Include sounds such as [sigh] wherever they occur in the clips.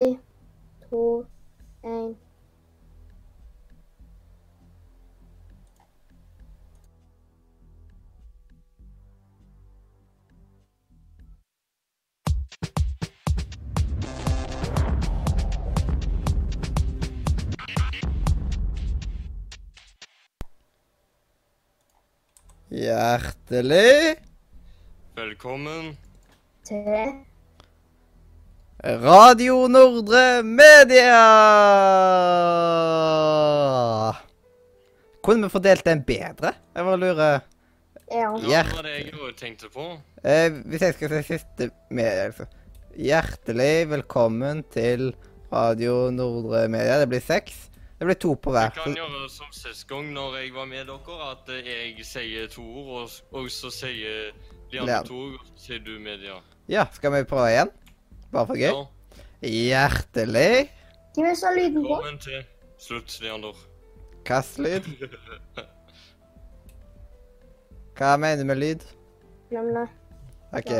to, én. Hjertelig Velkommen. Til Radio Nordre Media! Kunne vi fordelt den bedre? Jeg bare lurer Ja. Ja, det var det jeg også tenkte på. eh, Hvis jeg skal si siste media, altså. Hjertelig velkommen til Radio Nordre Media. Det blir seks. Det blir to på hver. Jeg kan gjøre som sist gang når jeg var med dere, at jeg sier to ord, og, og så sier de andre to ord, sier du media. Ja, skal vi prøve igjen? Bare for gøy? Ja. Hjertelig Hvem er det som har lyden på? Velkommen til slutt, Leander. Kastlyd. [laughs] Hva mener du med lyd? Glem det. OK.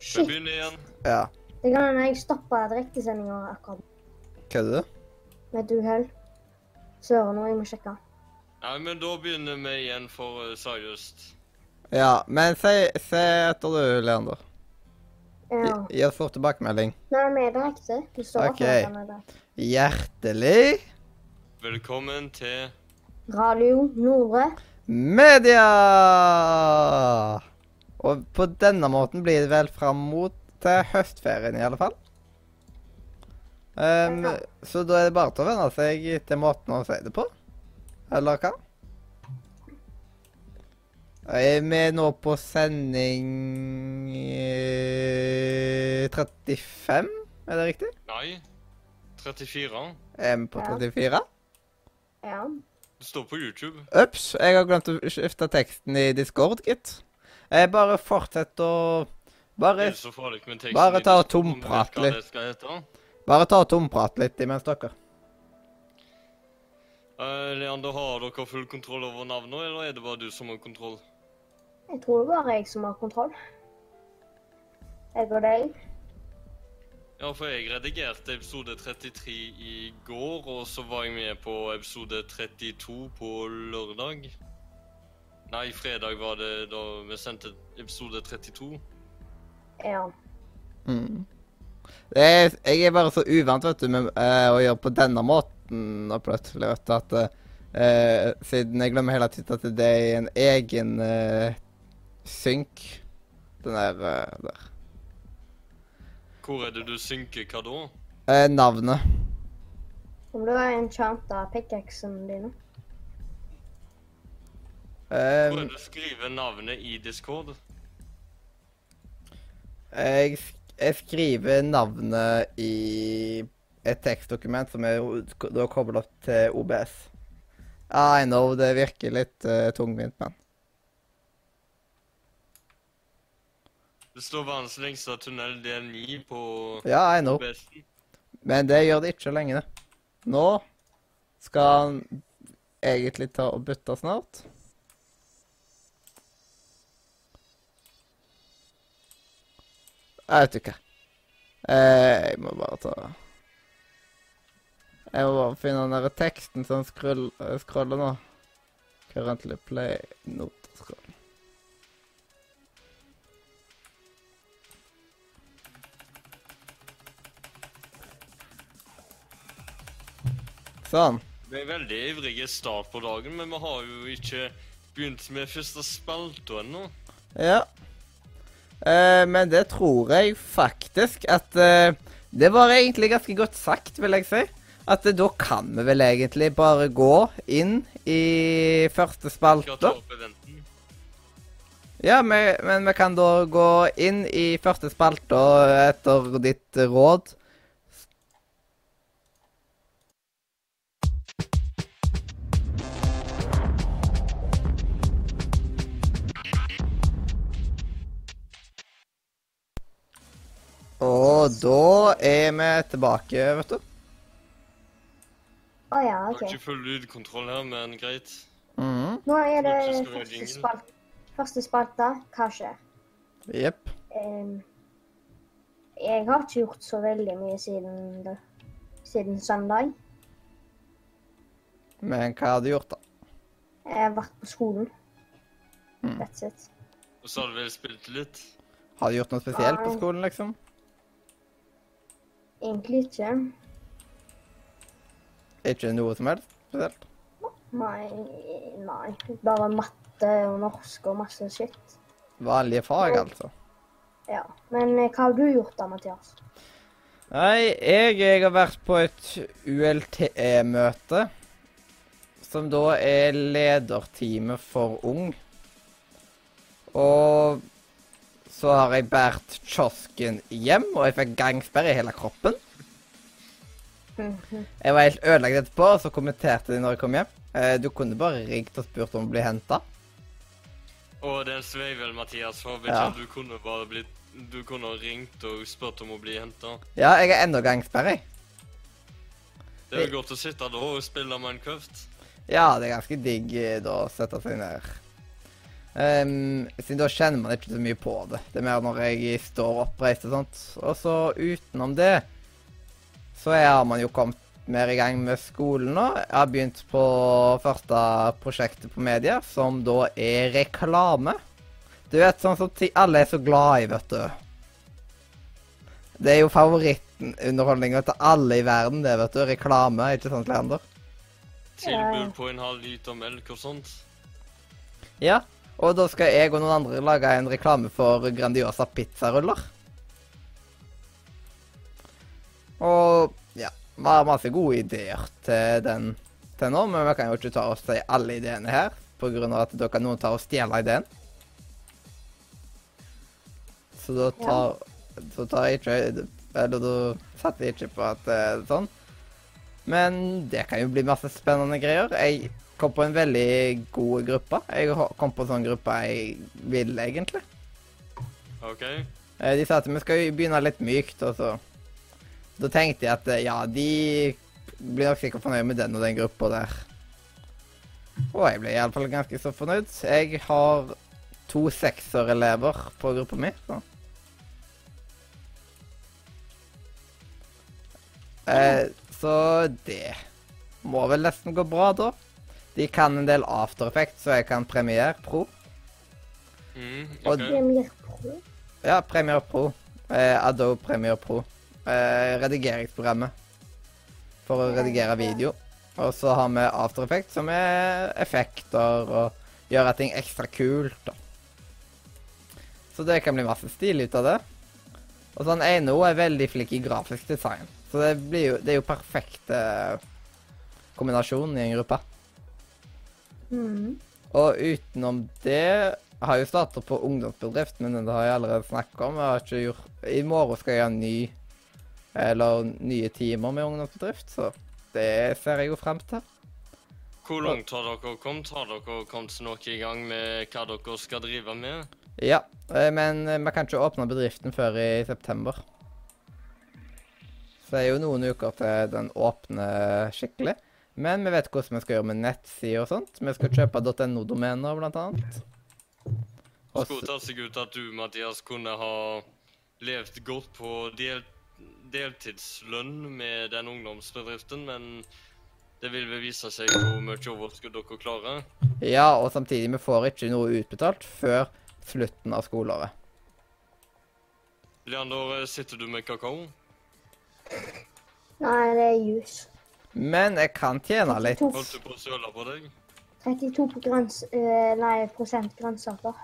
Shit. begynner igjen. Ja. Det kan hende jeg stoppa direktesendinga akkurat Kødder du? med et uhell. Søren, nå jeg må sjekke. Nei, men da begynner vi igjen for uh, seriøst. Ja, men si, si etter du, Leander. Ja. Gi oss fort tilbakemelding. Nei, vi er direkte. Du står Ok. okay. foran det. Hjertelig Velkommen til Radio Nordre. media! Og på denne måten blir det vel fram mot til høstferien, i alle fall. Um, Ja. Så da er det bare til å venne seg til måten å si det på. Eller hva? Er vi nå på sending eh, 35? Er det riktig? Nei, 34. Er vi på 34? Ja. Det står på YouTube. Ups, jeg har glemt å skifte teksten i Discord, gitt. Jeg bare fortsett å Bare, er bare ta og tomprat litt. bare ta og tomprate litt imens dere. Uh, Leander, har dere full kontroll over navnet, eller er det bare du som har kontroll? Jeg tror det bare er jeg som har kontroll. Jeg og deg. Ja, for jeg redigerte episode 33 i går, og så var jeg med på episode 32 på lørdag. Nei, fredag var det da vi sendte episode 32. Ja. Mm. Det er, jeg er bare så uvant vet du, med uh, å gjøre på denne måten og plutselig, vet du, at uh, Siden jeg glemmer hele tiden at det er en egen eh, synk. Den der, eh, der. Hvor er det du synker hva da? Eh, navnet. Om du har enchanta pickaxen dine. Hvor er det du skriver navnet i Discord? jeg, jeg skriver navnet i et tekstdokument som er da koblet opp til OBS. I know, det virker litt uh, tungvint, men Det står vanskeligst lengste tunnel del 9 på Ja, jeg know. Men det gjør det ikke lenger. Nå skal han egentlig ta og bytte snart. Jeg vet ikke. Eh, jeg må bare ta Jeg må bare finne den der teksten som scroller nå. Currently play note Sånn. Vi er veldig ivrige start på dagen, men vi har jo ikke begynt med første spalte ennå. Ja. Eh, men det tror jeg faktisk at eh, Det var egentlig ganske godt sagt, vil jeg si. At eh, da kan vi vel egentlig bare gå inn i første spalte. Ja, men, men vi kan da gå inn i første spalte etter ditt råd. Og da er vi tilbake, vet du. Å ja, Jeg OK. har ikke full lydkontroll her, men greit. Mhm. Nå er det første, spalt, første spalte. Hva skjer? Jepp. Um, Jeg har ikke gjort så veldig mye siden, det, siden søndag. Men hva har du gjort, da? Jeg har vært på skolen. Mm. That's it. Og så har du vel spilt litt? Har du gjort noe spesielt på skolen, liksom? Egentlig ikke. Ikke noe som helst spesielt? Nei, nei. Bare matte og norsk og masse shit. Vanlige fag, altså? Ja. Men eh, hva har du gjort da, Mathias? Nei, jeg, jeg har vært på et ULTE-møte. Som da er lederteamet for Ung. Og så har jeg båret kiosken hjem, og jeg fikk gangsperre i hele kroppen. Mhm. Jeg var helt ødelagt etterpå, og så kommenterte de når jeg kom hjem. Eh, du kunne bare ringt og spurt om å bli henta. Og den svei sveivel, Mathias, Håper ikke Ja. du kunne bare blitt Du kunne ringt og spurt om å bli henta. Ja, jeg er ennå gangsperre. jeg. Det er jo godt å sitte da og spille Minecraft. Ja, det er ganske digg eh, da å sette seg ned. Ehm, siden da kjenner man ikke så mye på det. Det er mer når jeg står oppreist og sånt. Og så utenom det, så har man jo kommet mer i gang med skolen nå. Jeg har begynt på første prosjektet på media, som da er reklame. Du vet, sånn som alle er så glad i, vet du. Det er jo favorittunderholdninga til alle i verden, det, vet du. Reklame, ikke sant, Leander? Tilbud på en halv liter melk og sånt. Ja, og da skal jeg og noen andre lage en reklame for Grandiosa pizzaruller. Og ja, vi har masse gode ideer til den til nå, men vi kan jo ikke ta oss til alle ideene her, av at da kan noen ta og stjele ideen. Så da tar, så tar jeg ikke Eller da satser jeg ikke på at det er sånn. Men det kan jo bli masse spennende greier. Jeg kom på en veldig god gruppe. Jeg kom på en sånn gruppe jeg vil, egentlig. OK? Eh, De sa at vi skal begynne litt mykt, og så Da tenkte jeg at eh, ja, de blir nok sikkert fornøyd med den og den gruppa der. Og jeg ble iallfall ganske så fornøyd. Jeg har to sekserelever på gruppa mi. Så. Eh, så det må vel nesten gå bra, da. De kan en del After Effects, så jeg kan Premiere Pro. Mm, okay. ok. Premier Pro. Ja, Premiere Pro. Eh, Adobe Premiere Pro. Eh, redigeringsprogrammet for å redigere video. Og så har vi After Effects, som er effekter og gjør ting ekstra kult. da. Så det kan bli masse stil ut av det. Og sånn han er veldig flink i grafisk design. Så det, blir jo, det er jo perfekte eh, kombinasjon i en gruppe. Mhm. Og utenom det har jeg jo starta på ungdomsbedrift, men det har jeg allerede snakket om. Jeg har ikke gjort I morgen skal jeg ha ny eller nye timer med ungdomsbedrift, så det ser jeg jo frem til. Hvor langt har dere kommet? Har dere kommet noe i gang med hva dere skal drive med? Ja, eh, men eh, vi kan ikke åpne bedriften før i september. Så det er jo noen uker til den åpner skikkelig. Men vi vet hvordan vi skal gjøre med nettsider og sånt. Vi skal kjøpe .no-domener, blant annet. Også... Skulle tatt seg ut at du, Mathias, kunne ha levd godt på del deltidslønn med den ungdomsbedriften, men det vil vel vise seg hvor mye overskudd dere klarer. Ja, og samtidig, vi får ikke noe utbetalt før slutten av skoleåret. Leander, sitter du med kakao? Nei, det er jus. Men jeg kan tjene litt. 32, Holdt du på å søle på deg? 32 på grønns, eh, nei, prosent grønnsaker.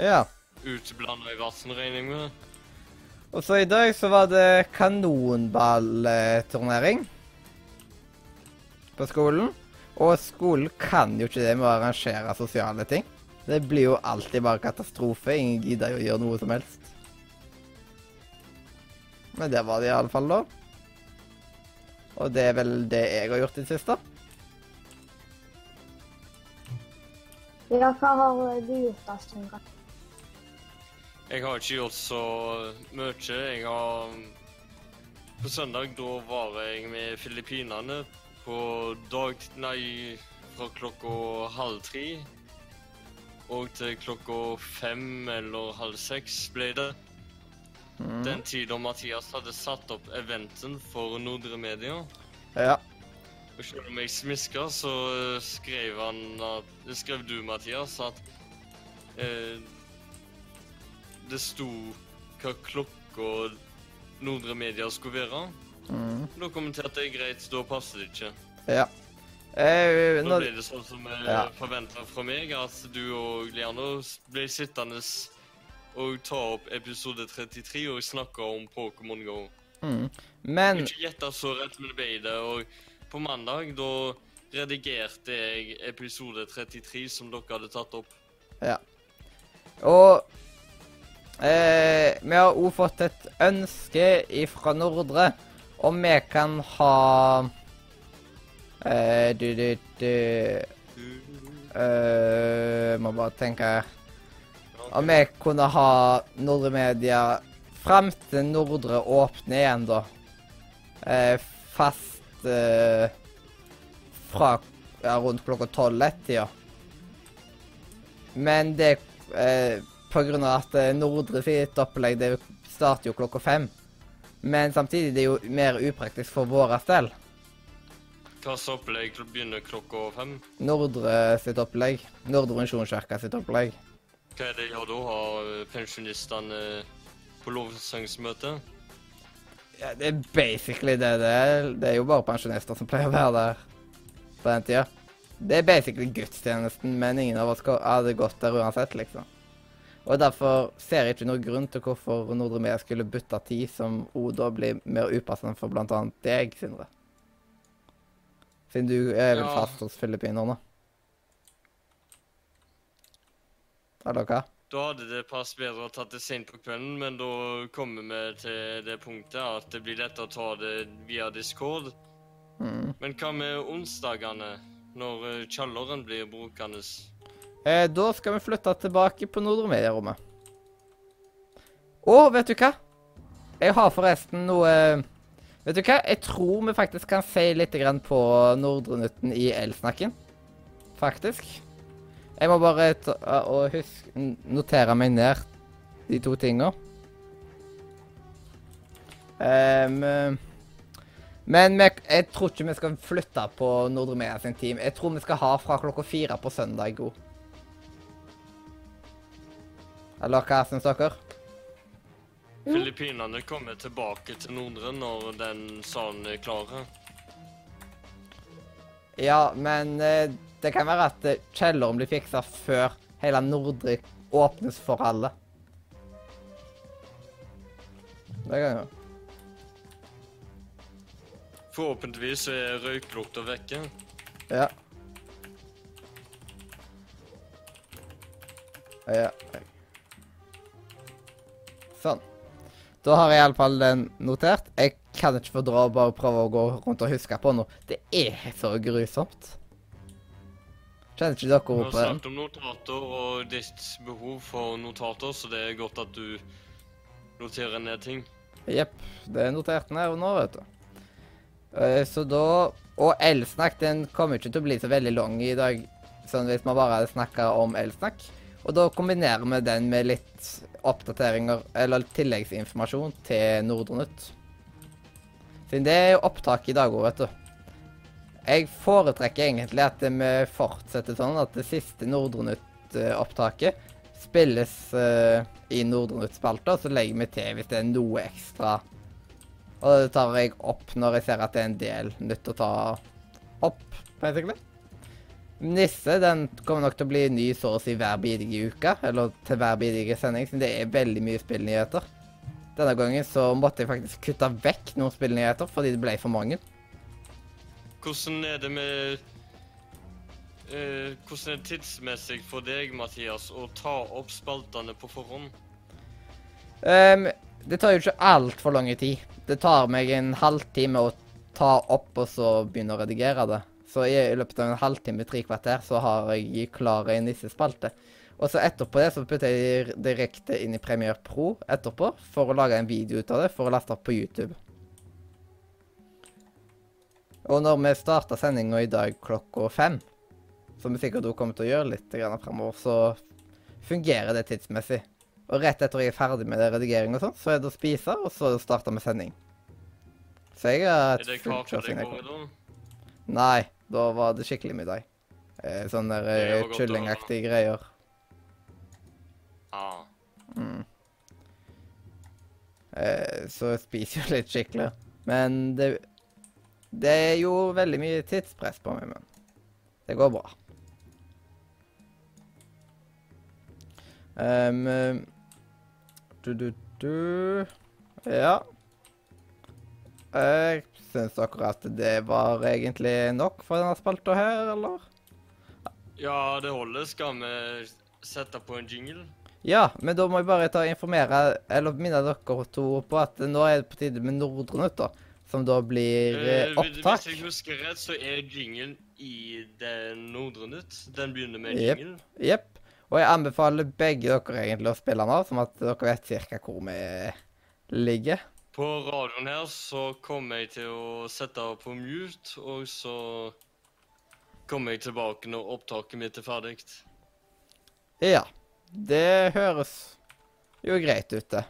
Ja. Utblanda i vann, regner jeg med. Og så i dag så var det kanonballturnering på skolen. Og skolen kan jo ikke det med å arrangere sosiale ting. Det blir jo alltid bare katastrofe. Ingen gidder jo å gjøre noe som helst. Men det var det iallfall, da. Og det er vel det jeg har gjort i det siste. Ja, hva har du gjort da, Sindre? Jeg har ikke gjort så mye. Jeg har På søndag da var jeg med Filippinene på dag... Nei, fra klokka halv tre. Og til klokka fem eller halv seks ble det. Mm. den tida Mathias hadde satt opp eventen for Nordre Media. Ja. Og selv om jeg smiska, så eh, skrev han at Skrev du, Mathias, at eh, det sto hva klokka Nordre Media skulle være. Mm. Da kommenterte jeg greit, da passer det ikke. Ja. Eh, Da nå, ble det sånn som jeg Ja. forventa fra meg, at du og Leander ble sittende og ta opp episode 33 og snakke om Pokémon GO. mm. Men Ikke gjette så rett, men det ble det. Og på mandag, da redigerte jeg episode 33 som dere hadde tatt opp. Ja. Og eh, vi har òg fått et ønske fra Nordre om vi kan ha eh, du, du, du eh, Må bare tenke Om vi kunne ha Nordre Media fram til Nordre åpner igjen, da. Eh, fast eh, fra ja, rundt klokka tolv-ett-tida. Men det eh, på grunn av at eh, Nordre sitt opplegg det starter jo klokka fem. Men samtidig det er jo mer upraktisk for vår del. Slags opplegg begynner klokka fem? Nordre sitt opplegg. Nordre Misjonskirke sitt opplegg. Hva er det de gjør da? Har eh, pensjonistene på lovsangsmøte? Ja, det er basically det det er. Det er jo bare pensjonister som pleier å være der på den tida. Det er basically gudstjenesten, men ingen av oss hadde gått der uansett, liksom. Og derfor ser jeg ikke noen grunn til hvorfor Nordre Media skulle bytte tid, som òg da blir mer upassende for annet deg, Sindre. Siden du er vel Ja. fast hos filippiner nå. dere? Da hadde det passet bedre å tatt det sent på kvelden, men da kommer vi til det punktet at det blir lettere å ta det via Discord. Mm. Men hva med onsdagene, når eh, kjelleren blir brukende? Eh, da skal vi flytte tilbake på Nordre Media-rommet. Og vet du hva? Jeg har forresten noe Vet du hva? Jeg tror vi faktisk kan si litt på Nordre Nytten i Elsnakken. Faktisk. Jeg må bare ta, og husk, notere meg ned de to tinga. Um, men vi, jeg tror ikke vi skal flytte på Nordre Media sin team. Jeg tror vi skal ha fra klokka fire på søndag god. Eller hva syns dere? Filippinene kommer tilbake til Nordre når den salen er klar. Ja, men eh, det kan være at eh, kjelleren blir fiksa før hele Nordre åpnes for alle. Det kan jo. Forhåpentligvis er røyklukta vekke. Ja. Ja. Sånn. Da har jeg iallfall den notert. Jeg kan ikke få dra og bare prøve å gå rundt og huske på noe. Det er så grusomt. Kjenner ikke dere Vi ord har på den? snakket om notater og ditt behov for notater, så det er godt at du noterer ned ting. Jepp. Det er notert ned nå, vet du. Eh, Så da Og elsnakk den kommer ikke til å bli så veldig lang i dag, sånn hvis man bare hadde snakka om elsnakk. Og da kombinerer vi den med litt oppdateringer, eller tilleggsinformasjon til Nordre Nytt. Siden det er jo opptak i dag òg, vet du. Jeg foretrekker egentlig at vi fortsetter sånn at det siste Nordre Nytt-opptaket spilles uh, i Nordre Nytt-spalta, så legger vi til hvis det er noe ekstra. Og det tar jeg opp når jeg ser at det er en del nytt å ta opp, basically. Nisse den kommer nok til å bli ny så å si hver bidige uke, eller til hver bidige sending, siden det er veldig mye spillnyheter. Denne gangen så måtte jeg faktisk kutte vekk noen spillnyheter fordi det ble for mange. Hvordan er det med uh, Hvordan er det tidsmessig for deg, Mathias, å ta opp spaltene på forhånd? Um, det tar jo ikke altfor lang tid. Det tar meg en halvtime å ta opp og så begynne å redigere det. Så i løpet av en halvtime, tre kvarter, så har jeg klar en nissespalte. Og så etterpå det så putter jeg direkte inn i Premiere Pro etterpå for å lage en video ut av det for å laste opp på YouTube. Og når vi starta sendinga i dag klokka fem, som vi sikkert også kommer til å gjøre litt fremover, så fungerer det tidsmessig. Og rett etter jeg er ferdig med redigering og sånn, så er det å spise, og så starte med sending. Så jeg har et det fullt kake kjør det siden jeg går i Nei, da var det skikkelig middag. Eh, sånne der, Det eh, kyllingaktige greier. Ah. Så jeg spiser jo litt skikkelig. Men det, det jo veldig mye tidspress på meg, men det går bra. Um, du, du, du Ja. Jeg syns akkurat det var egentlig nok for denne spalta her, eller? Ja, det holder. Skal vi sette på en jingle? Ja, men da må jeg bare ta og informere, eller minne dere to på at nå er det på tide med Nordre Nytt, da. Som da blir eh, Eh, opptak. Hvis jeg husker rett, så er jingen i den Nordre Nytt. Den begynner med en Jep. jingle. Jepp. Og jeg anbefaler begge dere egentlig å spille av, sånn at dere vet cirka hvor vi ligger. På radioen her så kommer jeg til å sette på mute, og så kommer jeg tilbake når opptaket mitt er ferdig. Ja. Det høres jo greit ut, det.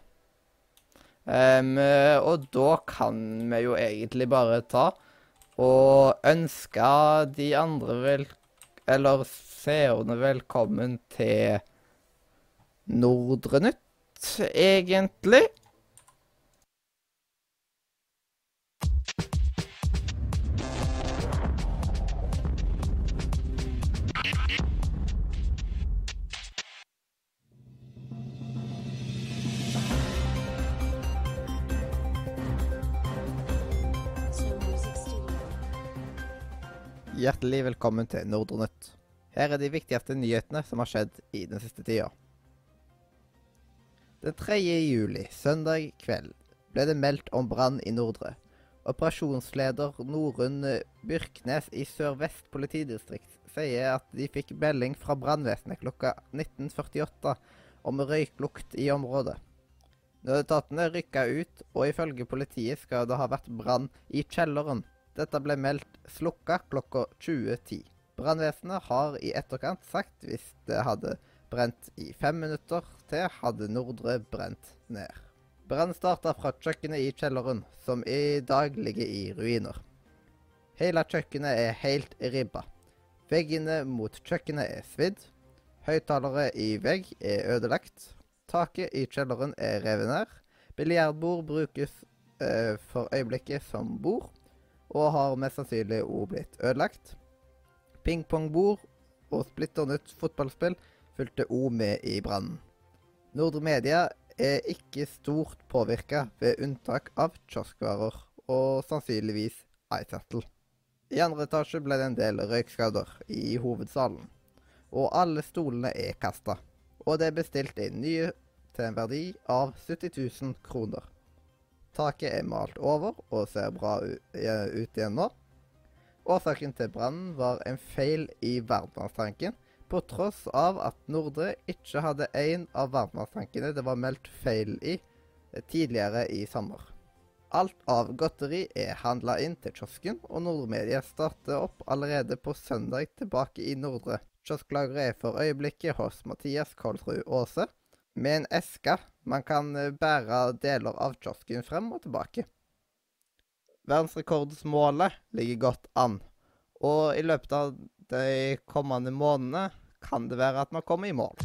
Um, og da kan vi jo egentlig bare ta og ønske de andre vel... Eller seerne velkommen til Nordre Nytt, egentlig. Hjertelig velkommen til Nordre Nytt. Her er de viktigste nyhetene som har skjedd i den siste tida. Den 3. juli, søndag kveld, ble det meldt om brann i Nordre. Operasjonsleder Norunn Byrknes i Sør-Vest politidistrikt sier at de fikk melding fra brannvesenet klokka 19.48 om røyklukt i området. Nødetatene rykka ut, og ifølge politiet skal det ha vært brann i kjelleren. Dette ble meldt slukka klokka 20.10. Brannvesenet har i etterkant sagt hvis det hadde brent i fem minutter til, hadde Nordre brent ned. Brannen starta fra kjøkkenet i kjelleren, som i dag ligger i ruiner. Hele kjøkkenet er helt ribba. Veggene mot kjøkkenet er svidd. Høyttalere i vegg er ødelagt. Taket i kjelleren er revet ned. Biljardbord brukes eh, for øyeblikket som bord, og har mest sannsynlig òg blitt ødelagt. Pingpongbord og splitter nytt fotballspill fulgte òg med i brannen. Nordre Media er ikke stort påvirka, ved unntak av kioskvarer og sannsynligvis iSettle. I andre etasje ble det en del røykskader i hovedsalen, og alle stolene er kasta. Og det er bestilt inn nye til en verdi av 70 000 kroner. Taket er malt over og ser bra ut igjen nå. Årsaken til brannen var en feil i varmtvannstanken, på tross av at Nordre ikke hadde en av varmtvannstankene det var meldt feil i eh, tidligere i sommer. Alt av godteri er handla inn til kiosken, og Nordre Media starter opp allerede på søndag tilbake i Nordre. Kiosklageret er for øyeblikket hos Mathias Kolsrud Aase, med en eske man kan eh, bære deler av kiosken frem og tilbake. Verdensrekordsmålet ligger godt an, og i løpet av de kommende månedene kan det være at man kommer i mål.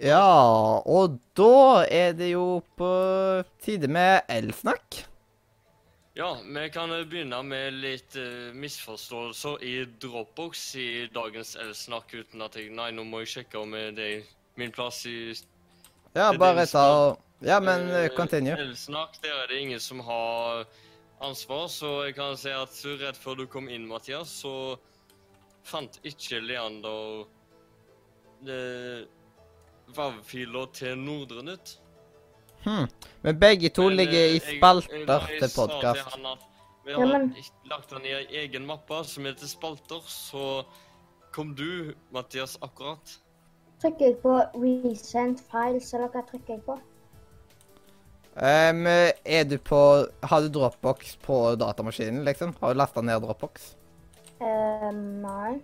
Ja, og da er det jo på tide med elsnakk. Ja, vi kan begynne med litt uh, misforståelser i Dropbox i dagens Elsnakk, uten at jeg Nei, nå må jeg sjekke om det er min plass i Ja, bare ta og Ja, men uh, continue. Elsnakk, der er det ingen som har ansvar, så jeg kan si at rett før du kom inn, Mathias, så fant ikke Leander uh, VAV-filer til Nordre Nytt. Hm. Men begge to Men, ligger eh, i jeg- jeg- spalter jeg til podkast. Vi Ja, har men- lagt den i ei egen mappe som heter Spalter, så kom du, Mathias, akkurat. Trykker jeg på Recent files, eller hva trykker jeg på? Um, er du på Har du Dropbox på datamaskinen, liksom? Har du lasta ned Dropbox? Eh, nei.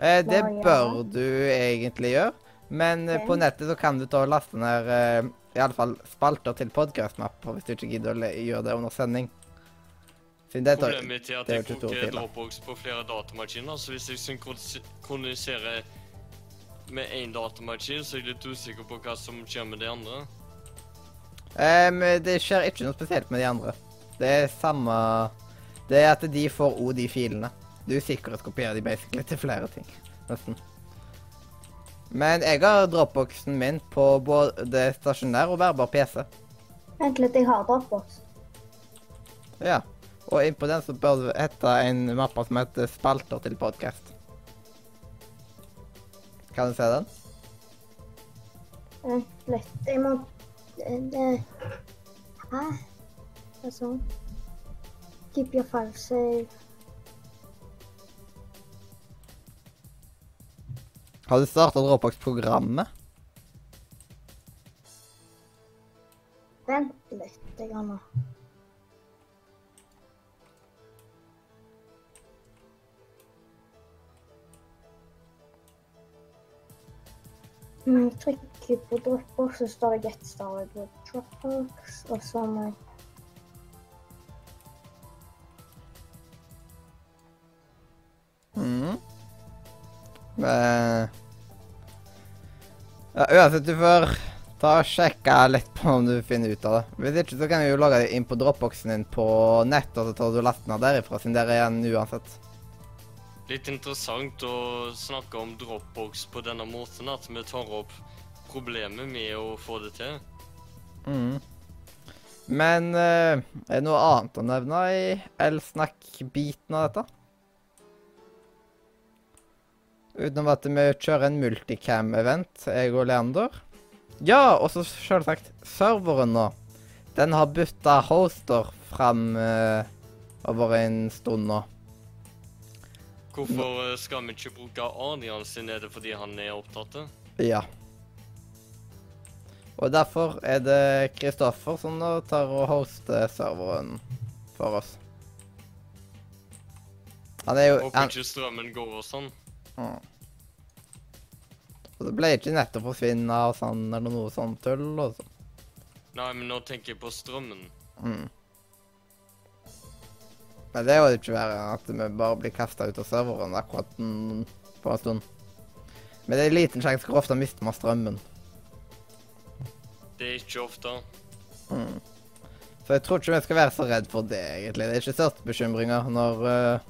Uh, det bør du egentlig gjøre. Men okay. På nettet så kan du ta og laste ned eh, i alle fall spalter til podkastmappa, hvis du ikke gidder å gjøre det under sending. Det tar, Problemet mitt er at det jeg koker. Dropbox på flere datamaskiner, så hvis jeg synkroniserer med én datamaskin, så er jeg litt usikker på hva som skjer med de andre. Um, det skjer ikke noe spesielt med de andre. Det er samme Det er at de får òg de filene. Du sikkerhetskopierer de basically til flere ting. Nesten. Men jeg har dropboxen min på både stasjonær og bærbar PC. Vent litt, jeg har Dropbox. Ja. Og innpå den så bør det hete en mappe som heter 'Spalter til podkast'. Kan du se den? Vent litt, jeg må det, det. Hæ? Hva sånn. Keep your file safe. Har du starta Dropbox-programmet? Vent litt. Når jeg trykker på Dropbox, så står det 'Get started with Dropbox', og så må jeg Mhm. Men ja, Uansett, du får ta og sjekke litt på om du finner ut av det. Hvis ikke, så kan du jo lage det inn på dropboxen din på nett, og så tar du lasten av derifra, siden der er igjen uansett. Litt interessant å snakke om Dropbox på denne måten, at vi tar opp problemet med å få det til. Mm. Men eh, er det noe annet å nevne i elsnakk-biten av dette? Utenom at vi kjører en multicam-event, jeg og Leander. Ja, og så selvsagt serveren nå. Den har bytta hoster fram eh, over en stund nå. Hvorfor eh, skal vi ikke bruke Adrian sin? Er det fordi han er opptatt? Ja. Og derfor er det Kristoffer som nå tar og hoster serveren for oss. Han er jo Håper ikke strømmen går og sånn. Mm. Og det ble ikke nettopp forsvinne og sånn, eller noe sånt tull og sånn. Nei, men nå tenker jeg på strømmen. Mm. Men det er jo ikke verre enn at vi bare blir kasta ut av serveren akkurat på en stund. Men det er liten sjanse for ofte mister man strømmen. Det er ikke ofte. Mm. Så jeg tror ikke vi skal være så redd for det, egentlig. Det er ikke største bekymringer når eh,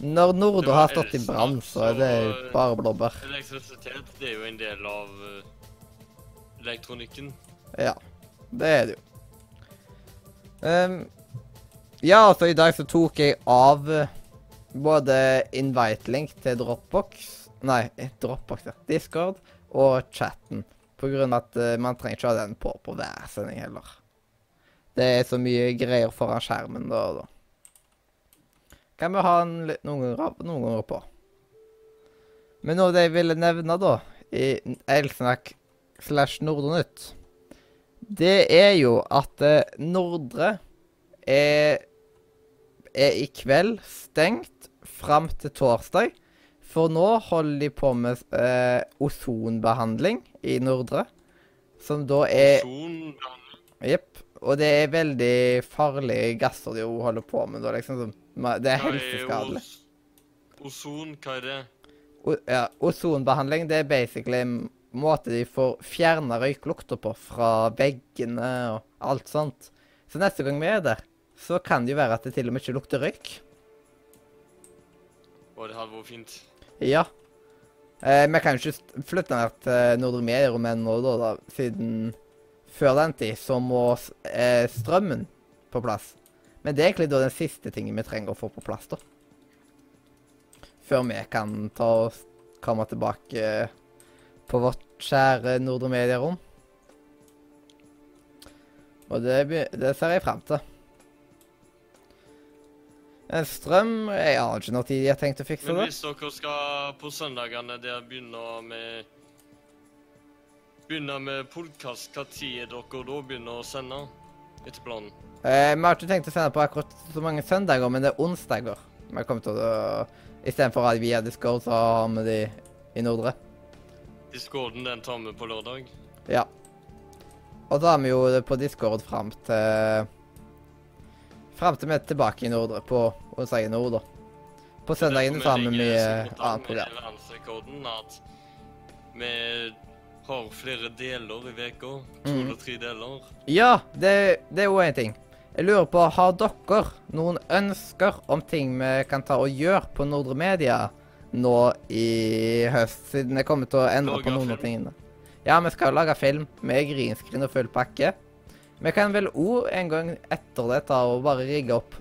Når Nordre har stått i brann, så er det bare blåbær. Elektrisitet det er jo en del av eh, elektronikken. Ja, det er det jo. Um, ja, altså i dag så tok jeg av eh, både invite-link til Dropbox Nei, eh, Dropbox, ja. Discord og chatten. På grunn av at eh, man trenger ikke ha den på på hver sending heller. Det er så mye greier foran skjermen da og da. Kan vi ha den litt noen ganger, av- noen ganger på. Men noe det jeg ville nevne, da, i Elsnakk slash Nordnytt, det er jo at eh, Nordre er, er i kveld stengt fram til torsdag. For nå holder de på med eh, ozonbehandling i Nordre. Som da er Ozonbehandling? Jepp. Og det er veldig farlige gasser de holder på med. Da, liksom, som- det er helseskadelig. Ozon, hva er det? O ja, ozonbehandling det er basically en måte de får fjerna røyklukter på fra veggene og alt sånt. Så neste gang vi er der, så kan det jo være at det til og med ikke lukter røyk. Å, det hadde vært fint. Ja. Eh, vi kan jo ikke flytte ned til Nordre Medierom ennå, da, da, siden før den tid så må eh, strømmen på plass. Men det er egentlig da den siste tingen vi trenger å få på plass, da. Før vi kan ta og komme tilbake eh, på vårt kjære Nordre Medierom. Og det, det ser jeg frem til. Strøm Jeg aner ikke når tid jeg har tenkt å fikse det. Men hvis dere skal på søndagene der begynne med begynne med podkast, når er dere da begynner å sende? Etter planen. Eh, vi har ikke tenkt å sende på akkurat så mange søndager, men det er onsdager. Vi kommer til å Istedenfor at vi via Discord, så har vi de i Nordre. Discorden den tar vi på lørdag. Ja. Og så har vi jo det på Discord fram til Fram til vi er tilbake i Nordre, på onsdag i nord, da. På søndagene så har vi mye annet program. Verdensrekorden at vi har flere deler i uka. To mm. eller tre deler. Ja, det, det er jo én ting. Jeg lurer på, har dere noen ønsker om ting vi kan ta og gjøre på Nordre Media nå i høst, siden jeg kommer til å endre Lage på noen av film? tingene? Ja, vi skal lage film med greenskrin og full pakke. Vi kan vel òg en gang etter det ta og bare rigge opp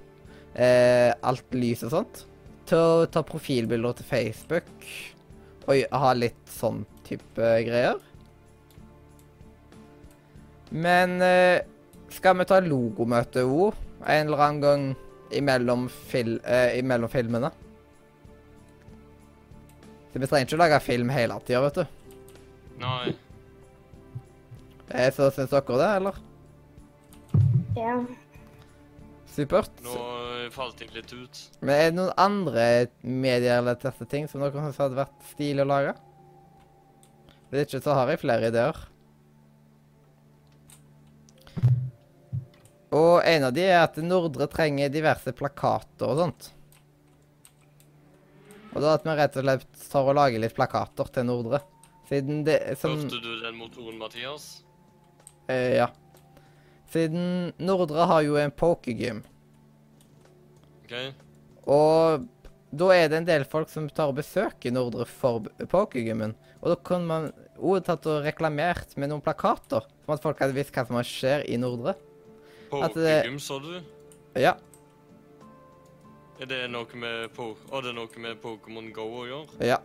eh, alt lys og sånt. Til å ta profilbilder til Facebook og ha litt sånn type greier. Men eh, skal vi ta logomøte òg en eller annen gang imellom, fil, eh, imellom filmene? Så vi trenger ikke å lage film hele tida, vet du. Nei. Eh, så syns dere det, eller? Ja. Supert. Nå falt jeg litt ut. Men er det noen andre medierelaterte ting som dere syns hadde vært stilig å lage? Hvis ikke, så har jeg flere ideer. Og en av de er at Nordre trenger diverse plakater og sånt. Og da at vi rett og slett tar og lager litt plakater til Nordre. Siden det som Hørte du den motoren, Mathias? eh, Ja. Siden Nordre har jo en pokergym. OK? Og da er det en del folk som tar og besøker Nordre for pokergymmen. Og da kunne man òg tatt og reklamert med noen plakater, sånn at folk hadde visst hva som skjer i Nordre. Det- sa du? Ja. Er det noe med po er det noe med Pokémon Go å gjøre? ja.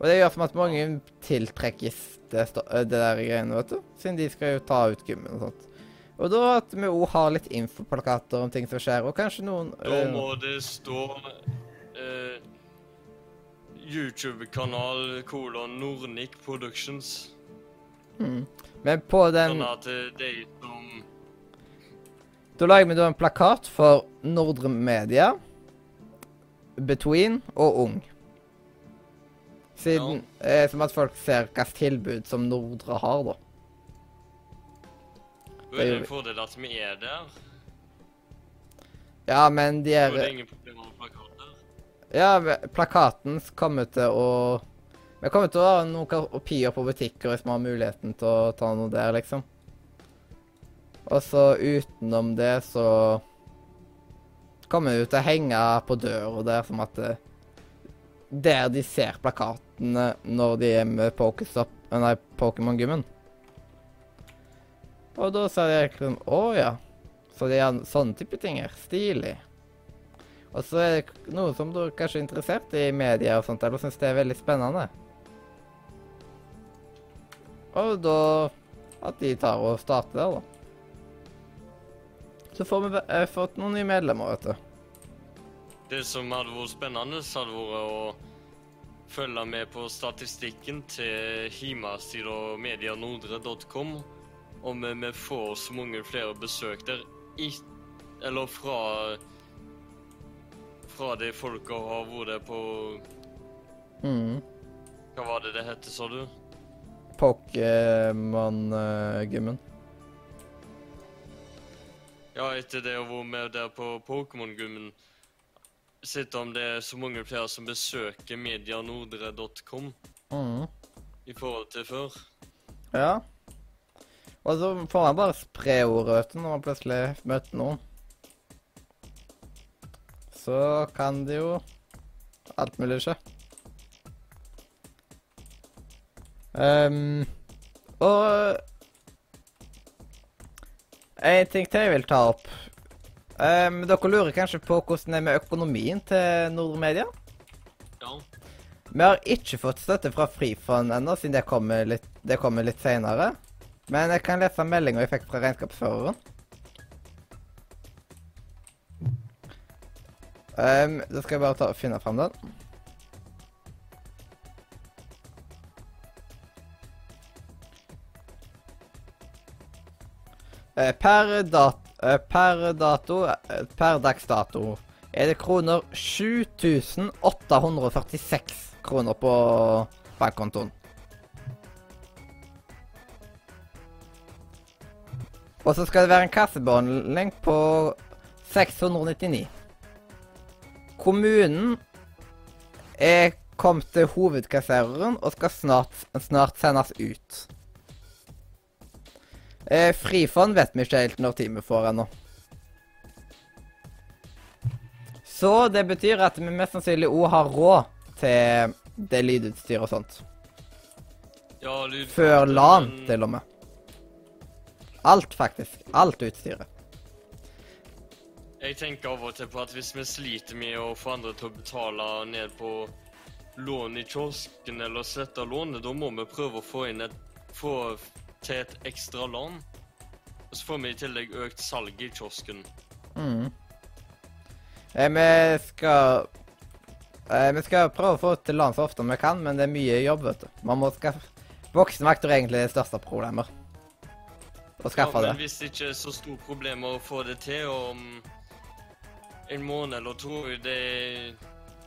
Og det gjør som at mange tiltrekkes det, det der greiene, vet du. Siden de skal jo ta ut gymmen og sånt. Og da at vi òg har litt infoplakater om ting som skjer, og kanskje noen Da må må det stå eh, YouTube-kanal kolon Nornic Productions. hmm. Men på den Sånn at eh, de som Da lager vi da en plakat for Nordre Media, Between og Ung. Siden, eh, Som at folk ser hvilket tilbud som Nordre har, da. Det er en fordel at vi er der. Ja, men de er det er ingen problemer med plakater. Ja, plakaten kommer til å Vi kommer til å ha noen kopier på butikker hvis vi har muligheten til å ta noe der, liksom. Og så utenom det så kommer jo til å henge på døra der som at eh, Der de ser plakatene når de er med Pokémon-gymmen. Og da sa de liksom Å ja. Så de har sånne type ting her. Stilig. Og så er det noe som du kanskje er interessert i media og sånt, eller syns det er veldig spennende. Og da at de tar og starter der, da. Så får vi eh, fått noen nye medlemmer, vet du. Det som hadde vært spennende, hadde vært å følge med på statistikken til hjemmesida medianordre.com. Om vi- får så mange flere besøk der i, Eller fra Fra de folka har vært på Mm. Hva var det det hette, sa du? Pokémon-gymmen. Ja, etter det å være med der på Pokémon-gymmen Sett om det er så mange flere som besøker medianordre.com Mm. i forhold til før. Ja. Og så får man bare spre ordet, når man plutselig møter noen. Så kan det jo alt mulig skje. Ehm, og En ting til jeg vil ta opp. Um, dere lurer kanskje på hvordan det er med økonomien til Nordre Media? Ja. Vi har ikke fått støtte fra Frifond ennå, siden det kommer litt, det kommer litt senere. Men jeg kan lese meldinga jeg fikk fra regnskapsføreren. Um, da skal jeg bare ta og finne fram den. Per, dat, eh, per dato eh, Per dags dato er det kroner 7846 kroner på bankkontoen. Og så skal det være en kassebehandling på 699. Kommunen er kommet til hovedkassereren og skal snart, snart sendes ut. Eh, frifond vet vi ikke helt når teamet får ennå. Så det betyr at vi mest sannsynlig òg har råd til det lydutstyret og sånt. Ja, lyd... Før LAN, til og med. Alt, faktisk. Alt utstyret. Jeg tenker av og til på at hvis vi sliter med å få andre til å betale ned på lån i kiosken eller slette lånet, da må vi prøve å få inn et få til et ekstra lån. Og så får vi i tillegg økt salg i kiosken. Mm. Eh, vi skal eh, Vi skal prøve å få til land så ofte vi kan, men det er mye jobb, vet du. Man må skaffe Voksenvakt er egentlig det største problemet. Å skaffe Ja, men det. hvis det ikke er så stort problem å få det til om en måned eller to Det,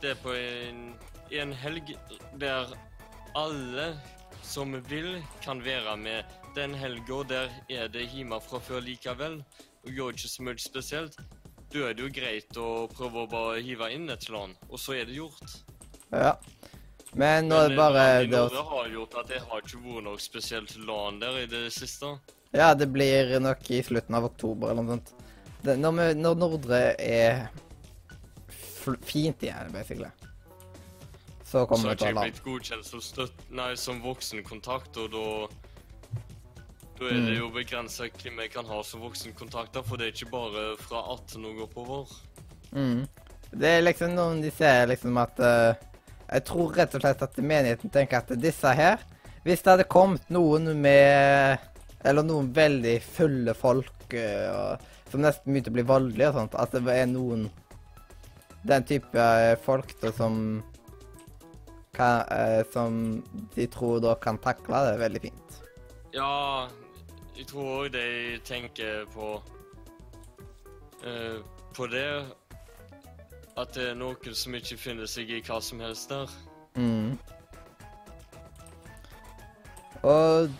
det er på en, en helg der alle som vil, kan være med. Den helga der er det hjemme fra før likevel, og gjør ikke så mye spesielt. Da er det jo greit å prøve å bare hive inn et eller annet, og så er det gjort. Ja. Men nå er det eh, bare i det har gjort at det har ikke vært noe spesielt LAN der i det siste. Ja, det blir nok i slutten av oktober eller noe sånt. Det, når, vi, når Nordre er fint igjen, basically, så kommer vi til Så har jeg ikke blitt godkjent som, støtt, nei, som voksenkontakt, og da Da er Mm. det jo begrensa hvem jeg kan ha som voksenkontakter, for det er ikke bare fra 18 og oppover. mm. Det er liksom noen de ser liksom at uh, Jeg tror rett og slett at menigheten tenker at disse her Hvis det hadde kommet noen med Eller noen veldig fulle folk uh, som nesten begynte å bli voldelige og sånt, at det er noen Den type eh, folk da som kan, eh, Som de tror da kan takle det veldig fint. Ja, jeg tror òg de tenker på eh, På det at det er noen som ikke finner seg i hva som helst der. Mm. Og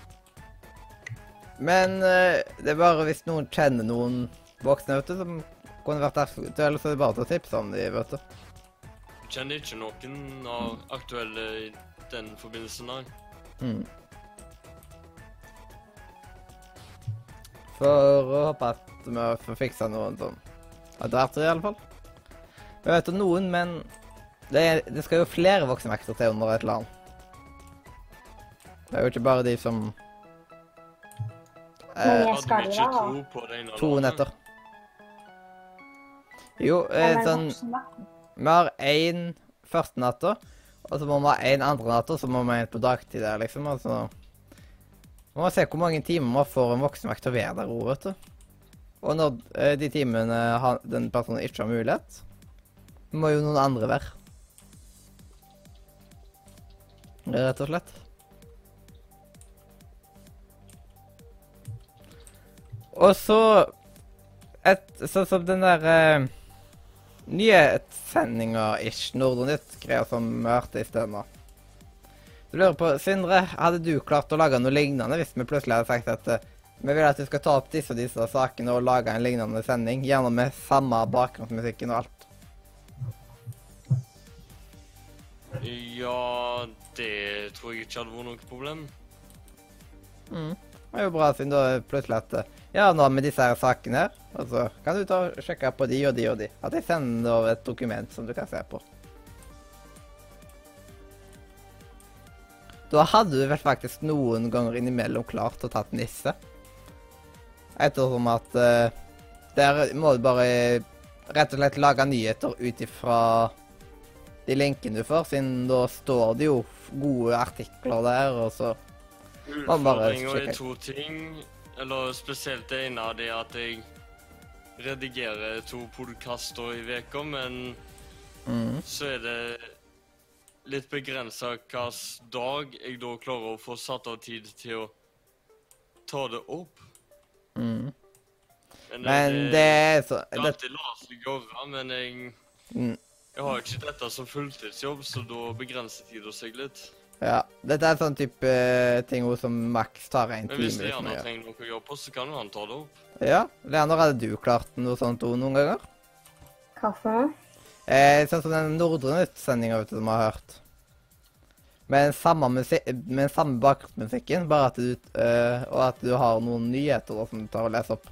Men eh, det er bare hvis noen kjenner noen voksne vet du, som kunne vært aktuelle, så er det bare til å tipse om de, vet du. Kjenner ikke noen av aktuelle i den forbindelsen. Nei. Mm. For å håpe at vi får fiksa noen sånn etter hvert, i alle fall. Vi vet om noen, men det, er, det skal jo flere voksenvekter til under et eller annet. Det er jo ikke bare de som eh, Hadde skal vi ikke tro på det ene To netter. Jo, eh, sånn? Vi har én første natta, og så må vi ha én andre natta, og så må vi en på dagtid der, liksom. Og så må vi se hvor mange timer vi får en voksenvakt til å være der òg, vet du. Og når eh, de timene den personen ikke har mulighet, må jo noen andre være. Rett og slett. Og så et, Sånn som den der eh, nyhetssendinga-ish, Nordre Nytt-greia som vi hørte i sted nå. Så lurer på, Sindre, hadde du klart å lage noe lignende hvis vi plutselig hadde sagt at eh, vi vil at du skal ta opp disse og disse sakene og lage en lignende sending, gjerne med samme bakgrunnsmusikken og alt? Ja, det tror jeg ikke hadde vært noe problem. Mm. Det er jo bra, siden da plutselig at eh, Ja, nå med disse her sakene her, og så kan du ta og sjekke på de og de og de. At jeg sender over et dokument som du kan se på. Da hadde du vel faktisk noen ganger innimellom klart å tatt nisse. Ettersom at uh, der må du bare rett og slett lage nyheter ut ifra de linkene du får, siden da står det jo gode artikler der, og så Man bare Utfordringa sjekker. er to ting. Eller spesielt det ene av det at jeg redigerer to podkaster i veka, men mm. så er det litt begrensa hvilken dag jeg da klarer å få satt av tid til å ta det opp. Mm. Men det er så Det det, alltid lar seg gjøre, men jeg, mm, jeg har ikke dette som fulltidsjobb, så da begrenser tida seg litt. Ja. Dette er sånn type eh, ting som maks tar en Men time. hvis Liksom, å Leander trenger noe å gjøre på, så kan jo han ta det opp. Ja. Leander, hadde du klart noe sånt noen ganger? Hva for noe? Eh, sånn som den Nordre Nytt-sendinga du, som vi har hørt. Med samme, med samme bakgrunnsmusikken, bare at du øh, Og at du har noen nyheter da, som du tar og leser opp.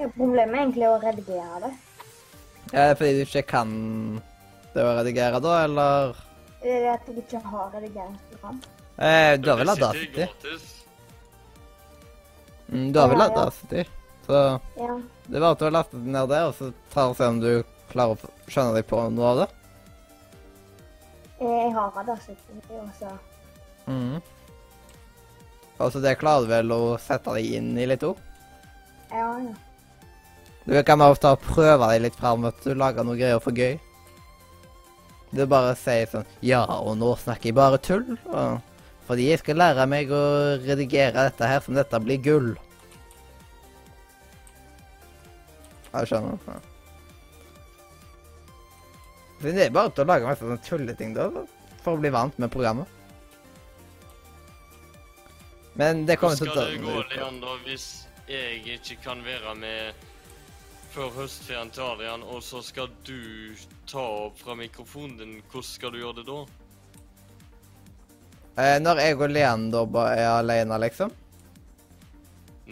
Ja, Problemet er egentlig å redigere det. Er det fordi du ikke kan det å redigere, da, eller Det er at jeg ikke har redigeringsprogram. eh, Du har vel Audacity? Mm, du har vel ja. Audacity? Så Ja. det er bare til å laste det ned der, og så tar og se om du klarer å skjønne deg på noe av det. Jeg har Audacity altså. Mhm. Altså, så det klarer du vel å sette deg inn i litt òg? Ja, ja. Du kan bare ta og prøve deg litt fram at du lager noe greier for gøy. Du bare sier sånn Ja, og nå snakker jeg bare tull. Og, fordi jeg skal lære meg å redigere dette her, som dette blir gull. Jeg skjønner. Ja. Men Det er bare til å lage masse sånne tulleting, da. For å bli vant med programmet. Men det kommer til å skal ta det en gå, Leon, Leander, hvis jeg ikke kan være med før høstferien til Adrian, og så skal du ta opp fra mikrofonen din? Hvordan skal du gjøre det da? Eh, når jeg og Leander bare er alene, liksom?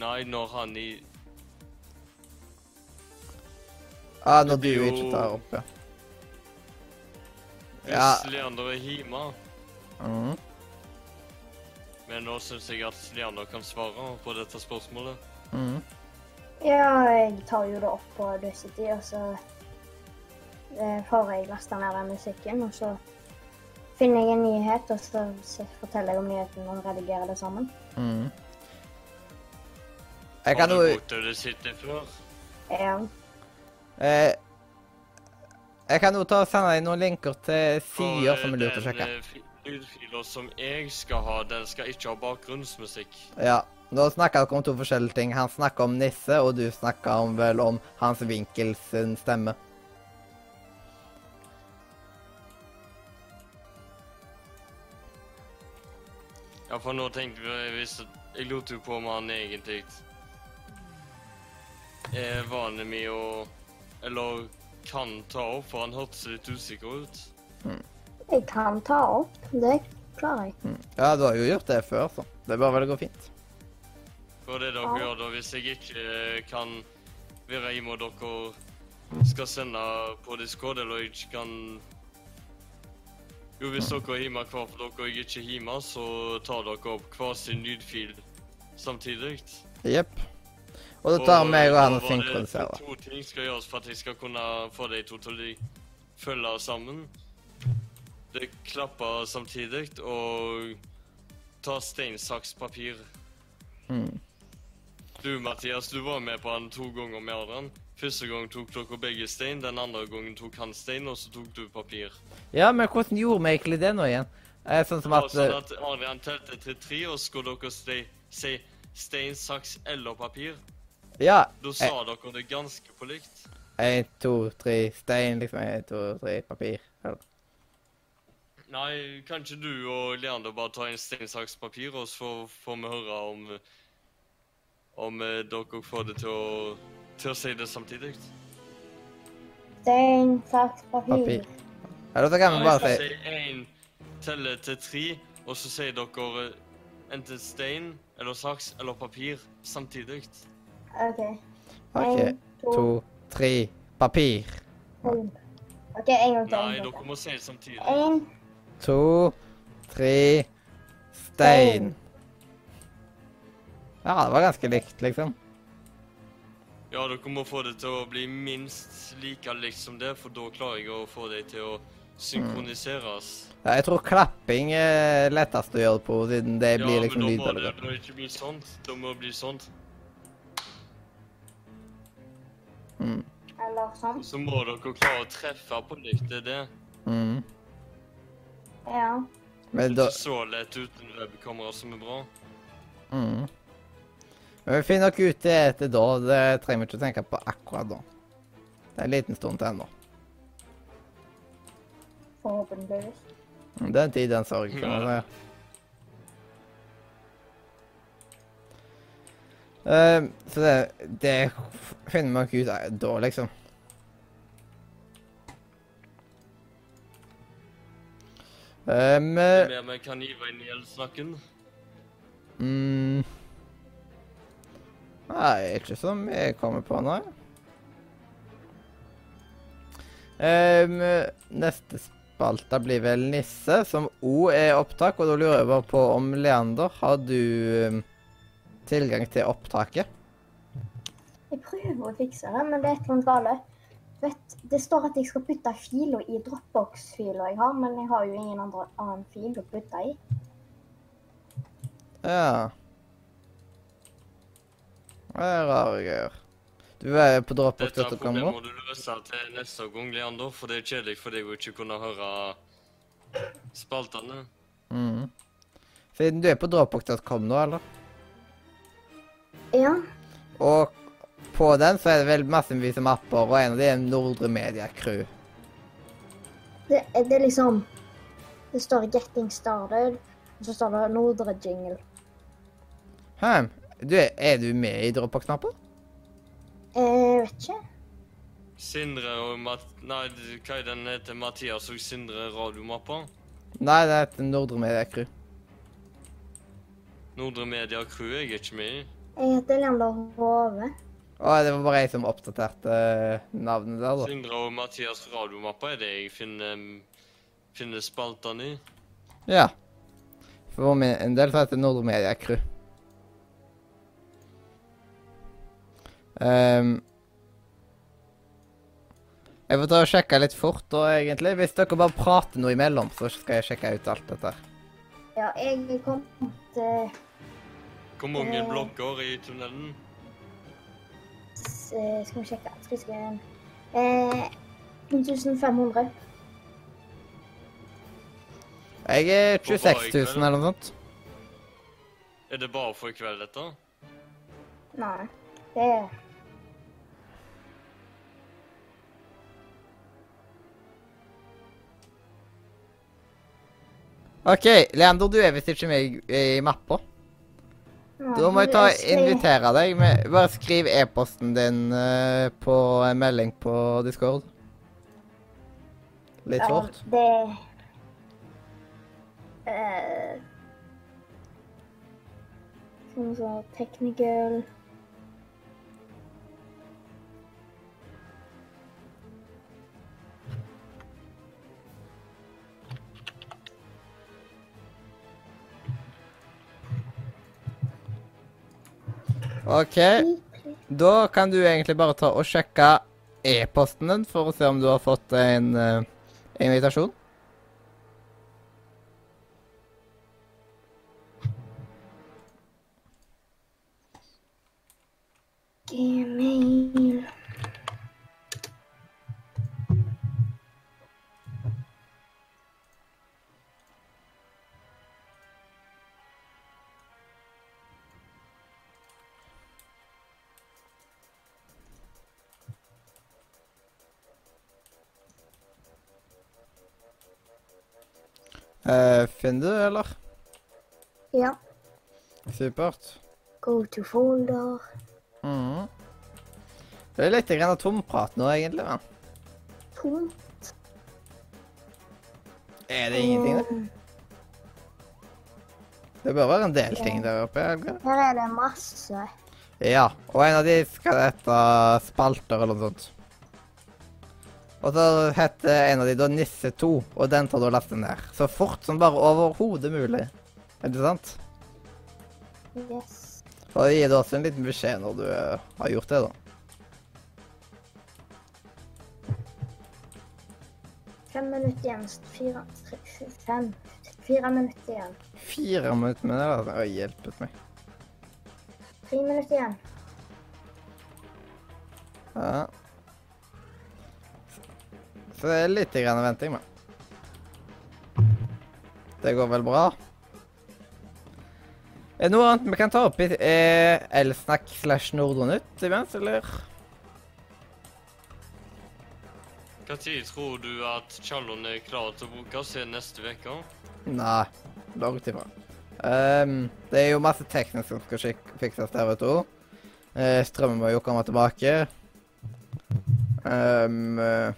Nei, når han i Ja, når du jo- ikke tar opp, ja. Hvis Ja. Leander er hjemme. mm. Men nå syns jeg at Leander kan svare på dette spørsmålet. Mm. Ja, jeg tar jo det opp på Audacity, og så eh, får jeg lasta ned den musikken, og så finner jeg en nyhet, og så forteller jeg om nyheten og redigerer det sammen. Mhm. Jeg kan du jo? Ja. eh, Jeg kan jo ta og sende deg noen linker til sider som er lurt å sjekke. Den fi- Lydfiler som jeg skal ha, den skal ikke ha bakgrunnsmusikk. Ja. Nå snakker dere om to forskjellige ting. Han snakker om Nisse, og du snakker om vel om Hans Winkels stemme. Ja, for nå tenkte vi hvis Jeg lot jo på om han egentlig er vanlig med å Eller kan ta opp, for han hørtes litt usikker ut. Jeg kan ta opp. Det klarer jeg. Mm. Ja, du har jo gjort det før, så det er bare vel gå fint. For det dere Ja. gjør da, hvis jeg ikke kan være hjemme og dere skal sende på Discord, eller jeg ikke kan Jo, hvis dere er hjemme hver for dere og ikke hjemme, så tar dere opp hver sin lydfil samtidig. Jepp. Og dette tar meg og han å synkroniserer. To ting skal gjøres for at jeg skal kunne få de to til å følge sammen. Det klapper samtidig, og ta stein, saks, papir. Mhm. Du, Mathias, du var med på han to ganger med Adrian. Første gang tok dere begge stein, den andre gangen tok han stein, og så tok du papir. Ja, men hvordan gjorde vi egentlig det nå igjen? Eh, sånn som Det var at sånn eh, at Adrian telte til tre, og så skulle dere ste- si stein, saks eller papir. Ja. Da sa dere det ganske på likt. Én, to, tre, stein, liksom. Én, to, tre, papir. Eller? Nei, ikke du og Leander bare ta en stein, saks, papir, og så får vi høre om om eh, dere får det til å, til å si det samtidig? Stein, saks, papir. Papir. Ja, da kan vi bare si én, telle til tre, og så sier dere eh, enten stein eller saks eller papir samtidig. OK. OK. En, to, To, tre, papir. OK, en gang til. Nei, dere må si det samtidig. En, To, tre, stein. Ja, det var ganske likt, liksom. Ja, dere må få det til å bli minst like likt som det, for da klarer jeg å få det til å synkroniseres. Ja, jeg tror klapping er lettest å gjøre på, siden det blir liksom lyd. ja, men da må det, det. ikke bli sånt. Da må det bli sånt. Mm. eller sånn. Så må dere klare å treffe på likt, det er det. Mm. Ja. Men Det da er ikke så lett uten webkamera som er bra. mm. Men vi finner nok ut det etter da. Det trenger vi ikke å tenke på akkurat da. Det er en liten stund til ennå. Forhåpentligvis. Den tid, den sorg. Ja. Uh. Eh, så det, det finner vi nok ut da, liksom. Um, Det er mer med kan hive inn i elsnakken. mm, Nei, ikke som jeg kommer på nå. Um, neste spalte blir vel Nisse, som òg er opptak. Og da lurer jeg bare på om Leander, har du um, tilgang til opptaket? Jeg prøver å fikse det, men det er et eller annet galt. Vet, det står at jeg skal putte filer i Dropbox-filer jeg har, men jeg har jo ingen andre, annen fil å putte i. Ja. Det er rare greier. Du er på Dette dropbox.com problemet nå? må du løse til neste gang, Leander, for det er kjedelig for deg å ikke kunne høre spaltene. Mm. Siden du er på dropbox.com nå, eller? Ja, Og på den så er det vel massevis av mapper, og en av de er Nordre Media Crew. det, det er liksom Det står 'Getting Started', og så står det 'Nordre Jingle'. Hæ? Du, er, er du med i droppa-knappen? Jeg vet ikke. Sindre og Mat... Nei, hva er den heter? Mathias og Sindre radiomappa? Nei, det heter Nordre Media Crew. Nordre Media Crew er jeg ikke med i. Jeg heter Leander Hove. Å, det var bare jeg som oppdaterte eh, navnet der, da. Sindre og Mathias radiomappa er det jeg finner, finner spaltene i. Ja. For min en del så heter det Nordre Media Crew. Ehm, jeg får ta og sjekke litt fort da, egentlig. Hvis dere bare prater noe imellom, så skal jeg sjekke ut alt dette. Ja, jeg kom til Hvor mange Eh. blokker i tunnelen? eh, Skal vi sjekke Skal vi se eh, 1500. Jeg er Hvor 26 000 eller noe sånt. Er det bare for i kveld, dette? Nei, det er OK, Leander, du er visst ikke med i, i mappa. Da må jeg ta invitere deg. Med, bare skriv e-posten din uh, på en melding på Discord. Litt Ja. Det uh, Sånn som technical OK. Da kan du egentlig bare ta og sjekke e-posten din for å se om du har fått en eh, invitasjon. Gmail. Uh, finner du, eller? Ja. Supert. Go to folder. Mm. Det er litt grann tomprat nå, egentlig. men. Tomt? Er det ingenting der? Eh, Det bør være en del ting der oppe. Helge. Her er det masse. Ja, og en av de skal hete Spalter eller noe sånt. Og så heter en av de da Nisse 2, og den tar du og laster ned. Så fort som bare overhodet mulig. Er det sant? Yes. Og gir du også en liten beskjed når du eh, har gjort det, da. Fem minutter igjen. Fire, tre, fem. Fire minutter igjen. Fire minutter med det. Det har hjulpet meg. Tre minutter igjen. Ja. Så det er litt grann venting, men. Det går vel bra? Er det noe annet vi kan ta opp i eh, Elsnakk slash Nordonytt imens, eller? Når tror du at Challon er klar til å brukes? Er neste uke? Nei, langt ifra. Um, det er jo masse teknisk som skal fikses der, vet du. Uh, strømmen må jo komme tilbake. Um, eh,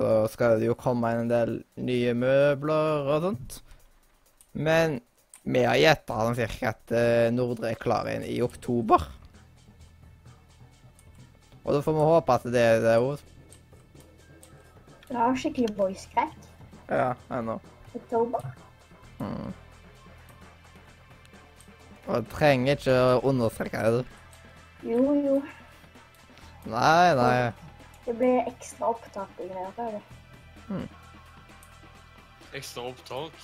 så skal det jo komme en del nye møbler og sånt. Men vi har gjetta sånn cirka at eh, Nordre er klar inn i oktober. Og da får vi håpe at det er det òg. Du har skikkelig boyskrekk. Ja, ennå. Oktober. Mm. Og jeg trenger ikke å understreke det. Jo, jo. Nei, nei. Det blir ekstra opptak og greier. er det? Ekstra opptak?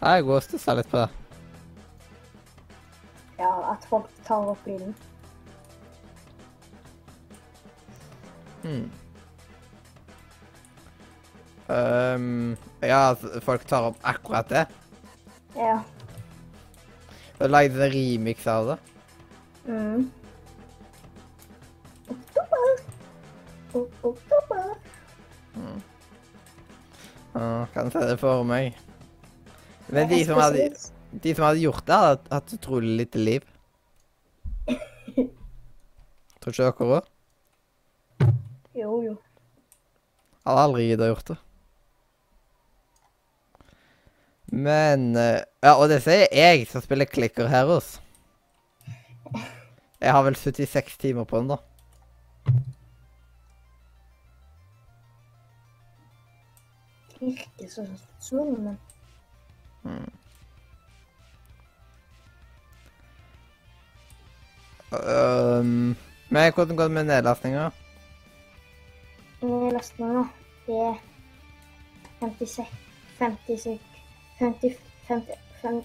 Jeg går og stusser litt på det. Ja, at folk tar opp lyden. Mm. Um, ja, at folk tar opp akkurat det. Ja. Og lagde en remix av det. Mm. Oktober. Ja, kan se det for meg. Men de som hadde, de som hadde gjort det, hadde hatt utrolig lite liv. [laughs] Tror ikke dere òg? Jo, jo. Hadde aldri giddet å gjort det. Men eh, Ja, og det sier jeg som spiller Clicker Heroes. Jeg har vel 76 timer på den, da. Virker så mm. Um, men hvordan går det med nedlastninga? Nedlastninga er 56 56 50, 50, 50,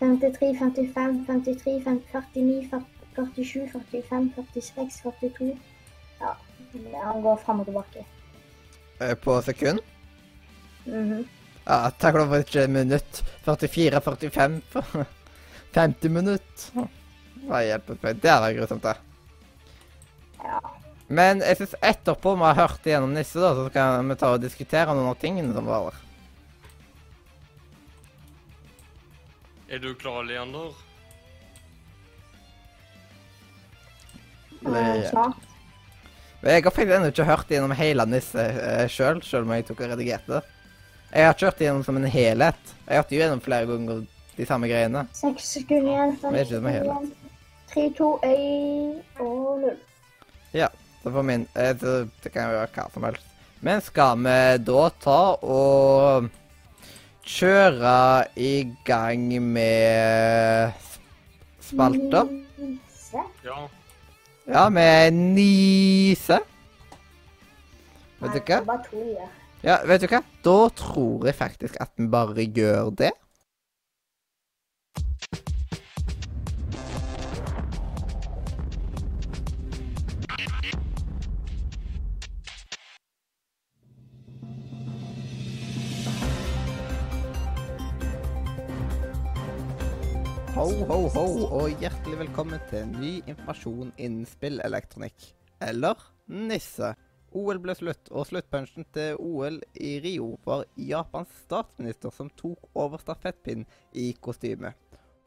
53, 55, 53, 49, 47, 45, 46, 42 Ja, han går fram og tilbake. Eh, På sekund? Mhm. Ja, takk for ikke minutt. 44, 45, 50 minutt. Hva hjelper meg? Det er grusomt, det. Ja. Men jeg syns etterpå vi har hørt igjennom Nisse, da, så kan vi ta og diskutere noen av tingene som var der. Er du klar, Leander? Eh. Men Jeg har faktisk ennå ikke hørt gjennom hele Nisse sjøl, sjøl om jeg tok og redigerte det. Jeg har kjørt igjennom gjennom som en helhet. Jeg har hatt gjennom flere ganger de samme greiene. Seks sekunder igjen. fem er sekunder igjen. Tre, to, én og null. Ja. Så for min eh, det, det kan jo være hva som helst. Men skal vi da ta og kjøre i gang med spalter? Nise? Ja. Ja, med Nise. Vet du hva? det Bare to i-er. Ja, vet du hva? Da tror jeg faktisk at vi bare gjør det. Ho, ho, ho, og hjertelig velkommen til ny informasjon innen spillelektronikk. Eller Nisse. OL ble slutt, og sluttpunchen til OL i Rio var Japans statsminister som tok over stafettpinnen i kostyme.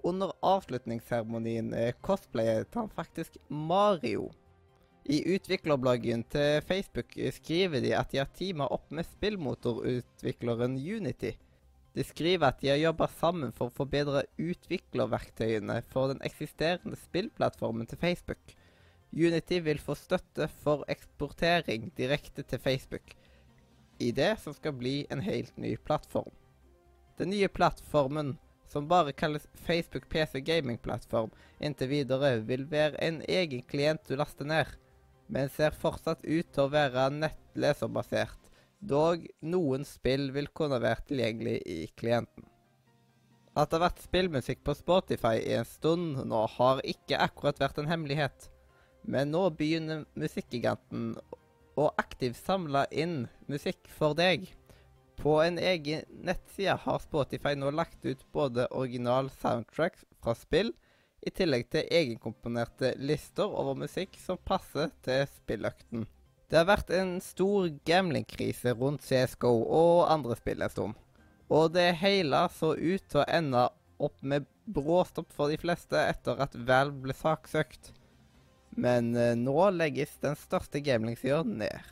Under avslutningsseremonien eh, cosplayet han faktisk Mario. I utviklerbloggen til Facebook eh, skriver de at de har teama opp med spillmotorutvikleren Unity. De skriver at de har jobba sammen for å forbedre utviklerverktøyene for den eksisterende spillplattformen til Facebook. Unity vil få støtte for eksportering direkte til Facebook, i det som skal bli en helt ny plattform. Den nye plattformen, som bare kalles Facebook PC Gaming Plattform inntil videre, vil være en egen klient du laster ned, men ser fortsatt ut til å være nettleserbasert, dog noen spill vil kunne være tilgjengelig i klienten. At det har vært spillmusikk på Spotify i en stund nå, har ikke akkurat vært en hemmelighet. Men nå begynner musikkgiganten å aktivt samle inn musikk for deg. På en egen nettside har Spotify nå lagt ut både original soundtracks fra spill, i tillegg til egenkomponerte lister over musikk som passer til spilløkten. Det har vært en stor gamblingkrise rundt CSGO og andre spill en stund. Og det hele så ut til å ende opp med bråstopp for de fleste etter at Valve ble saksøkt. Men eh, nå legges den største gambling-sida ned.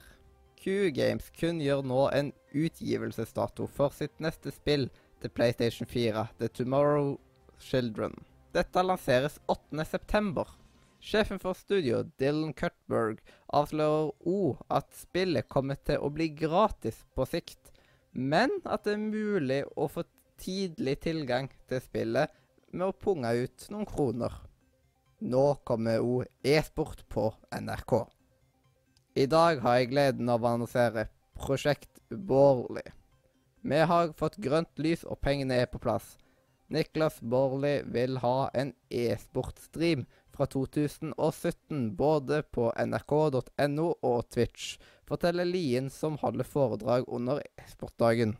Q-Games kunngjør nå en utgivelsesdato for sitt neste spill til PlayStation 4, The Tomorrow Children. Dette lanseres 8.9. Sjefen for studio, Dylan Cutberg, avslører òg at spillet kommer til å bli gratis på sikt, men at det er mulig å få tidlig tilgang til spillet med å punge ut noen kroner. Nå kommer òg e-sport på NRK. I dag har jeg gleden av å annonsere Prosjekt Bårli. Vi har fått grønt lys, og pengene er på plass. Niklas Bårli vil ha en e-sportstream fra 2017, både på nrk.no og Twitch, forteller Lien, som holder foredrag under e-sportdagen.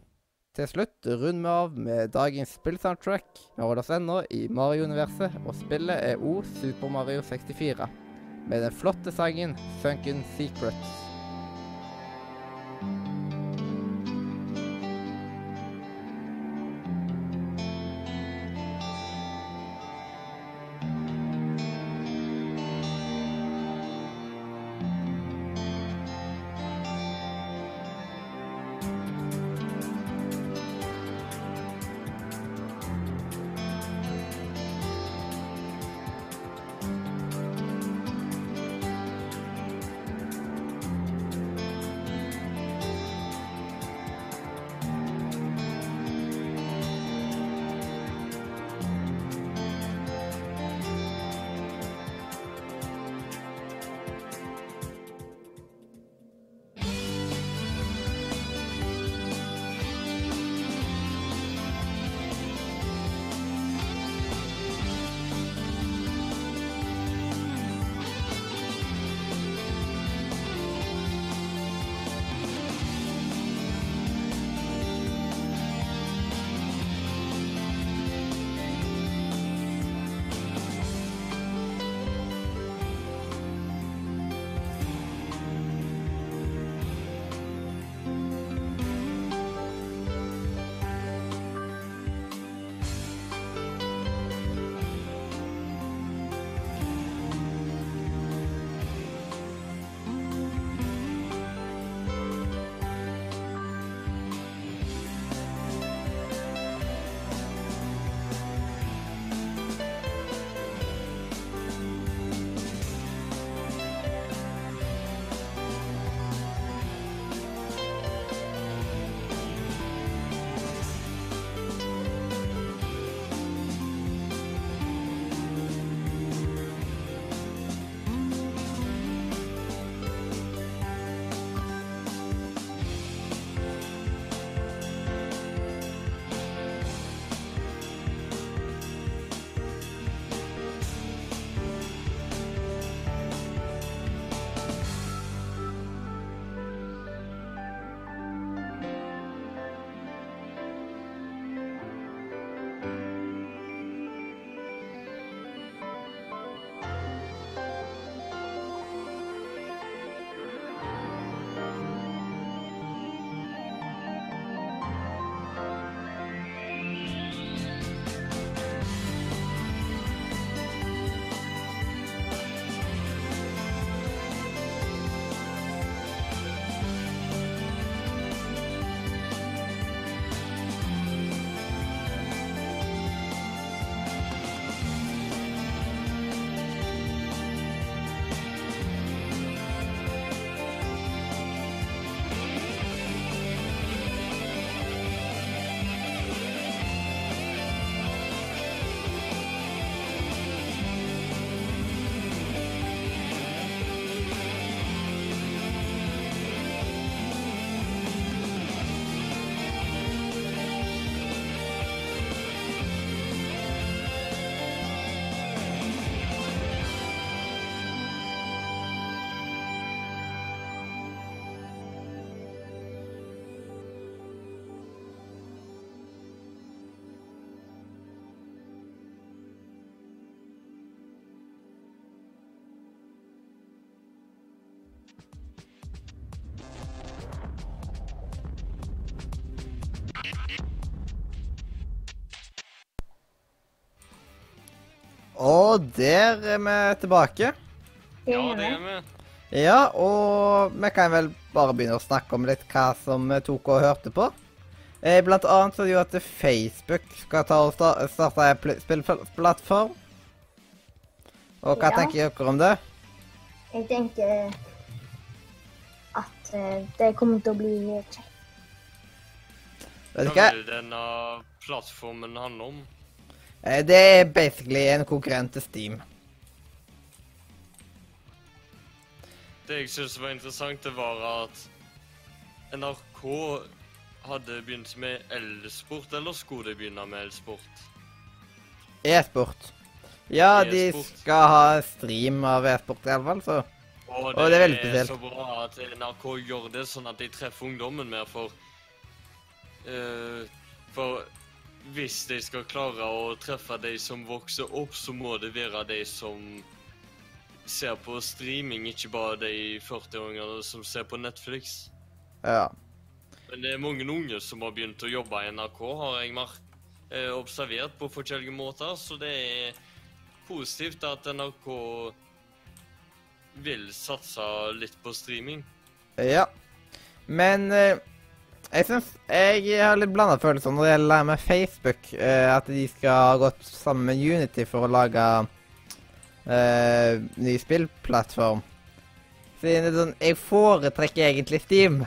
Til slutt runder vi av med dagens spillsoundtrack. Vi holder oss ennå i Mario-universet, og spillet er O Super Mario 64 med den flotte sangen 'Funken Secrets'. Og der er vi tilbake. Ja, det er vi. Ja, og vi kan vel bare begynne å snakke om litt hva som vi tok og hørte på. Eh, blant annet så er det jo at Facebook skal ta og starte en pl- spillplattform. Og hva Ja. tenker dere om det? Jeg tenker at eh, det kommer til å bli kjekt. Vet du Hva hva? vil denne plattformen handle om? Eh, det er basically en konkurrent til Steam. Det jeg synes var interessant, det var at NRK hadde begynt med elsport, eller skulle de begynne med elsport? E-sport. Ja, e de skal ha stream av e-sport i alle fall, så Og Og det, det er veldig er så bra at NRK gjør det sånn at de treffer ungdommen mer, for uh, For hvis de skal klare å treffe de som vokser opp, så må det være de som ser på streaming, ikke bare de 40-åringene som ser på Netflix. ja. Men det er mange unge som har begynt å jobbe i NRK, har jeg eh, observert på forskjellige måter, så det er positivt at NRK vil satse litt på streaming. Ja. Men eh, jeg syns Jeg har litt blanda følelser når det gjelder med Facebook. Eh, at de skal ha gått sammen med Unity for å lage eh, ny spillplattform. Siden det er sånn Jeg foretrekker egentlig Steam.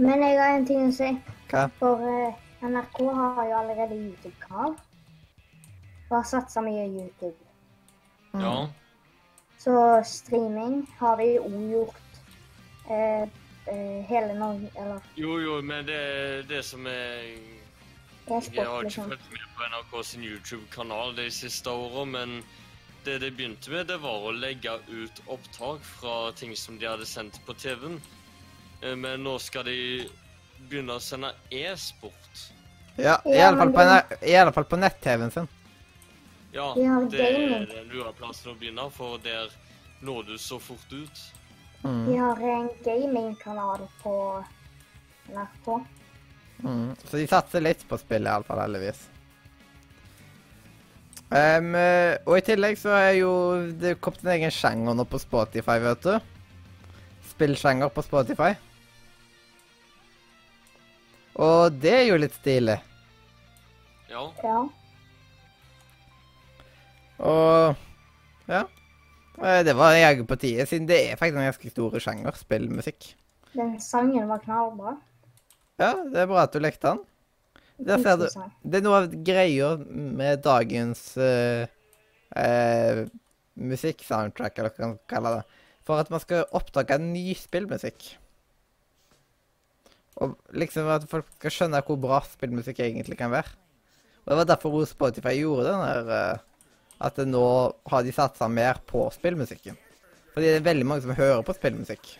Men jeg har en ting å si. Hva? For eh, NRK har jo allerede YouTube-kanal. Og har satsa mye YouTube. Ja. Så streaming har de òg gjort. Eh, eh, hele Norge Eller Jo, jo, men det, det som er Jeg har ikke liksom. fulgt med på NRK sin YouTube-kanal de siste åra, men det de begynte med, det var å legge ut opptak fra ting som de hadde sendt på TV-en. Eh, Men nå skal de begynne å sende e-sport. Ja, i alle fall på, det- på nett-TV-en sin. Ja, De det er gaming. den lure plassen å begynne, for der når du så fort ut. Mm. De har en gamingkanal på NRK. Mm. Så de satser litt på spillet, iallfall, heldigvis. Um, og i tillegg så er jo det kommet en egen sjanger nå på Spotify, vet du. Spillsjanger på Spotify. Og det er jo litt stilig. Ja. Ja. Og ja. Eh, Det var jaggu på tide, siden det er faktisk en ganske stor sjanger, spillmusikk. Den sangen var knallbra. Ja, det er bra at du lekte den. Der ser du. Det er noe av greia med dagens uh, musikksoundtrack, eller hva man kan kalle det. For at man skal oppdage ny spillmusikk. Og liksom at folk skal skjønne hvor bra spillmusikk egentlig kan være. Og det var derfor Spotify gjorde den der eh, At nå har de satsa mer på spillmusikken. Fordi det er veldig mange som hører på spillmusikk.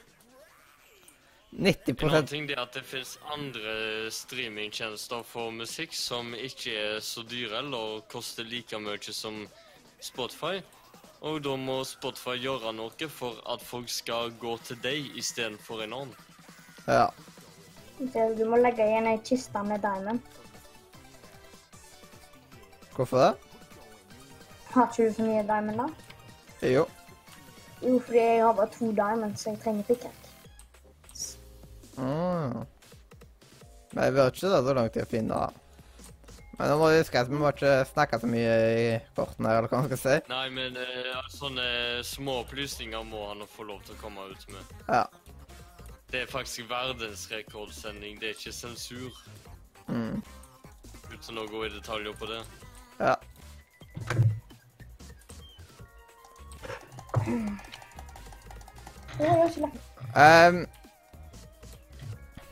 90 En annen ting er at det finnes andre streamingtjenester for musikk som ikke er så dyre eller koster like mye som Spotify. Og da må Spotify gjøre noe for at folk skal gå til deg istedenfor en annen. Ja. Du må legge igjen ei kiste med diamond. Hvorfor det? Har ikke du så mye diamond, da? Jo. Jo, fordi jeg har bare to diamonds, så jeg trenger pickaxe. Mm. Men jeg vet ikke det så langt tid å finne det. Men nå må du huske at vi må ikke snakke så mye i kortene, her, eller hva man skal si. Nei, men uh, sånne små opplysninger må han få lov til å komme ut med. Ja. Det er faktisk verdensrekordsending, det er ikke sensur. Mm. Uten å gå i detaljer på det. Ja.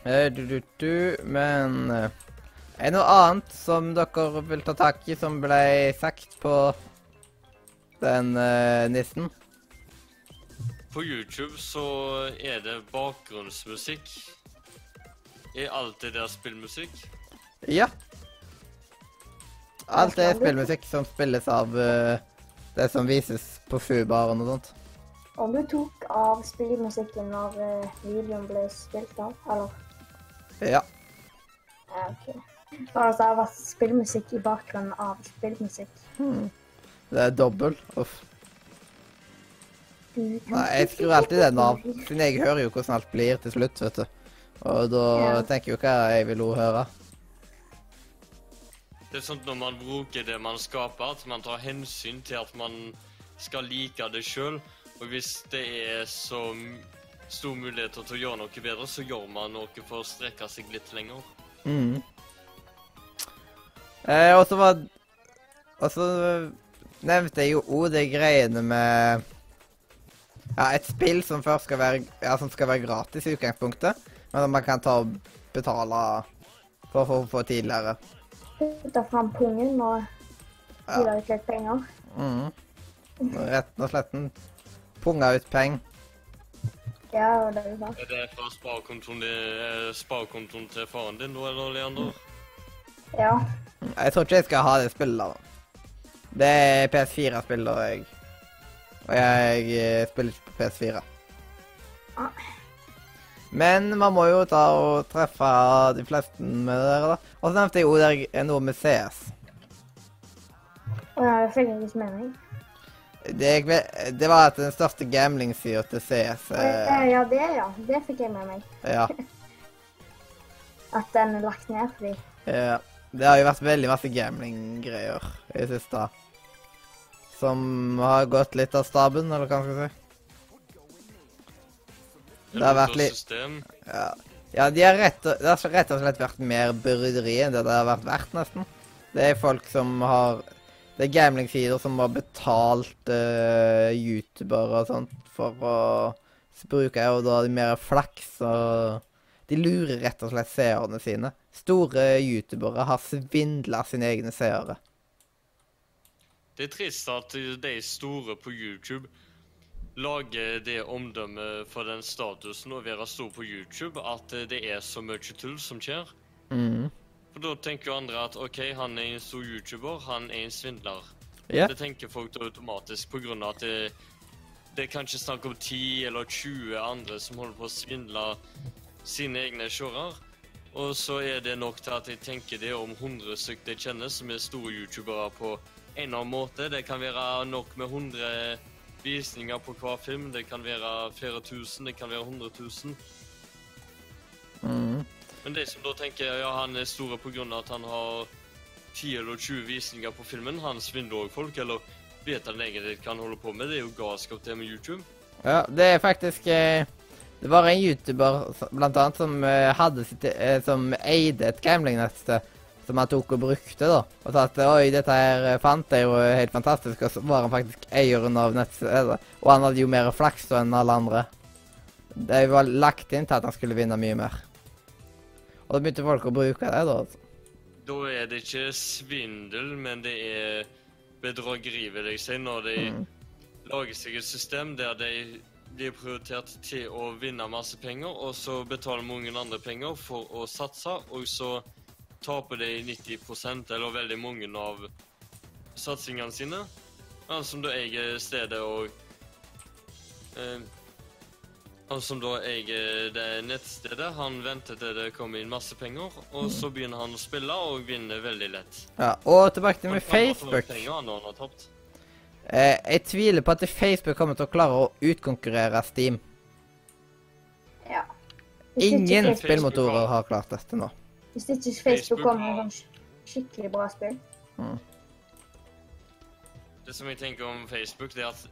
Eh, du, du, du, men eh, Er det noe annet som dere vil ta tak i, som ble sagt på den uh, nissen? På YouTube så er det bakgrunnsmusikk. Er alt det der spillmusikk? Ja. Alt er spillmusikk som spilles av eh, det som vises på Fubaren og sånt. Og du tok av spillmusikken når eh, videoen ble spilt av, eller? Ja. Ja, ok. Altså, det har vært spillmusikk i bakgrunnen av spillmusikk. Det er dobbel. Uff. Nei, jeg skrur alltid den av, siden jeg hører jo hvordan alt blir til slutt, vet du. Og da Ja. tenker jeg jo hva jeg vil høre. Det er sånn når man bruker det man skaper, at man tar hensyn til at man skal like det sjøl. Og hvis det er så stor mulighet til å gjøre noe bedre, så gjør man noe for å strekke seg litt lenger. Mm. Eh, og så var Og så nevnte jeg jo òg de greiene med Ja, et spill som først skal være Ja, som skal være gratis i utgangspunktet, men som man kan ta og betale for å få tidligere. Ta fram pungen og gi ut litt penger. Mm. Rett og sletten. Punga ut penger. Ja, og det er jo sant. Er det fra sparekontoen eh, sparekontoen til faren din, da, eller, Leander? Ja. Jeg tror ikke jeg skal ha det spillet. da. Det er PS4-spill, og jeg Og jeg eh, spiller ikke på PS4. Ah. Men man må jo ta og treffe de fleste med dere, da. Og så nevnte jeg jo der noe med CS. Og det fikk jeg ikke med meg. Det, det var den største gambling-sida til CS Eh, eh, Ja, det ja. Det fikk jeg med meg. Ja. [laughs] At den er lagt ned fordi Ja. Det har jo vært veldig masse gambling-greier i det siste. Som har gått litt av staben, eller hva skal jeg si. Det har vært litt-. Ja, ja de har rett, og- det har rett og slett vært mer bryderi enn det det har vært verdt, nesten. Det er folk som har Det er gambling-sider som har betalt uh, youtubere og sånt for å bruke, og da har de mer flaks og De lurer rett og slett seerne sine. Store youtubere har svindla sine egne seere. Det er trist at de store på YouTube lager det omdømmet for den statusen og være stor på YouTube at det er så mye tull som skjer. Mm. For da tenker jo andre at OK, han er en stor YouTuber, han er en svindler. Yeah. Det tenker folk da automatisk på grunn av at det, det er kanskje snakk om 10 eller 20 andre som holder på å svindle sine egne seere. Og så er det nok til at jeg tenker det om 100 stykker jeg kjenner som er store youtubere på en eller annen måte. Det kan være nok med 100 visninger på hver film. Det kan være flere tusen, det kan være 100 000. Mm. Men de som da tenker ja, han er store pga. at han har 10 eller 20 visninger på filmen, han svindler òg folk, eller vet han egentlig hva han holder på med? Det er jo galskap, det med YouTube. Ja, det er faktisk eh, Det var en YouTuber blant annet som eh, hadde sitt eh, Som eide et gamblingnettsted som han tok og brukte, da. Og sa at oi, dette her eh, fant jeg jo helt fantastisk, og så var han faktisk eieren av nettstedet. Og han hadde jo mer flaks enn alle andre. Det var lagt inn til at han skulle vinne mye mer. Og da begynte folk å bruke det, da. altså. Da er det ikke svindel, men det er bedrageri, vil jeg si, når de Mm. lager seg et system der de blir prioritert til å vinne masse penger, og så betaler mange andre penger for å satse, og så taper de 90% eller veldig mange av satsingene sine. Han som da eier stedet og eh, Han som da eier det nettstedet, han venter til det kommer inn masse penger, og så begynner han å spille og vinner veldig lett. Ja, Og tilbake til med Facebook. Penger han har tapt. Eh, jeg tviler på at Facebook kommer til å klare å utkonkurrere Steam. Ja. Ingen spillmotorer har klart dette nå. Hvis ikke Facebook kommer med sånn skikkelig bra spill. Det som jeg tenker om Facebook, det er at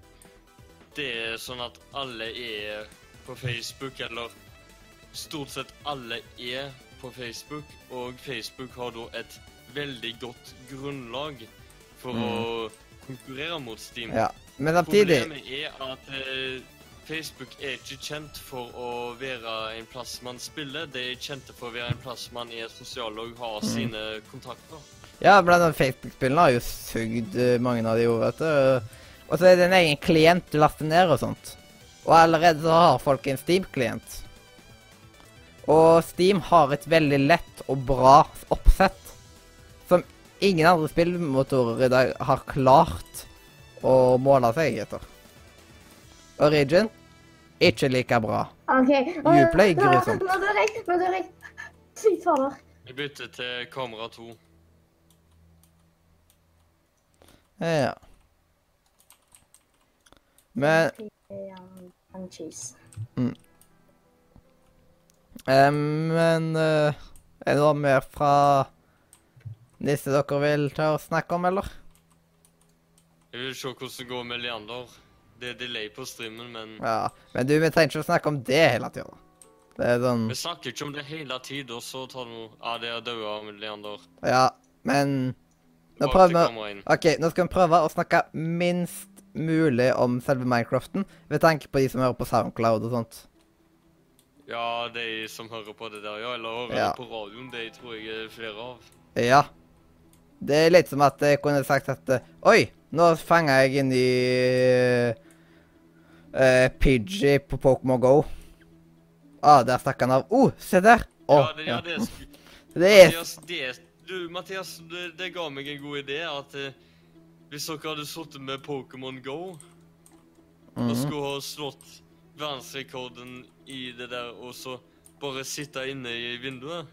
det er sånn at alle er på Facebook, eller stort sett alle er på Facebook, og Facebook har da et veldig godt grunnlag for å konkurrere mot Steam. Ja, Men samtidig Problemet er at eh, Facebook er ikke kjent for å være en plass man spiller. Det er kjent for å være en plass man er sosial og har sine kontakter. Ja, blant annet Facebook-spillene har jo sugd eh, mange av de jo, vet du. Og så er det en egen klient du laster ned og sånt. Og allerede så har folk en Steam-klient. Og Steam har et veldig lett og bra oppsett som ingen andre spillmotorer i dag har klart å måle seg etter. Origin ikke like bra. OK. Uplay, grusomt. Nå dør jeg. Nå dør jeg. Sykt fader. Vi bytter til kamera 2. Ja. Men mm. eh, Men eh, er det noe mer fra disse dere vil ta og snakke om, eller? Jeg vil se hvordan det går med Leander. Det er delay på streamen, men Ja. Men du, vi trenger ikke å snakke om det hele tida. Det er sånn vi snakker ikke om det hele tiden, og så tar det noe Ja, det er daua med Leander. Ja, men Nå prøver vi. OK, nå skal vi prøve å snakke minst mulig om selve Minecraften, ved tanke på de som hører på Soundcloud og sånt. Ja, de som hører på det der, ja. Eller hører Ja. på radioen. De tror jeg er flere av. Ja. Det er litt som at jeg kunne sagt at eh, Oi, nå fanga jeg inn i uh, Pidgey på Pokémon Go. Ah, der stakk han av. Oh, se der! Oh, ja, det, ja, [laughs] det, det er Mathias, det, du, Mathias, det, det ga meg en god idé at uh, hvis dere hadde sittet med Pokémon Go og Mhm. skulle ha slått verdensrekorden i det der, og så bare sitte inne i vinduet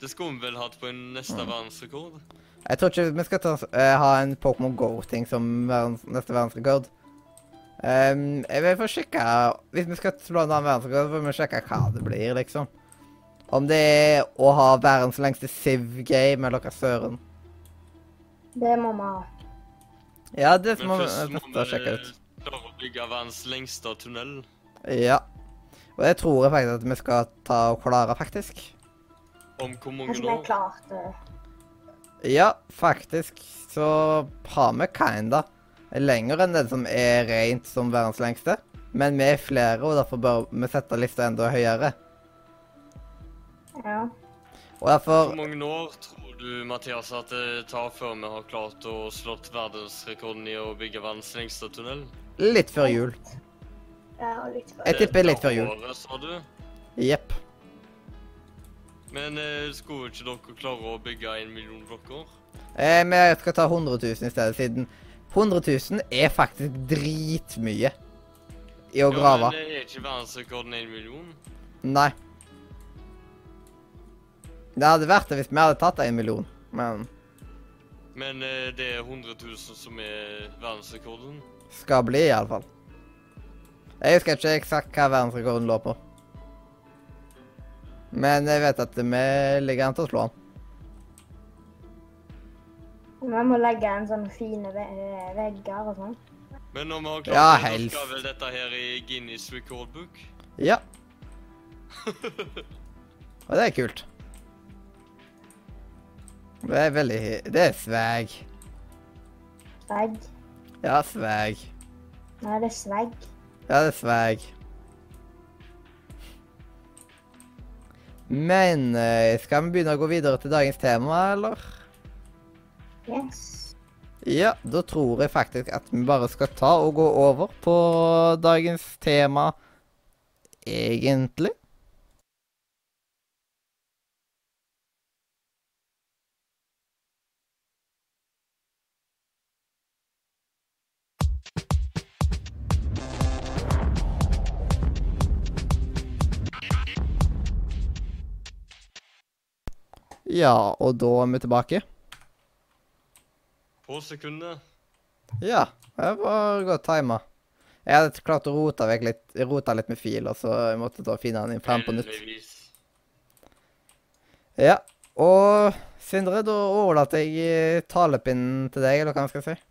Det skulle vi vel hatt på en neste Mm. verdensrekord? Jeg tror ikke vi skal ta, uh, ha en Pokémon Go-ting som verdens, neste verdensrekord. Ehm, jeg vil få sjekke Hvis vi skal slå en annen verdensrekord, får vi sjekke hva det blir, liksom. Om det er å ha verdens lengste Civ-game, eller hva søren. Det må vi ha. Ja, det må vi først må sjekke ut. klare å bygge verdens lengste tunnel. Ja. Og det tror jeg faktisk at vi skal ta og klare, faktisk. Om hvor mange Kanskje vi har år? klart det. Ja, faktisk så har vi kinda lenger enn den som er rent som verdens lengste. Men vi er flere, og derfor bør vi sette lista enda høyere. Ja. Og derfor Hvor mange år tror du, Mathias, at det tar før vi har klart å slått verdensrekorden i å bygge verdens lengste tunnel? litt før jul. Ja, litt før. Jeg tipper litt før jul. Året, sa du? Jepp. Men eh, skulle ikke dere klare å bygge en million blokker? Eh, vi skal ta 100 000 i stedet, siden 100 000 er faktisk dritmye i å Ja, grave. men er ikke verdensrekorden én million? Nei. Det hadde vært det hvis vi hadde tatt én million, men Men eh, det er 100 000 som er verdensrekorden. skal bli, iallfall. Jeg husker ikke eksakt hva verdensrekorden lå på. Men jeg vet at vi ligger an til å slå den. Vi må legge en sånn fine ve vegger og sånn. Men når vi har klart Ja, det, så skal vel dette her i Guinness rekordbok? Ja. [laughs] Og det er kult. Det er veldig Det er svag. Svegg. Ja, svag. Nei, det er svegg. Ja, det er svag. Men eh, skal vi begynne å gå videre til dagens tema, eller? Ja, da tror jeg faktisk at vi bare skal ta og gå over på dagens tema, egentlig. Ja, og da er vi tilbake. På sekundet. Ja, det var godt tima. Jeg hadde klart å rote vekk litt, rota litt med filer, så jeg måtte da finne den frem på nytt. Ja, og Sindre, da overlater jeg eh, talepinnen til deg, eller hva skal skal si.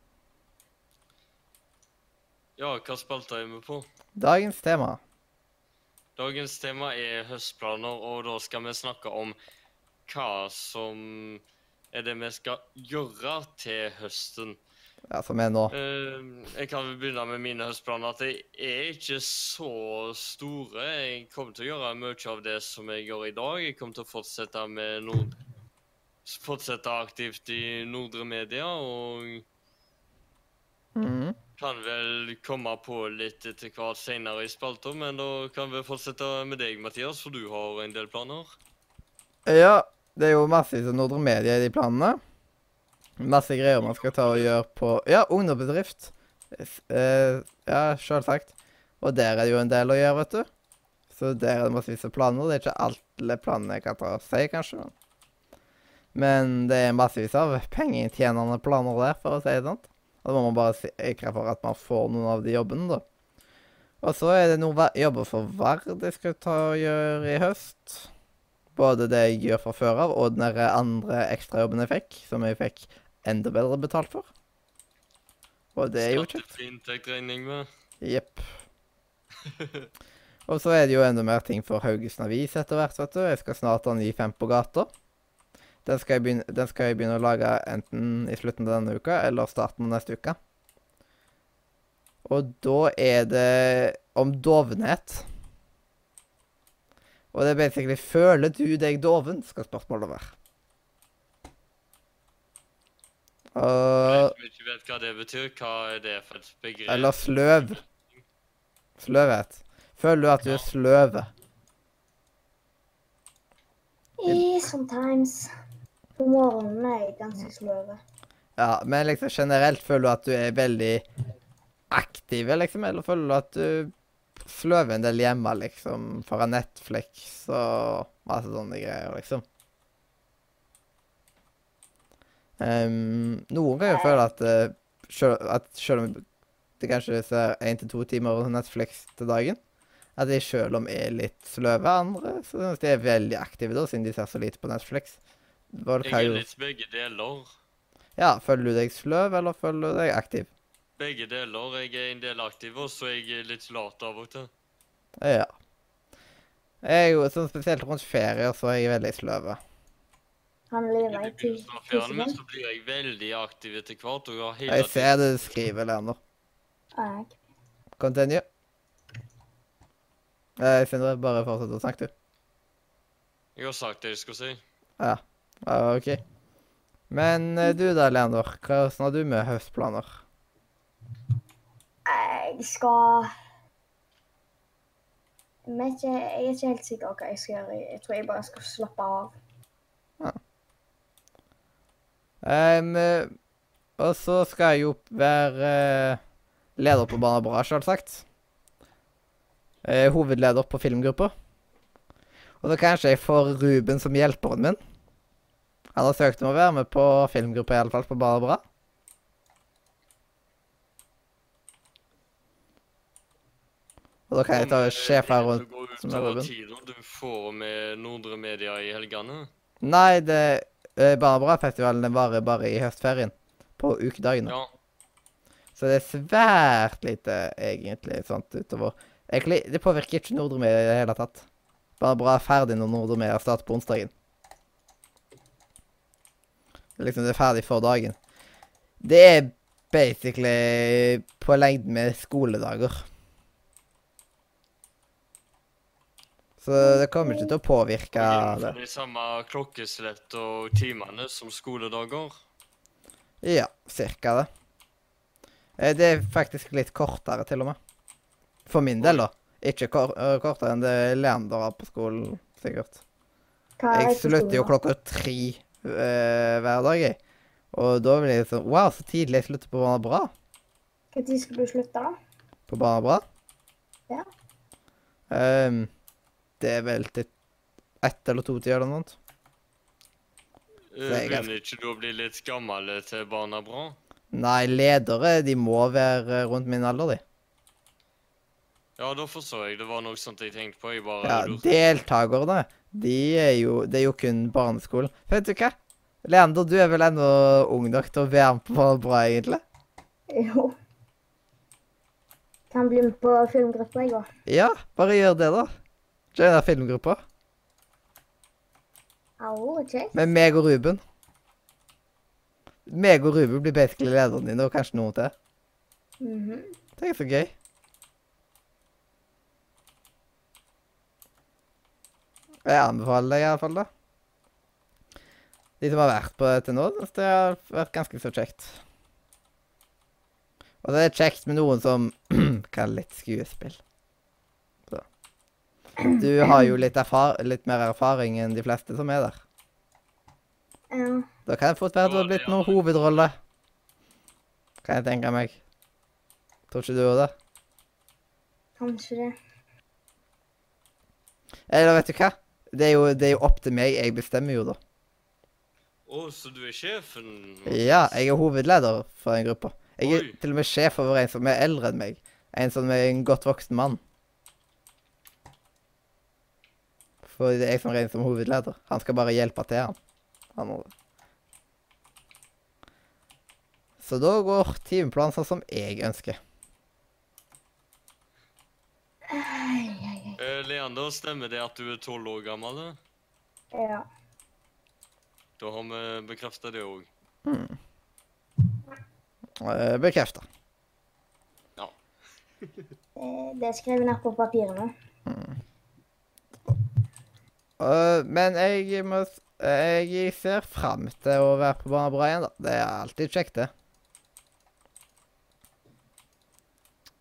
Ja, hva spalte jeg med på? Dagens tema. Dagens tema er høstplaner, og da skal vi snakke om hva som er det vi skal gjøre til høsten. Ja, for meg nå. Eh, jeg kan begynne med mine høstplaner. At de er ikke så store. Jeg kommer til å gjøre mye av det som jeg gjør i dag. Jeg kommer til å fortsette med nord... Fortsette aktivt i Nordre Media, og mm. kan vel komme på litt etter hvert senere i spalter, men da kan vi fortsette med deg, Mathias, for du har en del planer. Ja, det er jo masse Nordre Media i de planene. Masse greier man skal ta og gjøre på Ja, ungdomsbedrift. Eh, ja, sjølsagt. Og der er det jo en del å gjøre, vet du. Så der er det massevis av planer. Det er ikke alle planene jeg kan ta og si, kanskje. Men det er massevis av pengetjenende planer der, for å si det sånn. Og da må man bare sikre for at man får noen av de jobbene, da. Og så er det noen jobber for Vard jeg skal ta og gjøre i høst. Både det jeg gjør fra før av, og den der andre ekstrajobben jeg fikk, som jeg fikk enda bedre betalt for. Og det er jo kjekt. Skattefri inntektregning, hva? Jepp. [laughs] Og så er det jo enda mer ting for Haugesund Avis etter hvert, vet du. Jeg skal snart ha ny Fem på gata. Den skal, jeg begynne, den skal jeg begynne å lage enten i slutten av denne uka eller starten av neste uke. Og da er det om dovenhet. Og det er basically 'Føler du deg doven?' skal spørsmålet være. Og Vet du ikke vet hva det betyr? Hva er det for et begrep? Eller sløv. Sløvhet. Føler du at du er sløve? I Sometimes. På morgenen er jeg ganske sløv. Ja, men liksom generelt føler du at du er veldig aktiv, liksom? Eller føler du at du sløver en del hjemme, liksom? Foran Netflix og masse sånne greier, liksom? Um, noen kan jo føle at, uh, selv, at selv om det kanskje ser én til to timer Netflix til dagen, at de selv om er litt sløve, andre så synes de er veldig aktive da, siden de ser så lite på Netflix. Jeg er litt begge deler. Ja, føler du deg sløv, eller føler du deg aktiv? Begge deler. Jeg er en del aktiv, og så er jeg litt lat av og til. Ja. Jeg er jo sånn spesielt rundt ferier, så er jeg veldig sløv. Han lever i ti begynnelsen min så blir jeg veldig aktiv etter hvert, og jeg har hele Jeg ser det du skriver, Leander. år. Continue. Eh, Sindre, bare fortsett å snakke, du. Jeg har sagt det jeg skal si. Ja, ja OK. Men eh, du da, Leander. Hvordan har du med høstplaner? Jeg skal Jeg vet ikke, jeg er ikke helt sikker hva jeg skal gjøre. Jeg tror jeg bare skal slappe av. Ja. Um, og så skal jeg jo være eh, leder på Barna Bra, selvsagt. Hovedleder på filmgruppa. Og da kanskje jeg får Ruben som hjelperen min. Han har søkt om å være med på filmgruppa, i alle fall på Barna Bra. Og da kan jeg ta sjef her rundt som er Ruben. tiden du får med Nordre Media i helgene. Nei, det eh, Barna Bra-festivalen den varer bare i høstferien. På ukedagene. Ja. Så det er svært lite egentlig sånt utover. Egentlig, Det påvirker ikke Nordre Media i det hele tatt. Bare bra ferdig når Nordre Media starter på onsdagen. Det er liksom det er ferdig for dagen. Det er basically på lengden med skoledager. Så det kommer ikke til å påvirke det. De samme klokkeslett og timene som skoledager. Ja, cirka det. Eh, Det er faktisk litt kortere, til og med. For min del, da. Ikke kor øh, kortere enn det Leander har på skolen, sikkert. Er Jeg slutter jo klokka tre øh, hver dag, jeg. Og da blir det sånn Wow, så tidlig jeg slutter på Barna Bra. Når skal du slutte, da? På Barna Bra. Ja. Ehm, det er vel til ett eller to tider eller noe sånt. Eh, er Begynner ikke du å bli litt gammel til barna bra? Nei, ledere, de må være rundt min alder, de. Ja, da forstår jeg. Det var noe sånt jeg tenkte på. Jeg bare Ja, deltakerne, de er jo Det er jo kun barneskolen. Vet du hva? Leander, du er vel ennå ung nok til å være med på Barna Bra, egentlig? Jo. Kan bli med på filmgruppa, jeg òg. Ja, bare gjør det, da. Joina filmgruppa. Au, okay. Med meg og Ruben. Meg og Ruben blir basically lederen din, og kanskje noen til. Mhm. Det er så gøy. Jeg anbefaler deg iallfall, da. De som har vært på det til nå, syns det har vært ganske så kjekt. Og det er kjekt med noen som [clears throat] kan litt skuespill. Du har jo litt, erfar litt mer erfaring enn de fleste som er der. Ja. Da kan det fort være at du har blitt noen hovedrolle. Kan jeg tenke meg. Tror ikke du òg det? Kanskje det. Eller vet du hva? Det er, jo, det er jo opp til meg. Jeg bestemmer jo, da. Å, så du er sjefen? Ja, jeg er hovedleder for den gruppa. Jeg er Oi. til og med sjef over en som er eldre enn meg. En som er en godt voksen mann. For det er jeg som regnes som hovedleder. Han skal bare hjelpe til, han. han må- Så da går timeplanen sånn som jeg ønsker. Uh, Leander, stemmer det at du er tolv år gammel? da? Ja. Da har vi bekrefta det òg. Uh, Bekrefta. Ja. Det er skrevet ned på papirene. Uh, men jeg må Jeg ser fram til å være på Barna Bra igjen, da. Det er alltid kjekt, det. Ja,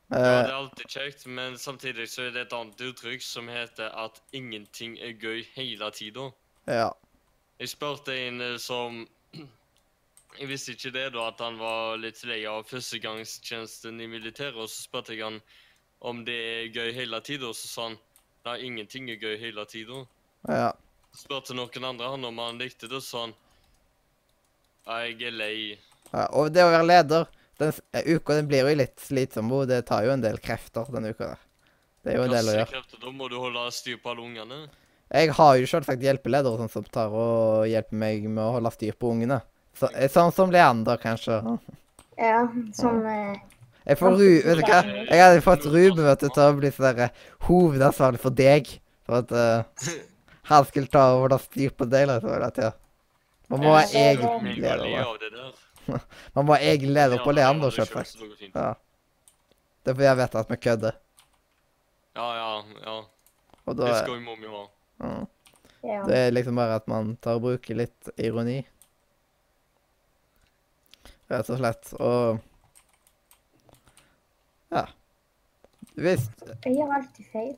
Uh, det er alltid kjekt, men samtidig så er det et annet uttrykk som heter at ingenting er gøy hele tida. ja. Jeg spurte en eh, som [clears throat] Jeg visste ikke det, da, at han var litt lei av førstegangstjenesten i militæret. Og så spurte jeg han om det er gøy hele tida, og så sa han nei, ingenting er gøy hele tida. Ja. Spurte noen andre han om han likte det, så sa han «Nei, jeg er lei. ja. Og det å være leder den eh, uka den blir jo litt slitsom, og det tar jo en del krefter denne uka der. Det er jo en del å gjøre. krefter, Da må du holde styr på alle ungene. Jeg har jo selvsagt hjelpeledere sånn som tar og hjelper meg med å holde styr på ungene. Så, eh, sånn som Leander, kanskje. [laughs] Ja, som eh, Jeg får Ru... Vet du hva? Jeg hadde fått Ruben vet du, til å bli sånn hovedansvarlig for deg. For at eh, [laughs] han skulle ta og styre styr på liksom, hele tida. Man må ha Ja, egen leder. [laughs] Man må ha egen leder på Ja, Leander, selvfølgelig, selvsagt. Ja. Det er fordi jeg vet at vi kødder. Ja, ja, ja. Og da Det er- skal ha. Ja. Det er liksom bare at man tar og bruker litt ironi. Rett og slett. Og Ja. Visst. Jeg gjør alltid feil.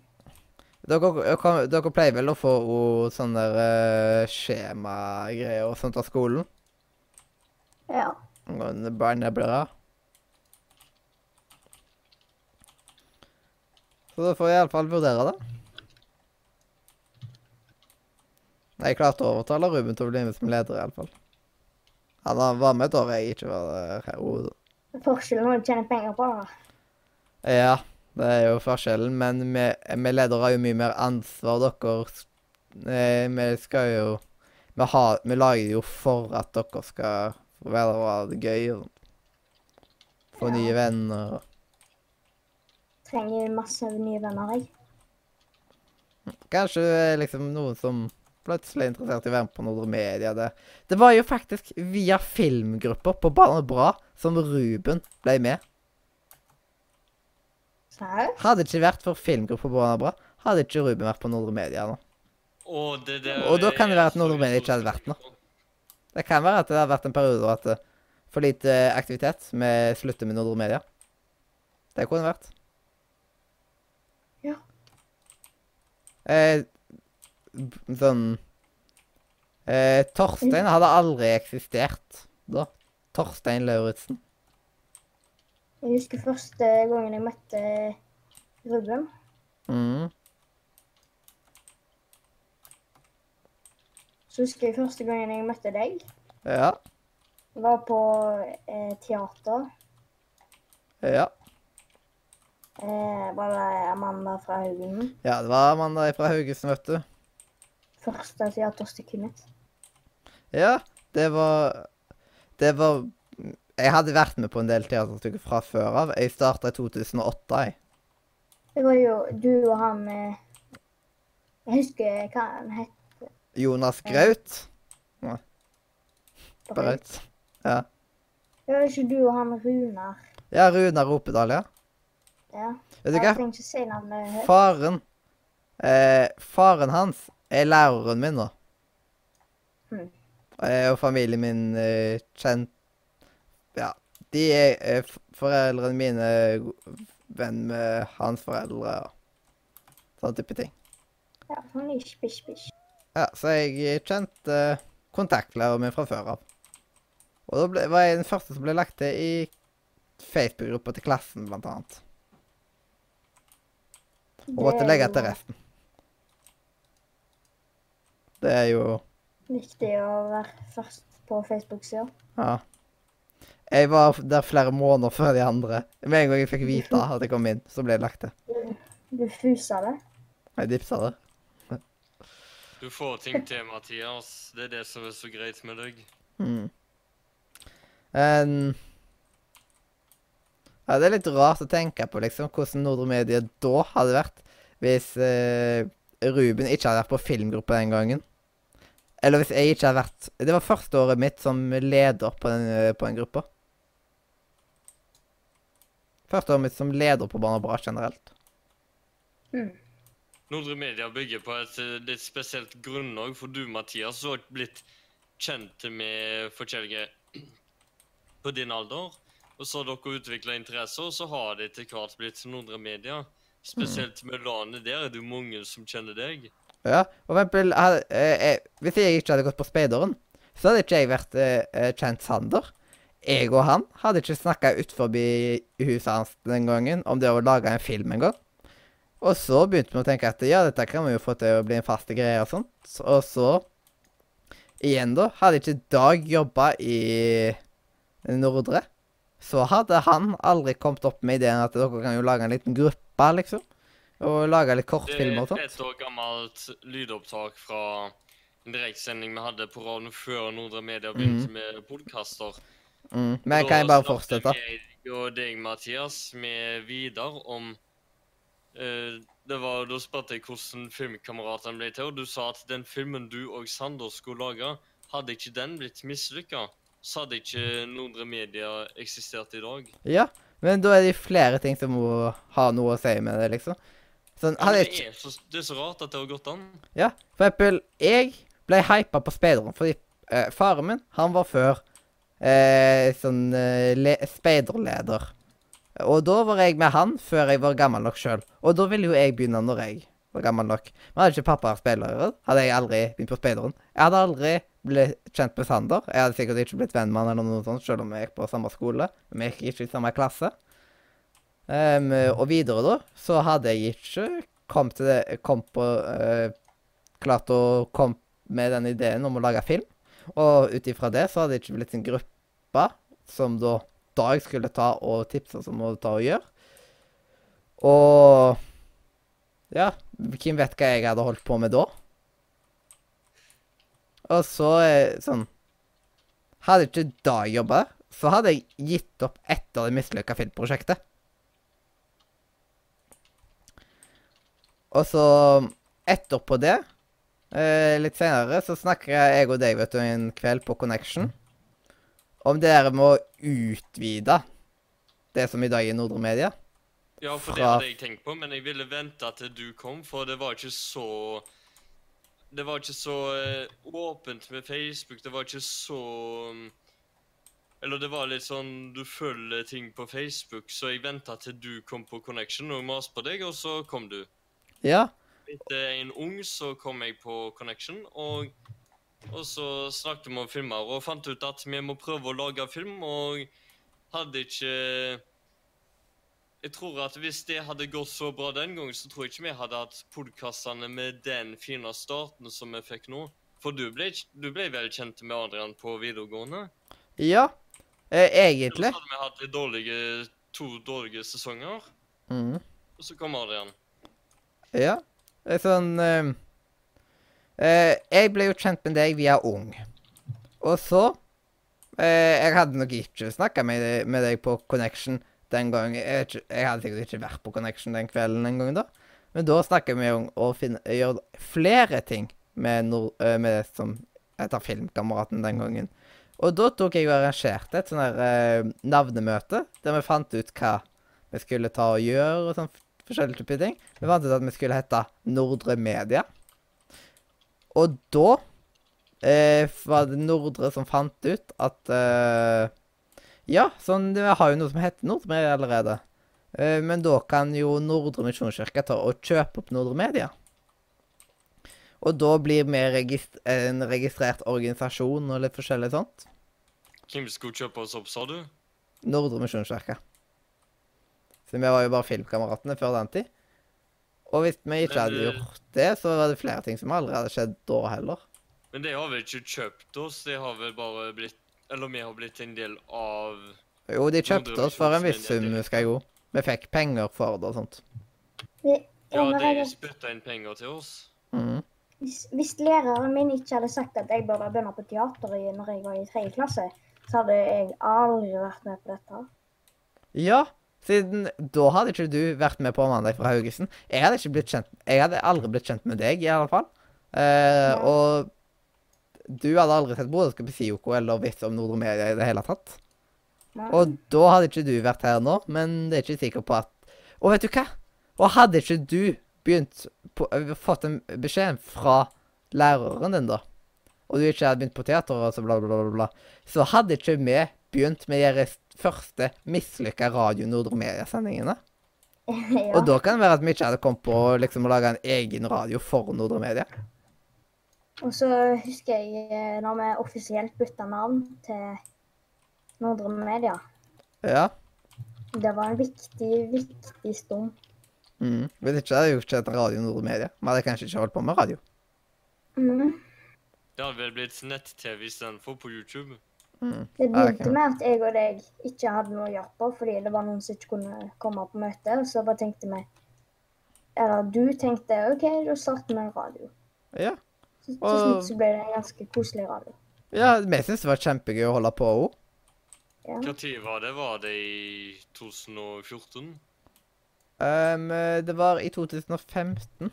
Dere, dere, pleier vel å få sånne der, eh, skjemagreier og sånt av skolen? Ja. Barneblødere? Så da får jeg iallfall vurdere det. Jeg klarte å overtale Ruben til å bli med som leder, iallfall. Han var- var med et år jeg ikke var her. hodet. Forskjellen når du tjener penger på det. Ja, det er jo forskjellen, men vi, vi ledere har jo mye mer ansvar. Dere eh, Vi skal jo vi, har, vi lager jo for at dere skal være ha det gøy og få Ja. nye venner. og Trenger masse nye venner, jeg. Kanskje liksom noen som plutselig er interessert i å være med på Nordre Media. Det, det var jo faktisk via filmgrupper på Barne Bra som Ruben ble med. Serr? Hadde det ikke vært for filmgruppa på Barne hadde ikke Ruben vært på Nordre Media nå. Og, det det, Og da kan det være at Nordre Media ikke hadde vært noe. Det kan være at det har vært en periode at det for lite aktivitet med slutte med Nordre Media. Det kunne vært. Ja. Eh, sånn eh, Torstein hadde aldri eksistert da. Torstein Lauritzen. Jeg husker første gangen jeg møtte Ruben. Mm. Så husker jeg første gangen jeg møtte deg. Ja. Jeg var på eh, teater. Ja. Eh, var det Amanda fra Haugen. Ja, det var Amanda fra Haugesund, vet du. Første teaterstykket mitt. Ja, det var Det var Jeg hadde vært med på en del teaterstykker fra før av. Jeg starta i 2008, jeg. Det var jo du og han eh, Jeg husker hva han het. Jonas Graut. Nei. Braut. Ja. Det var ikke du og han Runar. ja, Runar Ropedal, ja. Ja. Vet du hva? ikke si navnet høyt. Faren eh, Faren hans er læreren min nå. Hmm. Eh, og familien min eh, kjent Ja. De er eh, foreldrene mine er venn med hans foreldre og sånn type ting. Ja, sånn ish, bish, bish. Ja, så jeg kjente uh, kontaktlæreren min fra før av. Og da ble, var jeg den første som ble lagt til i Facebook-gruppa til klassen, blant annet. Og måtte legge til resten. Det er jo Viktig å være først på Facebook-sida. Ja. Jeg var der flere måneder før de andre. Med en gang jeg fikk vite [laughs] at jeg kom inn, så ble det lagt til. Du fusa det. Jeg dipsa det. Du får ting til, Mathias. Det er det som er så greit med deg. Mm. En- ja, det er litt rart å tenke på liksom, hvordan Nordre Media da hadde vært hvis uh, Ruben ikke hadde vært på filmgruppe den gangen. Eller hvis jeg ikke hadde vært Det var første året mitt som leder på den, eh, på den gruppa. Første året mitt som leder på Barna Bra generelt. Mm. Nordre Media bygger på et eh, litt spesielt grunnlag, for du, Mathias, har blitt kjent med forskjellige [clears throat] på din alder. Og så har dere utvikla interesser, og så har det etter hvert blitt Nordre Media. Spesielt med landet der er det jo mange som kjenner deg. Ja, og for eksempel hadde, eh, eh, Hvis jeg ikke hadde gått på Speideren, så hadde ikke jeg vært eh, eh, kjent Sander. Jeg og han hadde ikke snakka utenfor huset hans den gangen om det å lage en film en gang. Og så begynte vi å tenke at ja, dette kan vi jo få til å bli en fast greie og sånt. Og så Igjen, da. Hadde ikke Dag jobba i Nordre, så hadde han aldri kommet opp med ideen at dere kan jo lage en liten gruppe, liksom. Og lage litt kortfilmer og sånt. Det er et år gammelt lydopptak fra en direktsending vi hadde på radioen før Nordre Media begynte med podkaster. Mm. Men kan jeg bare fortsette? Jeg og deg, Mathias, med Vidar om uh, det var, Da spurte jeg hvordan filmkameratene ble til, og du sa at den filmen du og Sander skulle lage, hadde ikke den blitt mislykka, så hadde ikke Nordre Media eksistert i dag. Ja, men da er det flere ting som må ha noe å si med det, liksom. Sånn, hadde det, er så, det er så rart at det har gått an. Ja, for eksempel, jeg ble hypa på speideren fordi eh, faren min, han var før eh, sånn eh, speiderleder. Og da var jeg med han før jeg var gammel nok sjøl. Og da ville jo jeg begynne når jeg var gammel nok. Men hadde ikke pappa vært speider, hadde jeg aldri begynt på speideren. Jeg hadde aldri blitt kjent med Sander. Jeg hadde sikkert ikke blitt venn med han eller noe sånt, selv om jeg gikk på samme skole. Vi gikk ikke i samme klasse. Um, og videre da, så hadde jeg ikke kommet til det, kom på eh, Klart å komme med den ideen om å lage film. Og ut ifra det så hadde det ikke blitt en gruppe som da Dag skulle ta og tipse som om å ta og gjøre. Og Ja, hvem vet hva jeg hadde holdt på med da? Og så eh, sånn Hadde ikke Dag jobba så hadde jeg gitt opp etter det mislykka filmprosjektet. Og så etterpå det, eh, litt senere, så snakker jeg og deg vet du, en kveld på Connection om det der med å utvide det som i dag er Nordre Media. Ja, for det hadde jeg tenkt på, men jeg ville vente til du kom, for det var ikke så Det var ikke så eh, åpent med Facebook. Det var ikke så mm, Eller det var litt sånn Du følger ting på Facebook, så jeg venta til du kom på Connection og maste på deg, og så kom du. Ja, Etter en ung så kom jeg på Connection, og, og så snakket vi om filmer og fant ut at vi må prøve å lage film, og hadde ikke Jeg tror at hvis det hadde gått så bra den gangen, så tror jeg ikke vi hadde hatt podkastene med den fine starten som vi fikk nå. For du ble, du ble vel kjent med Adrian på videregående? ja eh, egentlig. Så hadde vi hatt dårlige, to dårlige sesonger, Mm. og så kom Adrian. Ja. Er sånn eh, eh, Jeg ble jo kjent med deg via Ung. Og så eh, Jeg hadde nok ikke snakka med, med deg på Connection den gangen. Jeg, jeg hadde sikkert ikke vært på Connection den kvelden en gang da. Men da snakker vi om å finne, gjøre flere ting med, nord, eh, med det som heter Filmkameraten den gangen. Og da tok jeg og arrangerte et sånn her eh, navnemøte, der vi fant ut hva vi skulle ta og gjøre, og sånn forskjellige typer ting. Vi fant ut at vi skulle hete Nordre Media. Og da eh, var det Nordre som fant ut at eh, Ja, sånn, vi har jo noe som heter Nordre Media allerede. Eh, men da kan jo Nordre Misjonskirke ta og kjøpe opp Nordre Media. Og da blir vi regist en registrert organisasjon og litt forskjellig sånt. Hvem skulle kjøpe oss opp, sa du? Nordre Misjonskirke. Så vi var jo bare filmkameratene før den tid. Og hvis vi ikke hadde gjort det, så var det flere ting som aldri hadde skjedd da heller. Men de har vel ikke kjøpt oss, de har vel bare blitt Eller vi har blitt en del av Jo, de kjøpte oss for en viss sum, husker jeg jo. Vi fikk penger for det og sånt. Vi, Ja, de spytta inn penger til oss. Mm. hvis, hvis læreren min ikke hadde sagt at jeg burde begynne på teater når jeg var i tredje klasse, så hadde jeg aldri vært med på dette. Ja, siden da hadde ikke du vært med på Mandag fra Haugesund. Jeg hadde ikke blitt kjent Jeg hadde aldri blitt kjent med deg, i alle fall. Eh, Og du hadde aldri sett Broderskap i Sioko eller visst om Nordre Media i det hele tatt. Nei. Og da hadde ikke du vært her nå, men det er ikke sikker på at Og vet du hva? Og hadde ikke du begynt på, øh, fått en beskjed fra læreren din, da, og du ikke hadde begynt på teater, og så bla, bla, bla, bla, så hadde ikke vi begynt med de første mislykka Radio Nordre Media-sendingene. ja. Og da kan det være at vi ikke hadde kommet på liksom, å lage en egen radio for Nordre Media. Og så husker jeg eh, når vi offisielt bytta navn til Nordre Media. Ja. Det var en viktig, viktig stund. Mm. Hvis ikke hadde jeg jo ikke hett Radio Nordre Media. Vi hadde kanskje ikke holdt på med radio. Mm. Det hadde vel blitt nett-TV istedenfor på YouTube. Mm. Det begynte okay. med at jeg og deg ikke hadde noe å gjøre på fordi det var noen som ikke kunne komme på møte. Og så bare tenkte vi Eller du tenkte OK, da starter vi en radio. Ja. Så, til Og- slutt så ble det en ganske koselig radio. ja, vi syntes det var kjempegøy å holde på òg. Ja. Tid var det? Var det i 2014? Um, det var i 2015.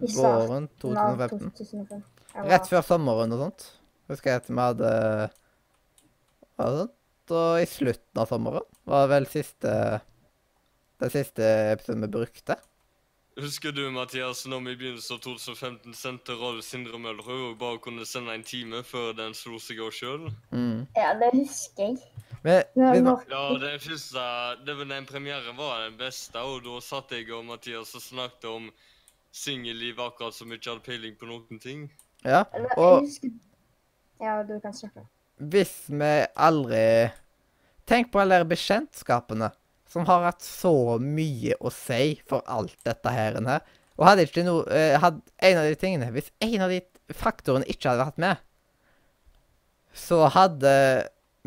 I Våren Av 2015. 2005. Rett før sommeren og sånt. Husker jeg at vi hadde hva var det sånt? Og i slutten av sommeren var vel siste Den siste episoden vi brukte. Husker du, Mathias, når vi i begynnelsen av 2015 sendte Radio Sindre Møllerud og bare kunne sende en time før den slo seg av sjøl? Mm. Ja, det husker jeg. Men vi, Ja, den første det var Den premieren var den beste, og da satt jeg og Mathias og snakket om singelliv akkurat som vi ikke hadde peiling på noen ting. ja, og Ja, du kan snakke. Hvis vi aldri Tenk på alle de bekjentskapene som har hatt så mye å si for alt dette her. Og hadde ikke noe eh, hadde En av de tingene Hvis en av de faktorene ikke hadde vært med, så hadde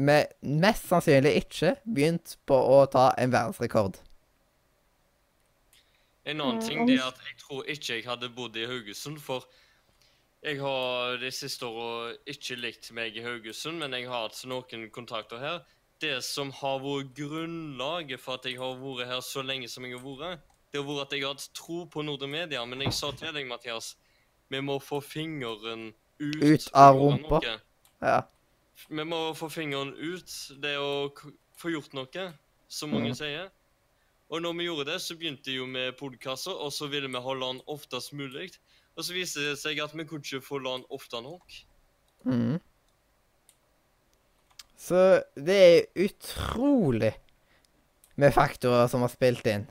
vi mest sannsynlig ikke begynt på å ta en verdensrekord. En annen Mm, ting det er at jeg tror ikke jeg hadde bodd i Haugesund, for jeg har de siste åra ikke likt meg i Haugesund, men jeg har hatt noen kontakter her. Det som har vært grunnlaget for at jeg har vært her så lenge som jeg har vært, det har vært at jeg har hatt tro på Nordre Media. Men jeg sa til deg, Mathias, vi må få fingeren ut. Ut av rumpa. Ja. Vi må få fingeren ut. Det å få gjort noe, som mange mm. sier. Og når vi gjorde det, så begynte jo med podkasser, og så ville vi holde den oftest mulig. Og så viste det seg at vi kunne ikke få LAN ofte nok. Mm. Så det er utrolig med faktorer som har spilt inn.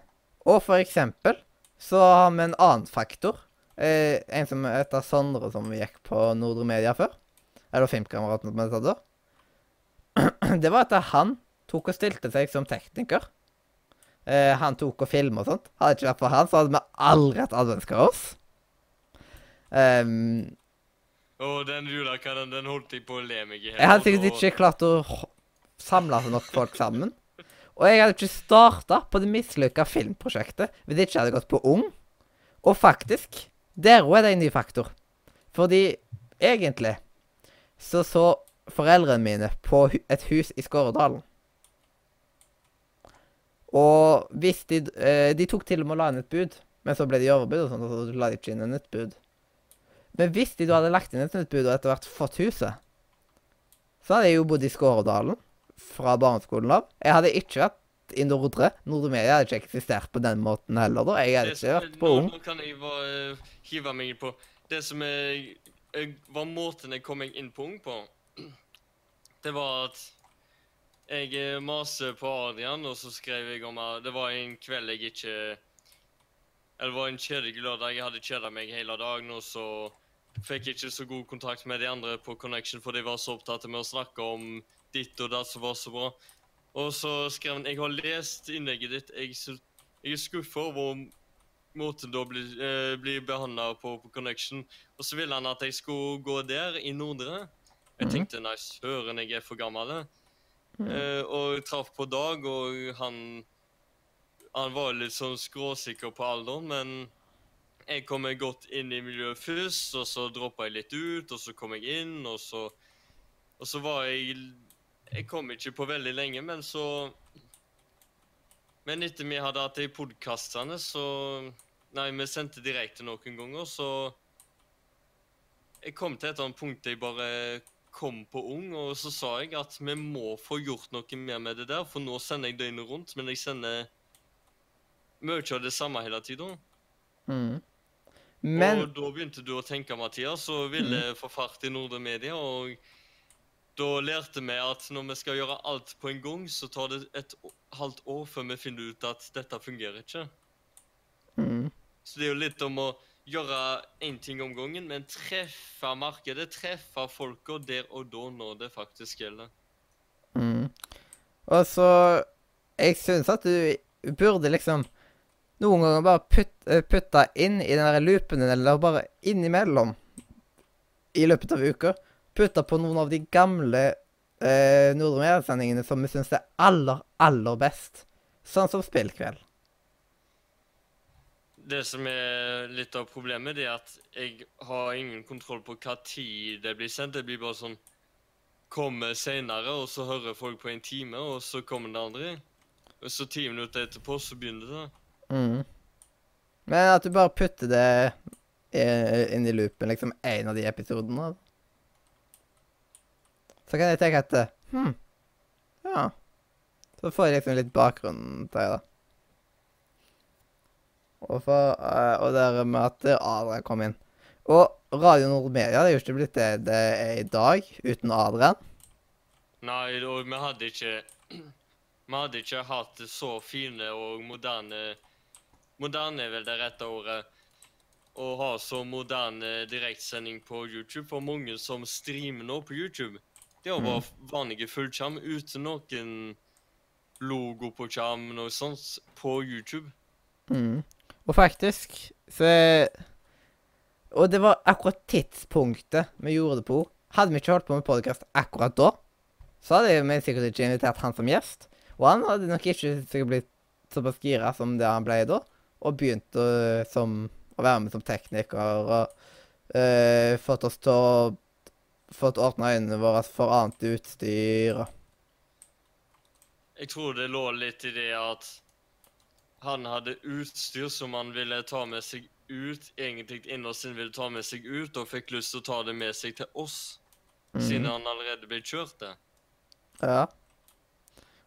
Og for eksempel så har vi en annen faktor. Eh, en som heter Sondre, som gikk på Nordre Media før. Eller filmkameraten som hadde da. [clears throat] Det var at han tok og stilte seg som tekniker. Eh, han tok og filma og sånt. Hadde det ikke vært for han, så hadde vi aldri hatt adventskaos. Um, Og den julekalenderen den holdt jeg på å le meg i hjel. Jeg hadde sikkert ikke klart å samle så nok folk sammen. Og jeg hadde ikke starta på det mislykka filmprosjektet hvis jeg ikke hadde gått på Ung. Og faktisk, der òg er det en ny faktor. Fordi egentlig så så foreldrene mine på et hus i Skåredalen. Og hvis de eh, De tok til og med å la inn et bud, men så ble de overbud og sånn, og så la de ikke inn en nytt bud. Men hvis de da hadde lagt inn et nytt bud og etter hvert fått huset, så hadde jeg jo bodd i Skåredalen fra barneskolen av. Jeg hadde ikke vært i Nordre. Nordre Media hadde ikke eksistert på den måten heller, da. Jeg hadde ikke vært på Ung. Nå kan jeg bare eh, hive meg på Det som jeg, jeg, var måten jeg kom meg inn på Ung på, [clears throat] det var at jeg eh, maser på Adrian, og så skrev jeg om at det var en kveld jeg ikke Eller det var en kjedelig lørdag. Jeg hadde kjeda meg hele dagen, og så fikk ikke så god kontakt med de andre på Connection, for de var så opptatt med å snakke om ditt og datt som var så bra. Og så skrev han jeg har lest innlegget ditt. Jeg, jeg er skuffa over måten du blir, eh, bli behandla på på Connection. Og så ville han at jeg skulle gå der, i Nordre. Jeg Mhm. tenkte nei, søren, jeg er for gammel. Mhm. Eh, og jeg traff på Dag, og han Han var litt sånn skråsikker på alderen, men jeg kom meg godt inn i miljøet først, og så droppa jeg litt ut, og så kom jeg inn, og så Og så var jeg Jeg kom ikke på veldig lenge, men så Men etter vi hadde hatt de podkastene, så Nei, vi sendte direkte noen ganger, så Jeg kom til et eller annet punkt jeg bare kom på ung, og så sa jeg at vi må få gjort noe mer med det der, for nå sender jeg døgnet rundt, men jeg sender mye av det samme hele tida. Mm. Men Og da begynte du å tenke, Mathias, og ville få fart i Nordre Media. Og da lærte vi at når vi skal gjøre alt på en gang, så tar det et halvt år før vi finner ut at dette fungerer ikke. mm. Så det er jo litt om å gjøre én ting om gangen, men treffe markedet, treffe folka der og da, når det faktisk gjelder. Mm. Og så Jeg syns at du burde liksom noen ganger bare putt, eh, inn i den der loopen din, eller bare innimellom i løpet av uka. Putta på noen av de gamle eh, Nordre Media-sendingene som vi syns er aller, aller best. Sånn som Spillkveld. Det som er litt av problemet, det er at jeg har ingen kontroll på hva tid det blir sendt. Det blir bare sånn Kommer seinere, og så hører folk på en time, og så kommer det andre. Og så ti minutter etterpå, så begynner det. Mm. Men at du bare putter det inn i loopen, liksom én av de episodene. Så kan jeg tenke at Hm. Ja. Så får jeg liksom litt bakgrunnen til det. Og, for, eh, og der er med at Adrian kom inn. Og Radio Nord Media det er jo ikke blitt det det er i dag, uten Adrian. Nei, og vi hadde ikke [clears throat] Vi hadde ikke hatt så fine og moderne Moderne er vel det rette ordet. Å ha så moderne direktsending på YouTube. For mange som streamer nå på YouTube, det er bare vanlige fullskjerm uten noen logo på skjermen og sånt på YouTube. Mm. Og faktisk så Og det var akkurat tidspunktet vi gjorde det på. Hadde vi ikke holdt på med podkast akkurat da, så hadde vi sikkert ikke invitert han som gjest. Og han hadde nok ikke sikkert blitt såpass gira som det han ble da, og begynte å, som, å være med som tekniker og eh, fått oss til å Fått ordna øynene våre for annet utstyr Jeg tror det lå litt i det at han hadde utstyr som han ville ta med seg ut, egentlig innerst inne ville ta med seg ut, og fikk lyst til å ta det med seg til oss, siden Mhm. han allerede ble kjørt det. Ja.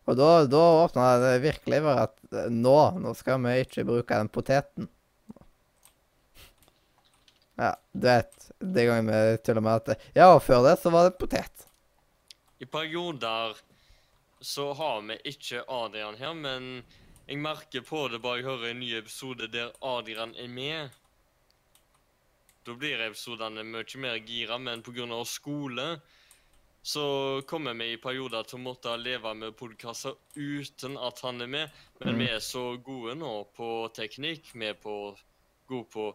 Og da, da åpna det virkelig for at eh, nå, nå skal vi ikke bruke den poteten. Ja, du vet, det ganger vi tuller med at Ja, og før det så var det potet. I perioder så har vi ikke Adrian her, men jeg merker på det bare jeg hører en ny episode der Adrian er med. Da blir episodene mye mer gira, men pga. skole så kommer vi i perioder til å måtte leve med podkaster uten at han er med. Men Mm. vi er så gode nå på teknikk. Vi er på, gode på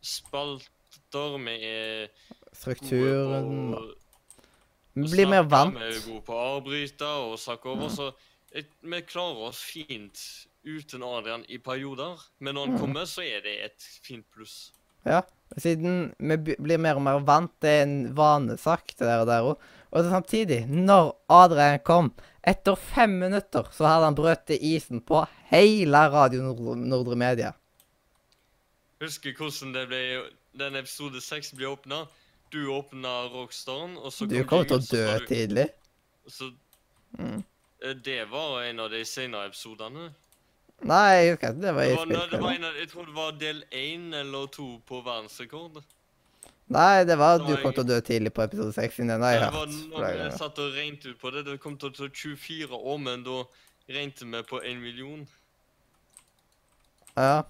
spalter. Vi er Strukturen Vi blir mer vant. Vi er gode på å avbryte og snakke over. Så jeg, vi klarer oss fint uten Adrian i perioder. Men når han Mm. kommer, så er det et fint pluss. Ja. Siden vi blir mer og mer vant. Det er en vanesak, det der og der òg. Og samtidig, når Adrian kom, etter fem minutter, så hadde han brøt isen på hele Radio Nordre, Nordre Media. Husker hvordan det ble den episode seks ble åpna. Du åpna Rockstaren, og så Du kom til å dø du- tidlig. Så Mm. eh, det var en av de senere episodene. Nei, jeg husker ikke. Det var Det var, nei, det var av, jeg tror det var del én eller to på verdensrekord. Nei, det var at du kom til å dø tidlig på episode 6. siden Den har jeg det var når jeg satt og regnet ut på det. Det kom til å ta 24 år, men da regnet vi på 1 million. Ja.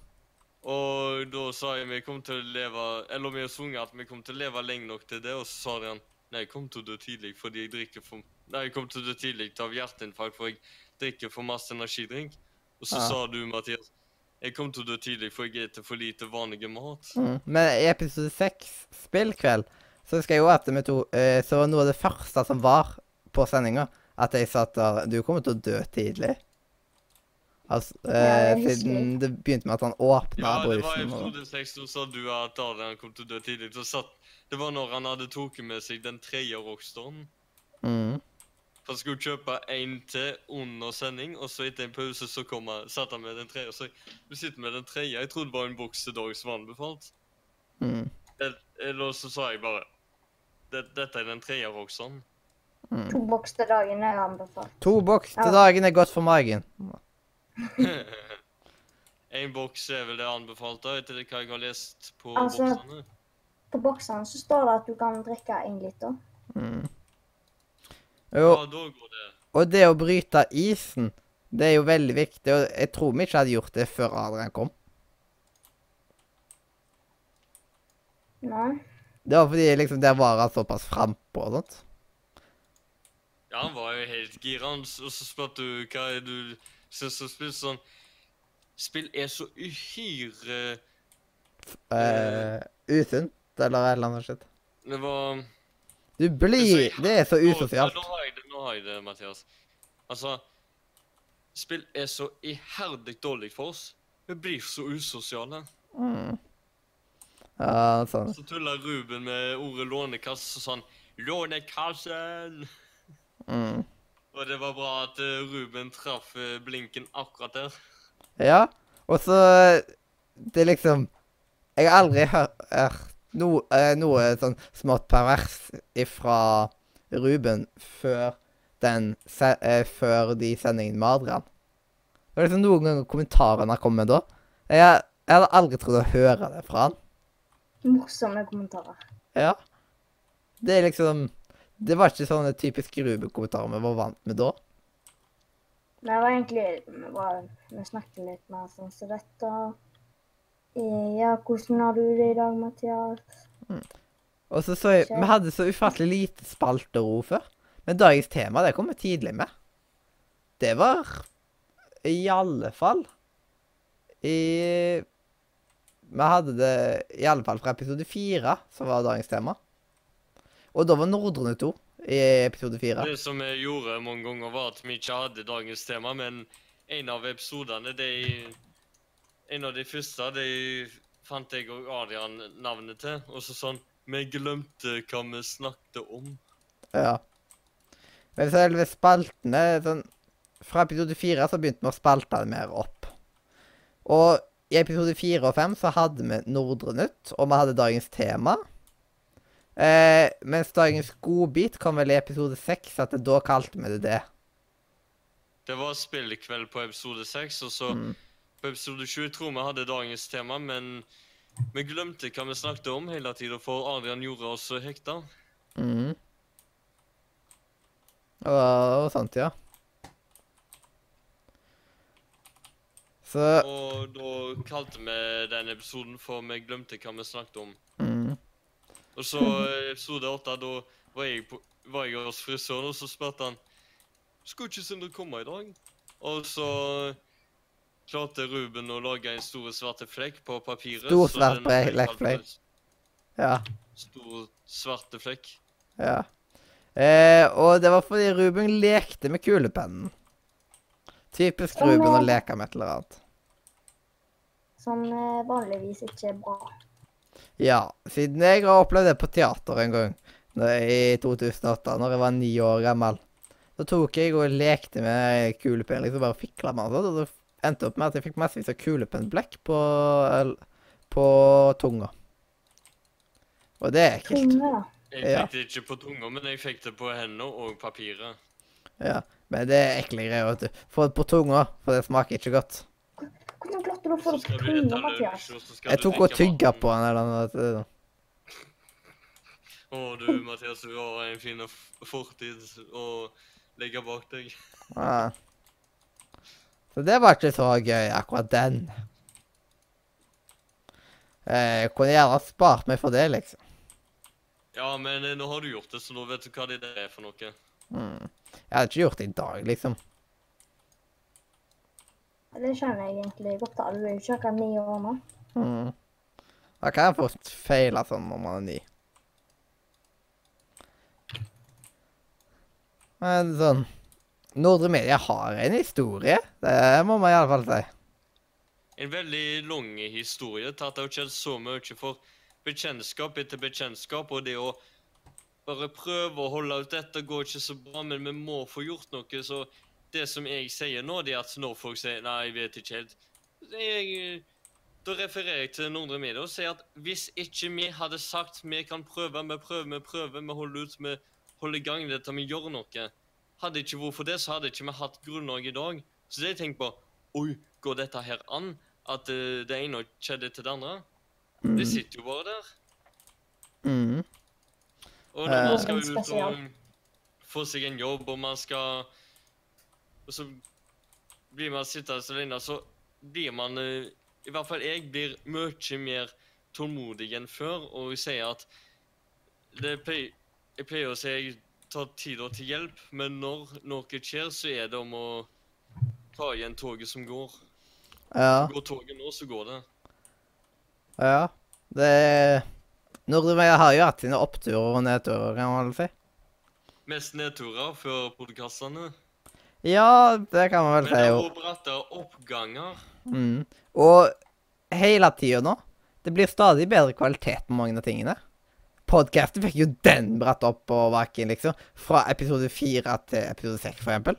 Og da sa jeg vi kom til å leve Eller vi har sunget at vi kom til å leve lenge nok til det, og så sa de Nei, jeg kom til å dø tidlig fordi jeg drikker for Nei, jeg kom til å dø tidlig av hjerteinfarkt for jeg drikker for masse energidrikk. Og så Ja. sa du, Mathias Jeg kom til å dø tidlig, for jeg spiser for lite vanlig mat. Mm. Men i episode seks, spillkveld, så husker jeg jo at vi to eh, Så var noe av det første som var på sendinga, at jeg sa at eh, du kommer til å dø tidlig. Altså, Ja, eh, det siden det begynte med at han åpna Ja, det var i brusen. og- episode seks, så sa du at Adrian kom til å dø tidlig. Så satt, det var når han hadde tatt med seg den tredje rockstaren. Mm. Han skulle kjøpe en til under sending, og så etter en pause så kom han, satt han med den tredje. Så jeg, du sitter med den tredje. Jeg trodde det var en boks til Dag som var anbefalt. Mm. Eller så sa jeg bare Dette er den tredje rockstaren. To boks til dagen er anbefalt. To boks til dagen er godt for magen. [laughs] en boks er vel det anbefalte, etter hva jeg har lest på Altså- boksene. På boksene så står det at du kan drikke én liter. Mm. Ja, Jo, da går det. og det å bryte isen, det er jo veldig viktig. Og jeg tror vi ikke hadde gjort det før Adrian kom. Nei. Det var fordi liksom der var han såpass frampå og sånt. Ja, han var jo helt gira, og så spurte du hva er du syns om spill. Sånn Spill er så uhyre uh, usunt, eller et eller annet shit. Det var Du blir Det er så usosialt. Nå, har jeg det, nå har jeg det, Mathias. Altså Spill er så iherdig dårlig for oss. Vi blir så usosiale. Mm. Ja, sånn. Så tuller Ruben med ordet lånekasse og sånn Lånekassen! Mm. Og det var bra at eh, Ruben traff eh, blinken akkurat der. Ja, og så Det er liksom Jeg har aldri hørt, hørt no, eh, noe sånn smått pervers ifra Ruben før den se, eh, Før de sendingene med Adrian. Det var liksom noen ganger kommentarene har kommet da. Jeg, jeg hadde aldri trodd å høre det fra han. Morsomme kommentarer. Ja. Det er liksom Det var ikke sånne typiske Ruben-kommentarer vi var vant med da. Nei, Det var egentlig Vi, var, vi snakket litt mer sånn som dette. Eh, Ja, hvordan har du det i dag, Mathias? Og så så jeg Vi hadde så ufattelig lite spaltero før. Men dagens tema, det kom vi tidlig med. Det var i alle fall I Vi hadde det i alle fall fra episode fire, som var dagens tema. Og da var Nordrene to i episode fire. Det som vi gjorde mange ganger, var at vi ikke hadde dagens tema, men en av episodene, de En av de første, de fant jeg og Adrian navnet til. Og så sånn Vi glemte hva vi snakket om. Ja. Men selve spaltene sånn, Fra episode fire så begynte vi å spalte det mer opp. Og i episode fire og fem så hadde vi Nordre Nytt, og vi hadde dagens tema. Eh, mens dagens godbit kom vel i episode seks, at da kalte vi det det. Det var spillkveld på episode 6, og så Mm. På episode 7 tror vi hadde dagens tema, men vi glemte hva vi snakket om hele tida, for Adrian gjorde oss hekta. Mhm. Det var sant, ja. Så Og da kalte vi den episoden for Vi glemte hva vi snakket om. mm, Og så episode åtte, da var jeg, på, var jeg hos frisøren, og så spurte han Skulle ikke Sindre komme i dag? Og så klarte Ruben å lage en stor svarte flekk på papiret. Stor så svart flekk, Ja. Stor svarte flekk. Ja. Eh, og det var fordi Ruben lekte med kulepennen. Typisk Ruben å eh. leke med et eller annet. Som eh, vanligvis ikke er bra. Ja, siden jeg har opplevd det på teater en gang når- i 2008, når jeg var ni år gammel. Så tok jeg og lekte med kulepenn, liksom bare fikla med den, og endte opp med at jeg fikk massevis av kulepennblekk på, på tunga. Og det er ekkelt. Tunga. Jeg fikk det ikke på tunga, men jeg fikk det på hendene og papiret. Ja, men det er ekle greier, vet du. Få det på tunga, for det smaker ikke godt. Hvordan klarte du å få det på tunga, Mathias? Jeg tok og tygga på den eller noe. vet du. Å, du, Mathias, du har en fin fortid å legge bak deg. Ja. Så det var ikke så gøy, akkurat den. Eh, Jeg kunne gjerne spart meg for det, liksom. Ja, men eh, nå har du gjort det, så nå vet du hva det er for noe. Mm. Jeg hadde ikke gjort det i dag, liksom. Det skjønner jeg egentlig godt. da. Du er jo ikke akkurat ni år nå. Mm. Da kan jeg fort feile sånn når man er ny. Men sånn Nordre Media har en historie. Det må man iallfall si. En veldig lang historie Tatt har skjedd så mye for bekjentskap etter bekjentskap, og det å bare prøve å holde ut dette går ikke så bra, men vi må få gjort noe. Så det som jeg sier nå, det er at når folk sier nei, jeg vet ikke helt jeg, Da refererer jeg til Nordre Media og sier at hvis ikke vi hadde sagt vi kan prøve, vi prøver, vi prøver, vi holder ut, vi holder i gang dette, vi gjør noe Hadde ikke vært for det, så hadde ikke vi hatt grunnlag i dag. Så det jeg tenker på Oi, går dette her an? At uh, det ene skjedde til det andre? Det sitter jo bare der. Mm. Og når man Eh. skal vi ut og få seg en jobb, og man skal Og så blir man sittende alene, så blir man eh, I hvert fall jeg blir mye mer tålmodig enn før, og jeg sier at det pleier, Jeg pleier å si tar tider til hjelp, men når noe skjer, så er det om å ta igjen toget som går. Ja. Går toget nå, så går det. Ja. Det Nordmenn har jo hatt sine oppturer og nedturer, kan man vel si. Mest nedturer før podkastene. Ja, det kan man vel Men si. jo. er det er oppganger. Mm. Og hele tida nå Det blir stadig bedre kvalitet på mange av tingene. Podcasten fikk jo den bratt opp og vaken, liksom. Fra episode fire til episode seks, for eksempel.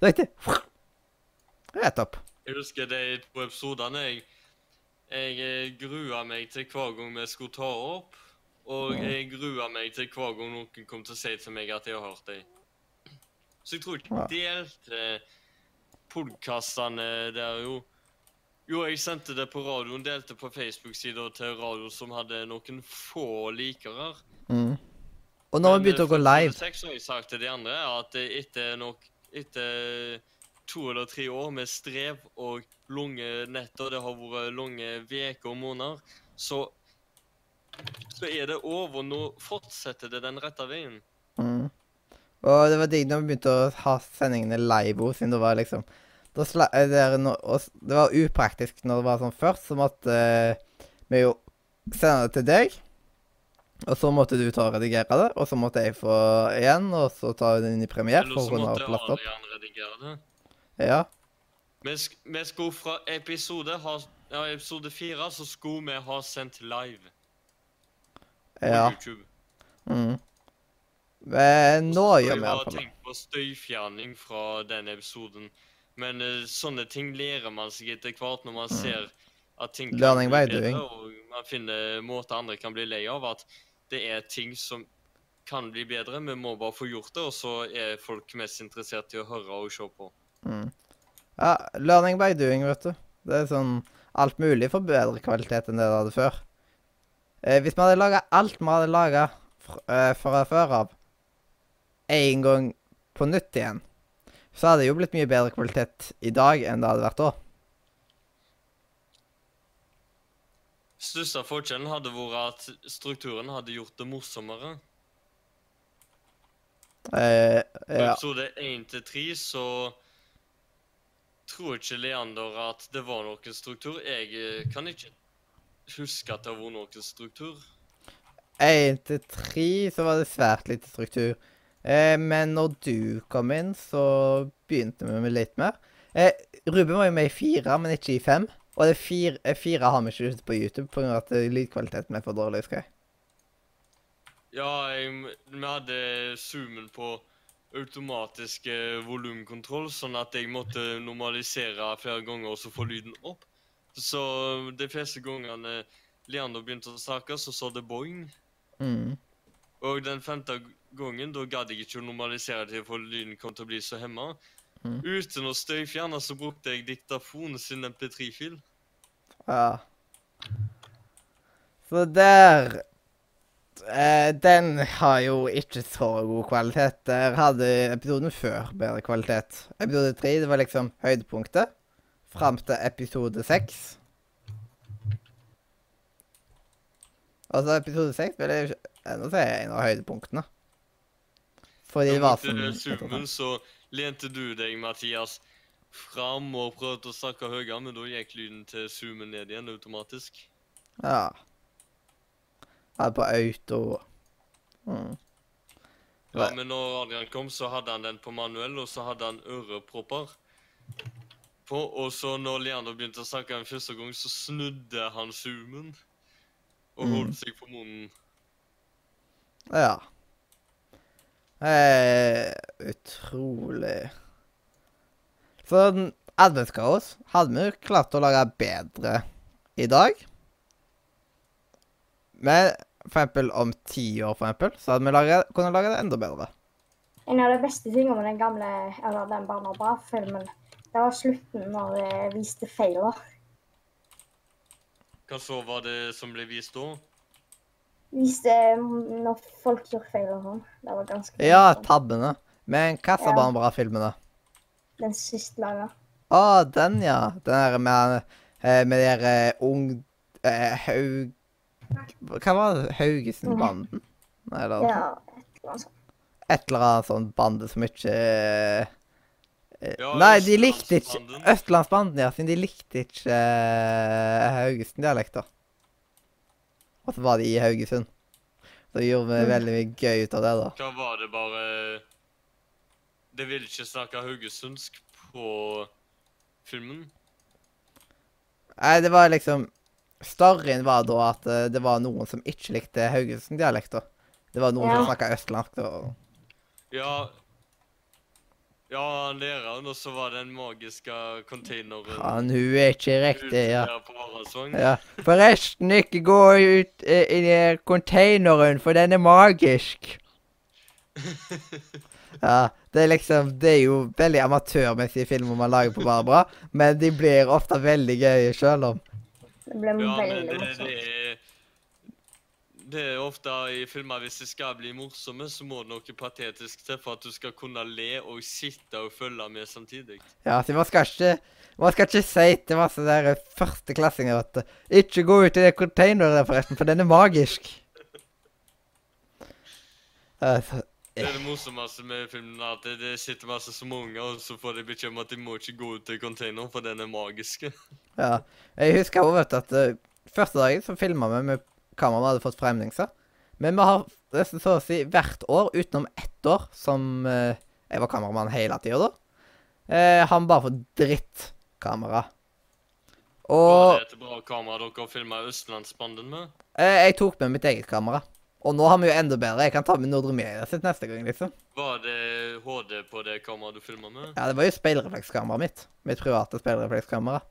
Det gikk det rett opp. Jeg husker de to episodene jeg, jeg eh, grua meg til hver gang vi skulle ta opp. Og jeg grua meg til hver gang noen kom til å si til meg at jeg har hørt dem. Så jeg tror ikke jeg delte podkastene der, jo. Jo, jeg sendte det på radioen, delte på Facebook-sida til radio som hadde noen få likere. Mm. Og nå har vi begynt å gå live. Seks har jeg sagt til de andre at etter, nok, etter to eller tre år med strev og lange netter, det har vært lange uker og måneder, så, så er det over. Nå fortsetter det den rette veien. Mm. Og det var digg når vi begynte å ha sendingene live òg, siden det var liksom eh, det, no, og det var upraktisk når det var sånn først, så måtte eh, vi jo sende det til deg. Og så måtte du ta og redigere det, og så måtte jeg få igjen, og så ta det inn i premiere Eller så måtte. Adrian redigere det. Ja. Vi, vi skulle fra episode, ha, ja, episode fire så skulle vi ha sendt live på Ja. YouTube. Mm. Men nå gjør det. vi iallfall det. tenkt på støyfjerning fra den episoden. Men eh, sånne ting lærer man seg etter hvert når man ser at ting Mm. Learning bli by bedre, doing. og man finner måter andre kan bli lei av. At det er ting som kan bli bedre. Vi må bare få gjort det, og så er folk mest interessert i å høre og se på. Mm. Ja, learning by doing, vet du. Det er sånn alt mulig for bedre kvalitet enn det det hadde før. Eh, hvis vi hadde laga alt vi hadde laga eh, fra før av, én gang på nytt igjen, så hadde det jo blitt mye bedre kvalitet i dag enn det hadde vært da. Største forskjellen hadde vært at strukturen hadde gjort det morsommere. Eh, På ja. episode 1 til 3 så tror ikke Leander at det var noen struktur. Jeg eh, kan ikke huske at det var noen struktur. Én til tre så var det svært lite struktur. Eh, men når du kom inn, så begynte vi med litt mer. Eh, Ruben var jo med i fire, men ikke i fem. Og det fire, eh, fire har vi ikke ute på YouTube pga. at lydkvaliteten ble for dårlig. husker jeg. Ja, jeg, vi hadde zoomen på automatisk eh, volumkontroll, sånn at jeg måtte normalisere flere ganger og så få lyden opp. Så de fleste gangene Leander begynte å snakke, så sa det boing. Mm. Og den femte gangen, da gadd jeg ikke å normalisere det, for lyden kom til å bli så hemma. Mm. Uten å støyfjerne så brukte jeg diktafon sin MP3-fil. Ja. Så der eh, Den har jo ikke så god kvalitet. Der hadde episoden før bedre kvalitet. Episode tre det var liksom høydepunktet. Fram til episode seks. Altså, episode seks ennå ser jeg en av høydepunktene. Fordi det var sånn zoomen, så lente du deg, Mathias, fram og prøvde å snakke høyere, men da gikk lyden til zoomen ned igjen automatisk. Ja. Ja, på auto. Mm. Ja, men når Adrian kom, så hadde han den på manuell, og så hadde han ørepropper på. Og så når Leander begynte å snakke en første gang, så snudde han zoomen og Mm. holdt seg på munnen. Ja. Eh, utrolig den adventskaos hadde vi jo klart å lage bedre i dag. Men for eksempel om ti år, for eksempel, så hadde vi laget, kunnet lage det enda bedre. En av de beste tingene med den gamle, eller den Barna Bra-filmen, det var slutten når det viste feiler. Hva så var det som ble vist da? Viste det, når folk gjør feil og sånn. Det var ganske Ja, tabbene. Men hva sa var den bra filmene? Den siste laga. Å, den, ja. Den der med, eh, med de der eh, ung... Eh, Haug... Hva var det? Haugesen-banden? Eller Ja, et eller annet sånt. et eller annet sånn bande som ikke eh, Ja, Nei, de likte ikke Østlandsbanden. Østlandsbanden, ja. Siden de likte ikke eh, Haugesund-dialekter. Og så var det i Haugesund. Så gjorde vi veldig mye gøy ut av det, da. Hva var det bare De ville ikke snakke haugesundsk på filmen? Nei, det var liksom Storyen var da at eh, det var noen som ikke likte Haugesund-dialekter. Det var noen som Ja. snakka østlandsk. og... Ja Ja, han læreren, og så var det den magiske containeren Han, hun er ikke riktig, ja. ja. Forresten, ikke gå ut eh, i containeren, for den er magisk. [laughs] Ja, det er liksom Det er jo veldig amatørmessige filmer man lager på Barbara, men de blir ofte veldig gøye sjøl om. Det ble Ja, veldig morsomt. Det er ofte i filmer hvis de skal bli morsomme, så må det noe patetisk til for at du skal kunne le og sitte og følge med samtidig. Ja, så man skal ikke man skal ikke si til masse der førsteklassinger at eh, Ikke gå ut i det containeret der, forresten, for den er magisk. Altså, Det er det morsomste med filmen, at det, det sitter masse småunger, og så får de beskjed om at de må ikke gå ut i containeren, for den er magisk. ja. Jeg husker også, vet du, at eh, første dagen så filma vi med kamera man hadde fått fremdingser. Men vi har nesten så å si hvert år, utenom ett år, som eh, jeg var kameramann hele tida da, eh, vi bare fått drittkamera. Var det et bra kamera dere filma Østlandsbanden med? eh, jeg tok med mitt eget kamera. Og nå har vi jo enda bedre. Jeg kan ta med Nordre Media sitt neste gang, liksom. Var det HD på det kameraet du filma med? Ja, det var jo speilreflekskameraet mitt. Mitt private speilreflekskamera.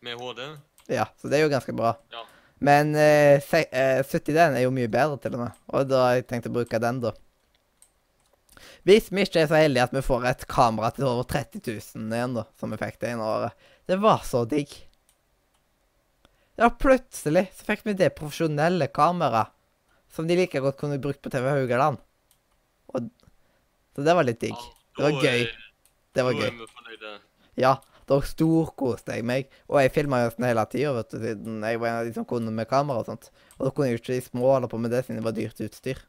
Med HD? Ja, så det er jo ganske bra. Ja. Men eh, se, eh, 70D-en er jo mye bedre, til og med. Og da har jeg tenkt å bruke den, da. Hvis vi ikke er så heldige at vi får et kamera til over 30 000 igjen, da, som vi fikk det ene året. Det var så digg. Ja, plutselig så fikk vi det profesjonelle kameraet som de like godt kunne brukt på TV Haugaland. Og, så det var litt digg. Det var gøy. Det var gøy. Ja, da storkoste jeg meg. Og jeg filma nesten hele tida, vet du, siden jeg var en av de som kunne med kamera og sånt. Og da kunne jeg jo ikke små holde på med det siden det var dyrt utstyr.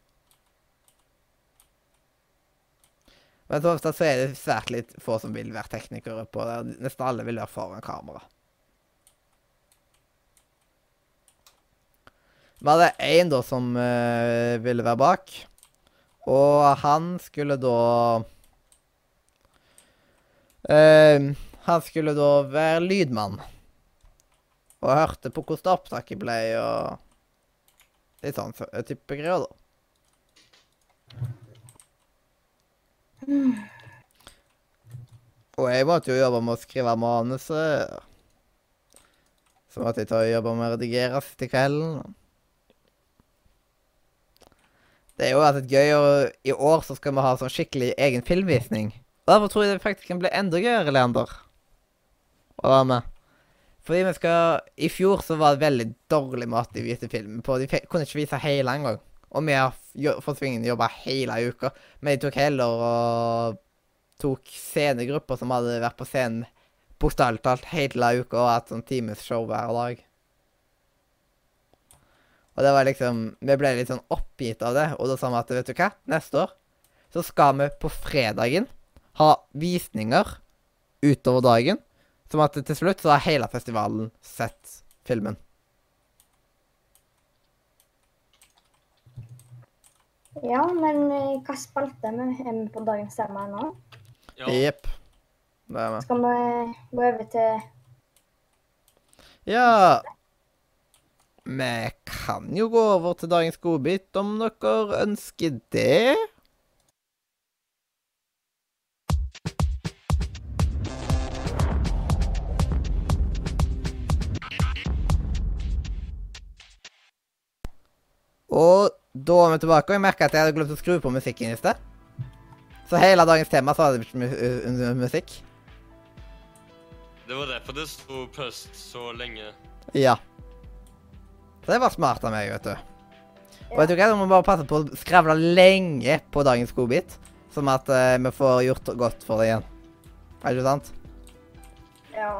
Men så ofte så er det svært litt få som vil være teknikere på det. Nesten alle vil være foran kamera. Vi hadde en da som uh, ville være bak. Og han skulle da eh, Han skulle da være lydmann. Og hørte på hvordan opptaket ble, og litt sånn så- type greier, da. Og jeg måtte jo jobbe med å skrive manuset. Så måtte jeg ta og jobbe med å redigere til kvelden. Det er jo alltid gøy, og i år så skal vi ha sånn skikkelig egen filmvisning. Derfor tror jeg det faktisk kan bli enda gøyere, Leander. Å være med. Fordi vi skal I fjor så var det veldig dårlig måte de viste filmen på. De kunne ikke vise hele engang. Og vi har fått svingen jobba hele uka. Men de tok heller og tok scenegrupper som hadde vært på scenen bokstavelig talt hele uka og hatt sånn timesshow hver dag. Og det var liksom Vi ble litt sånn oppgitt av det, og da sa vi at vet du hva, neste år så skal vi på fredagen ha visninger utover dagen. Som at til slutt så har hele festivalen sett filmen. Ja, men eh, hva spalte er vi? Er vi på dagens tema nå? Ja. Jepp. Det er vi. Skal vi gå over til Ja Vi kan jo gå over til dagens godbit om dere ønsker det. Og da er vi tilbake, og jeg merka at jeg hadde glemt å skru på musikken i sted. Så hele dagens tema så var det ikke musikk. Det var derfor det sto pøst så lenge. Ja. Så det var smart av meg, vet du. Og vet du hva, da må vi bare passe på å skravle lenge på dagens godbit. sånn at uh, vi får gjort godt for det igjen. Er det ikke sant? Ja.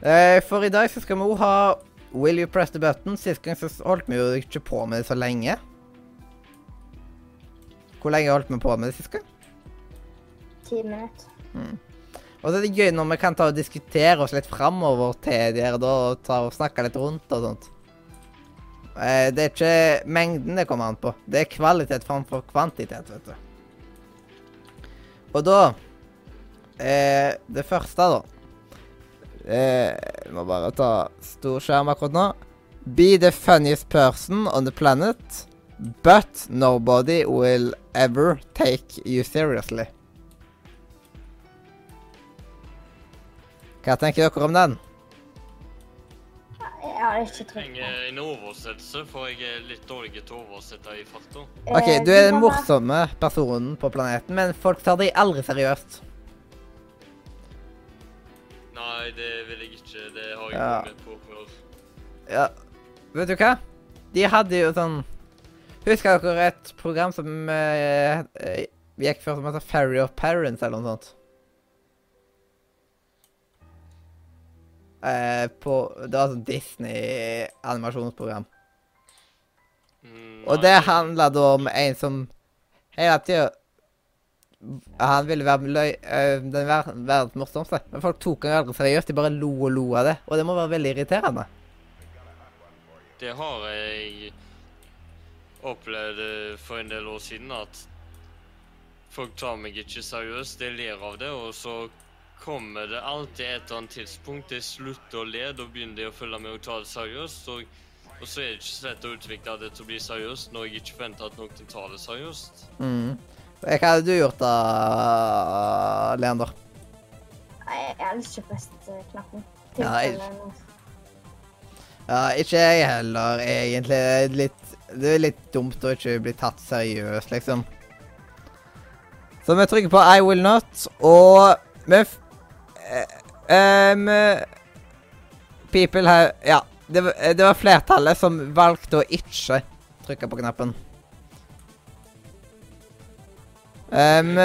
Uh, for i dag så skal vi òg ha Will you press the button? Sist gang så holdt vi jo ikke på med det så lenge. Hvor lenge holdt vi på med det sist gang? Ti minutter. Og så er det gøy når vi kan ta og diskutere oss litt framover til dere da, og ta og snakke litt rundt og sånt. Eh, det er ikke mengden det kommer an på. Det er kvalitet framfor kvantitet, vet du. Og da eh, Det første, da eh, Jeg må bare ta stor skjerm akkurat nå. Be the funniest person on the planet, but nobody will ever take you seriously. Hva tenker dere om den? Jeg har ikke trykt på. Trenger en oversettelse, for jeg er litt dårlig til å oversette i farta. OK, Eh, du er den morsomme personen på planeten, men folk tar deg aldri seriøst. Nei, det vil jeg ikke. Det har jeg Ja. med på før. Ja, vet du hva? De hadde jo sånn Husker dere et program som eh, gikk før som heter Ferry of Parents, eller noe sånt? Uh, på Det var sånn Disney-animasjonsprogram. Mm, Og det handla da om en som hele tida Han ville være løy, øh, den ver verdens morsomste, men folk tok han aldri seriøst. De bare lo og lo av det. Og det må være veldig irriterende. Det har jeg opplevd eh, for en del år siden, at folk tar meg ikke seriøst. De ler av det, og så kommer det alltid et eller annet tidspunkt de slutter å le, da begynner de å følge med og ta det seriøst. Og, og så er det ikke så lett å utvikle det til å bli seriøst når jeg ikke forventer at noen tar det seriøst. Mm. Hva hadde du gjort da, Leander? Jeg hadde ikke presset eh, knappen. Ja, jeg- Ja, ikke jeg heller, egentlig. Det litt, det er litt dumt å ikke bli tatt seriøst, liksom. Så vi trykker på I will not, og vi eh, People have Ja. Det, var- det var flertallet som valgte å ikke trykke på knappen. Um,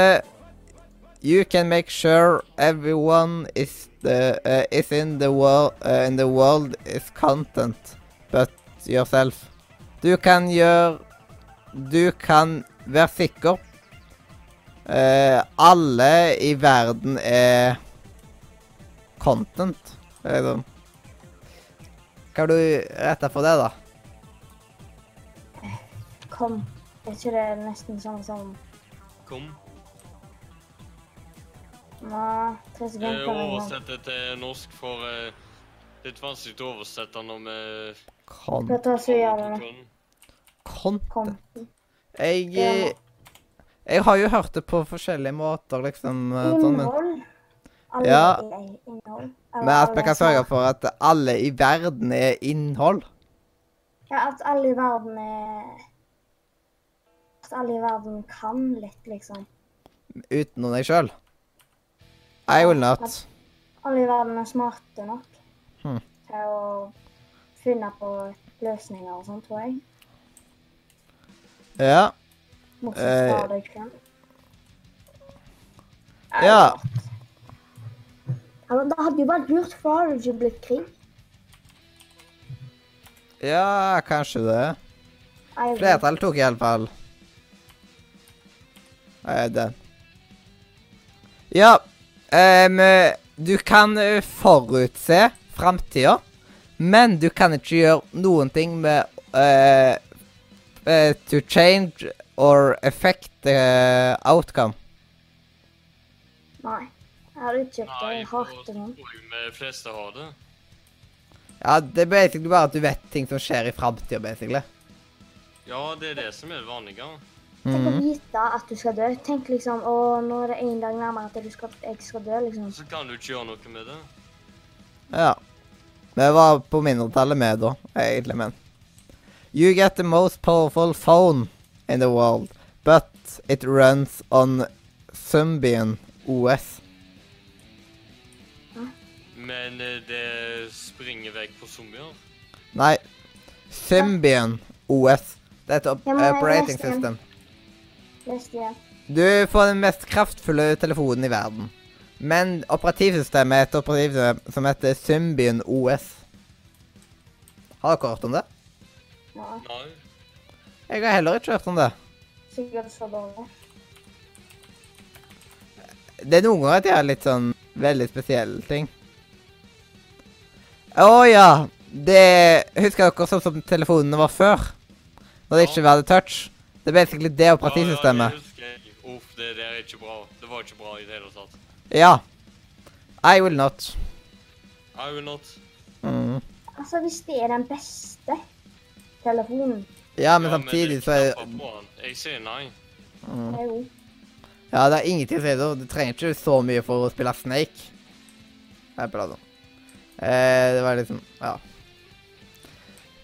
you can make sure everyone is the uh, is in the world uh, in the world is content, but yourself. Du kan gjøre Du kan være sikker. Eh, alle i verden er content. Liksom. Hva har du retta for det, da? Kom. Jeg tror det er nesten sånn som Kom. Nå, tre Eh, sekunder. kan jeg nå. Oversett det til norsk, for eh, litt vanskelig å oversette når vi Kan. Og så content. Jeg, eh, jeg har jo hørt det på forskjellige måter, liksom. eh, Sånn, men, Ja. men at vi kan sørge for at alle i verden er innhold. Ja, at alle i verden er alle i verden kan litt, liksom. Utenom deg sjøl. I will not. Alle i verden er smarte nok Hmm. til å finne på løsninger og sånn, tror jeg. Ja. Eh, fra deg sjøl. Ja. Men Det hadde jo vært lurt, for hadde det ikke blitt krig. Ja, kanskje det. Jeg tok Flertallet tok iallfall den. Ja, um, du kan eh, forutse framtida, men du kan ikke gjøre noen ting med eh, uh, To change or affect the outcome. Nei. Jeg har ikke kjøpt det. Jeg hater vi fleste har det. Ja, det er basically bare at du vet ting som skjer i framtida, basically. Ja, det er det som er det vanlige. Tenk å Mhm. vite at du skal dø. Tenk liksom Å, nå er det en dag nærmere at du skal, jeg skal dø, liksom. Så kan du ikke gjøre noe med det. Ja. Det var på mindretallet med da, egentlig, men You get the most powerful phone in the world, but it runs on Symbian OS. Men eh, det springer vekk på zombier. Nei, Symbian OS. Det er et operating system. Leste jeg. Du får den mest kraftfulle telefonen i verden. Men operativsystemet er et operativsystem som heter Symbian OS. Har dere hørt om det? Ja, Nei. Jeg har heller ikke hørt om det. sikkert så dårlig. Det er noen ganger at jeg har litt sånn veldig spesielle ting. Å ja! Det Husker dere sånn som telefonene var før? Når det ikke ikke det touch? Det er basically det operativsystemet. Ja, ja, det. Uff, det der er ikke bra. Det var ikke bra i det hele tatt. Ja. I will not. I will not. Mm. Altså, hvis det er den beste telefonen Ja, men Ja, samtidig det så er. Jeg sier nei. mm. jo Ja, det er ingenting å si. Du trenger ikke så mye for å spille Snake. Jeg bla da. Eh, det var liksom Ja.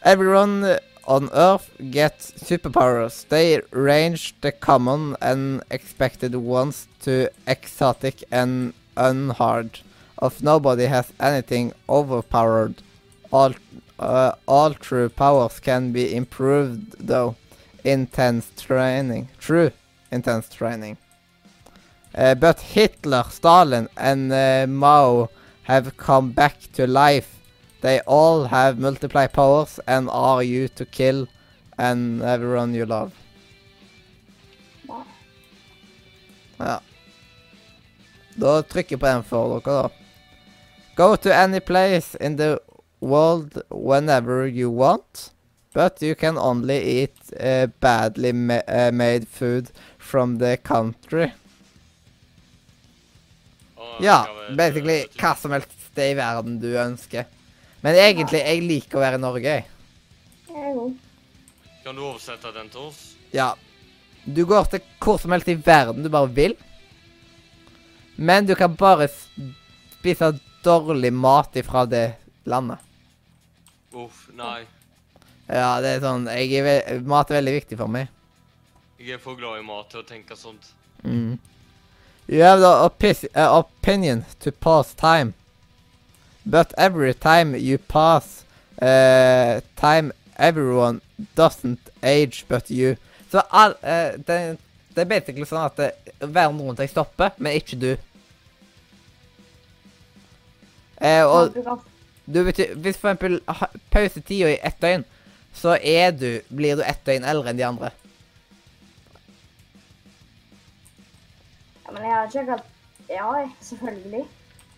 Everyone on Earth get superpowers. They range the common and expected ones to exotic and unhard. Of nobody has anything overpowered. All, uh, all true powers can be improved though. Intense training. True intense training. Uh, but Hitler, Stalin, and uh, Mao have come back to life. They all have multiply powers and are you to kill and everyone you love. Ja. Da trykker jeg på den for dere, da. Go to any place in the world whenever you want, but you can only eat uh, badly ma uh, made food from the country. Ja, basically hva som helst sted i verden du ønsker. Men egentlig, jeg liker å være i Norge, jeg. Kan du oversette den til oss? Ja. Du går til hvor som helst i verden du bare vil. Men du kan bare spise dårlig mat ifra det landet. Uff, nei. Ja, det er sånn jeg er ve Mat er veldig viktig for meg. Jeg er for glad i mat til å tenke sånt. Mm. You have the opi uh, opinion to pass time. But every time you pass uh, time, everyone doesn't age but you. Så all, uh, det, det er basically sånn at det, verden rundt deg stopper, men ikke du. Uh, og du betyr, hvis for eksempel pausetida i ett døgn, så er du, blir du ett døgn eldre enn de andre. ja, Men jeg har ikke akkurat Ja, selvfølgelig.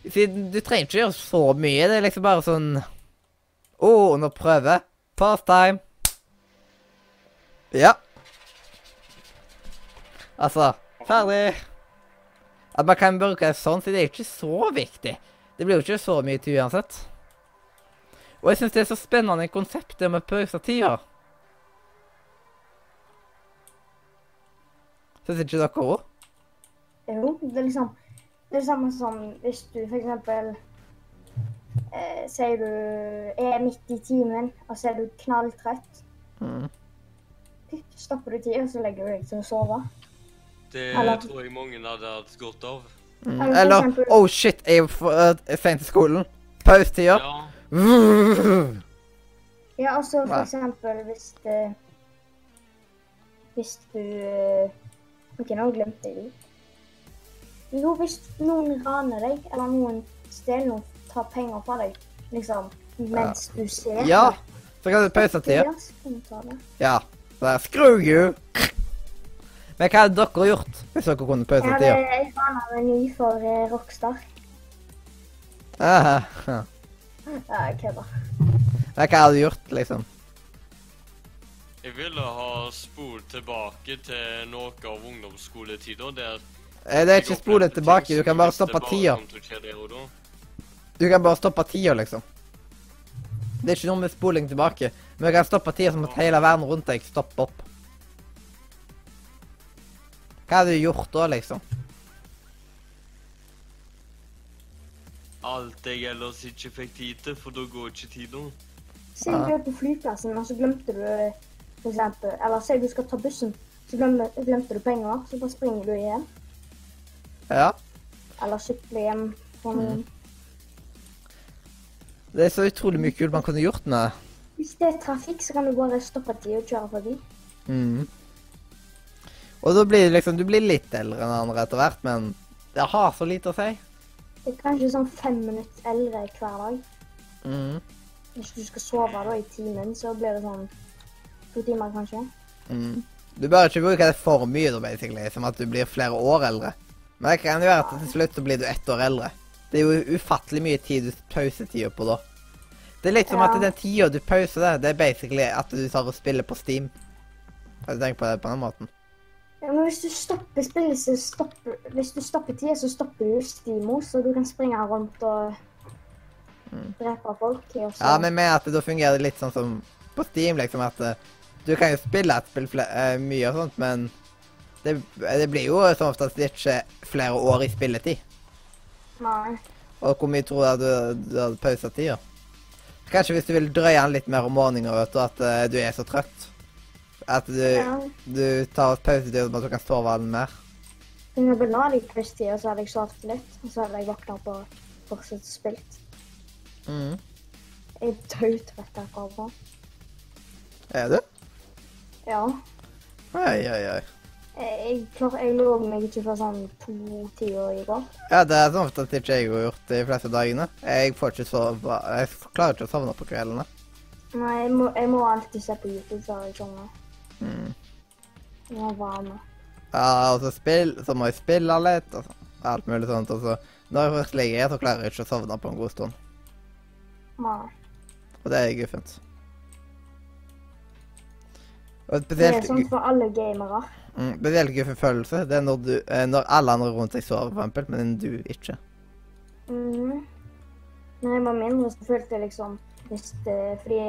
Siden du trenger ikke gjøre så mye. Det er liksom bare sånn Å, oh, under prøve. Past time. Ja. Altså Ferdig. At man kan bruke det sånn, så det er ikke så viktig. Det blir jo ikke så mye til uansett. Og jeg syns det er så spennende konsept det med pausetida. Syns ikke dere òg? Jo, det er liksom Det er det samme som hvis du eksempel eh, Sier du er midt i timen, og så er du knalltrøtt. Mm. Stopper du tida, så legger du deg til å sove. Det Eller- tror jeg mange hadde hatt godt av. Mm. Eller Eller eksempel- Oh shit, jeg er for uh, sent til skolen. Pausetida. Ja. Ja, og så for eksempel hvis det Hvis du ikke OK, nå glemte jeg det. Jo, hvis noen raner deg, eller noen stjeler noe, tar penger fra deg, liksom, mens du ser Ja, så kan du pausetida. Ja, så kan du ta det. Ja. Så Screw you! Men hva hadde dere gjort hvis dere kunne Jeg hadde, pausetida? jeg planer med ny for eh, Rockstar. Ah, ja. Kødder. Men hva hadde du gjort, liksom? Jeg ville ha spolt tilbake til noe av ungdomsskoletida der Det er ikke spole tilbake, du kan bare stoppe tida. Du kan bare stoppe tida, liksom. Det er ikke noe med spoling tilbake. Men du kan stoppe tida som at hele verden rundt deg stopper opp. Hva hadde du gjort da, liksom? Alt jeg ellers ikke fikk tid til, for da går ikke tida. Si du er på flyplassen, og så glemte du for eksempel, Eller si du skal ta bussen, så glemte, glemte du penger, så bare springer du hjem. Ja. Eller sykler hjem. Mm. Det er så utrolig mye kult man kunne gjort med. Hvis det er trafikk, så kan du bare stoppe tida og kjøre forbi. Mm. Og da blir liksom Du blir litt eldre enn andre etter hvert, men det har så lite å si. Det er kanskje sånn fem minutter eldre hver dag. Mm. Hvis du skal sove da i timen, så blir det sånn to timer kanskje. Mm. Du bør ikke bruke det for mye, da, basically, som at du blir flere år eldre. Men det kan jo være at til slutt så blir du ett år eldre. Det er jo ufattelig mye tid du pausetida på da. Det er litt som Ja. at den tida du pauser det, det er basically at du tar og spiller på Steam. Har du tenkt på det på den måten? Ja, men hvis du stopper spillet, så stopper Hvis du stopper tida, så stopper du Stimo, så du kan springe rundt og drepe folk. Og så Ja, men med at det da fungerer det litt sånn som på Steam, liksom at eh, du kan jo spille et spill eh, mye og sånt, men det, det blir jo som oftest ikke flere år i spilletid. Nei. Og hvor mye tror du du, du hadde pausa tida? Kanskje hvis du vil drøye den litt mer om morgenen, vet du, at uh, du er så trøtt. At du, Ja. du tar pausetid sånn at du kan sove den mer. Jeg ha det i quiz-tida, så hadde jeg sovet litt. Og så hadde jeg våkna opp og fortsatt spilt. Mhm. Jeg er dødtrøtt akkurat nå. Er du? Ja. Oi, oi, oi. Jeg, jeg, jeg lå meg ikke før sånn to-tida i går. Ja, det er sånn at ikke jeg har gjort de fleste dagene. Jeg får ikke sove Jeg klarer ikke å sovne på kveldene. Nei, jeg må, jeg må alltid se på YouTube før jeg sovner. Mm. Jeg må være med. Ja, og så, spill, så må jeg spille litt, og så, alt mulig sånt. Og så, når jeg først ligger her, så klarer jeg ikke å sovne på en god stund. Nei. Og det er guffent. Og Det er sånn for alle gamere. Mm, veldig guffen følelse, det er når, du, eh, når alle andre rundt deg sover, for eksempel, men du ikke. Mhm. Når jeg var mindre, så følte jeg liksom hvis det, Fordi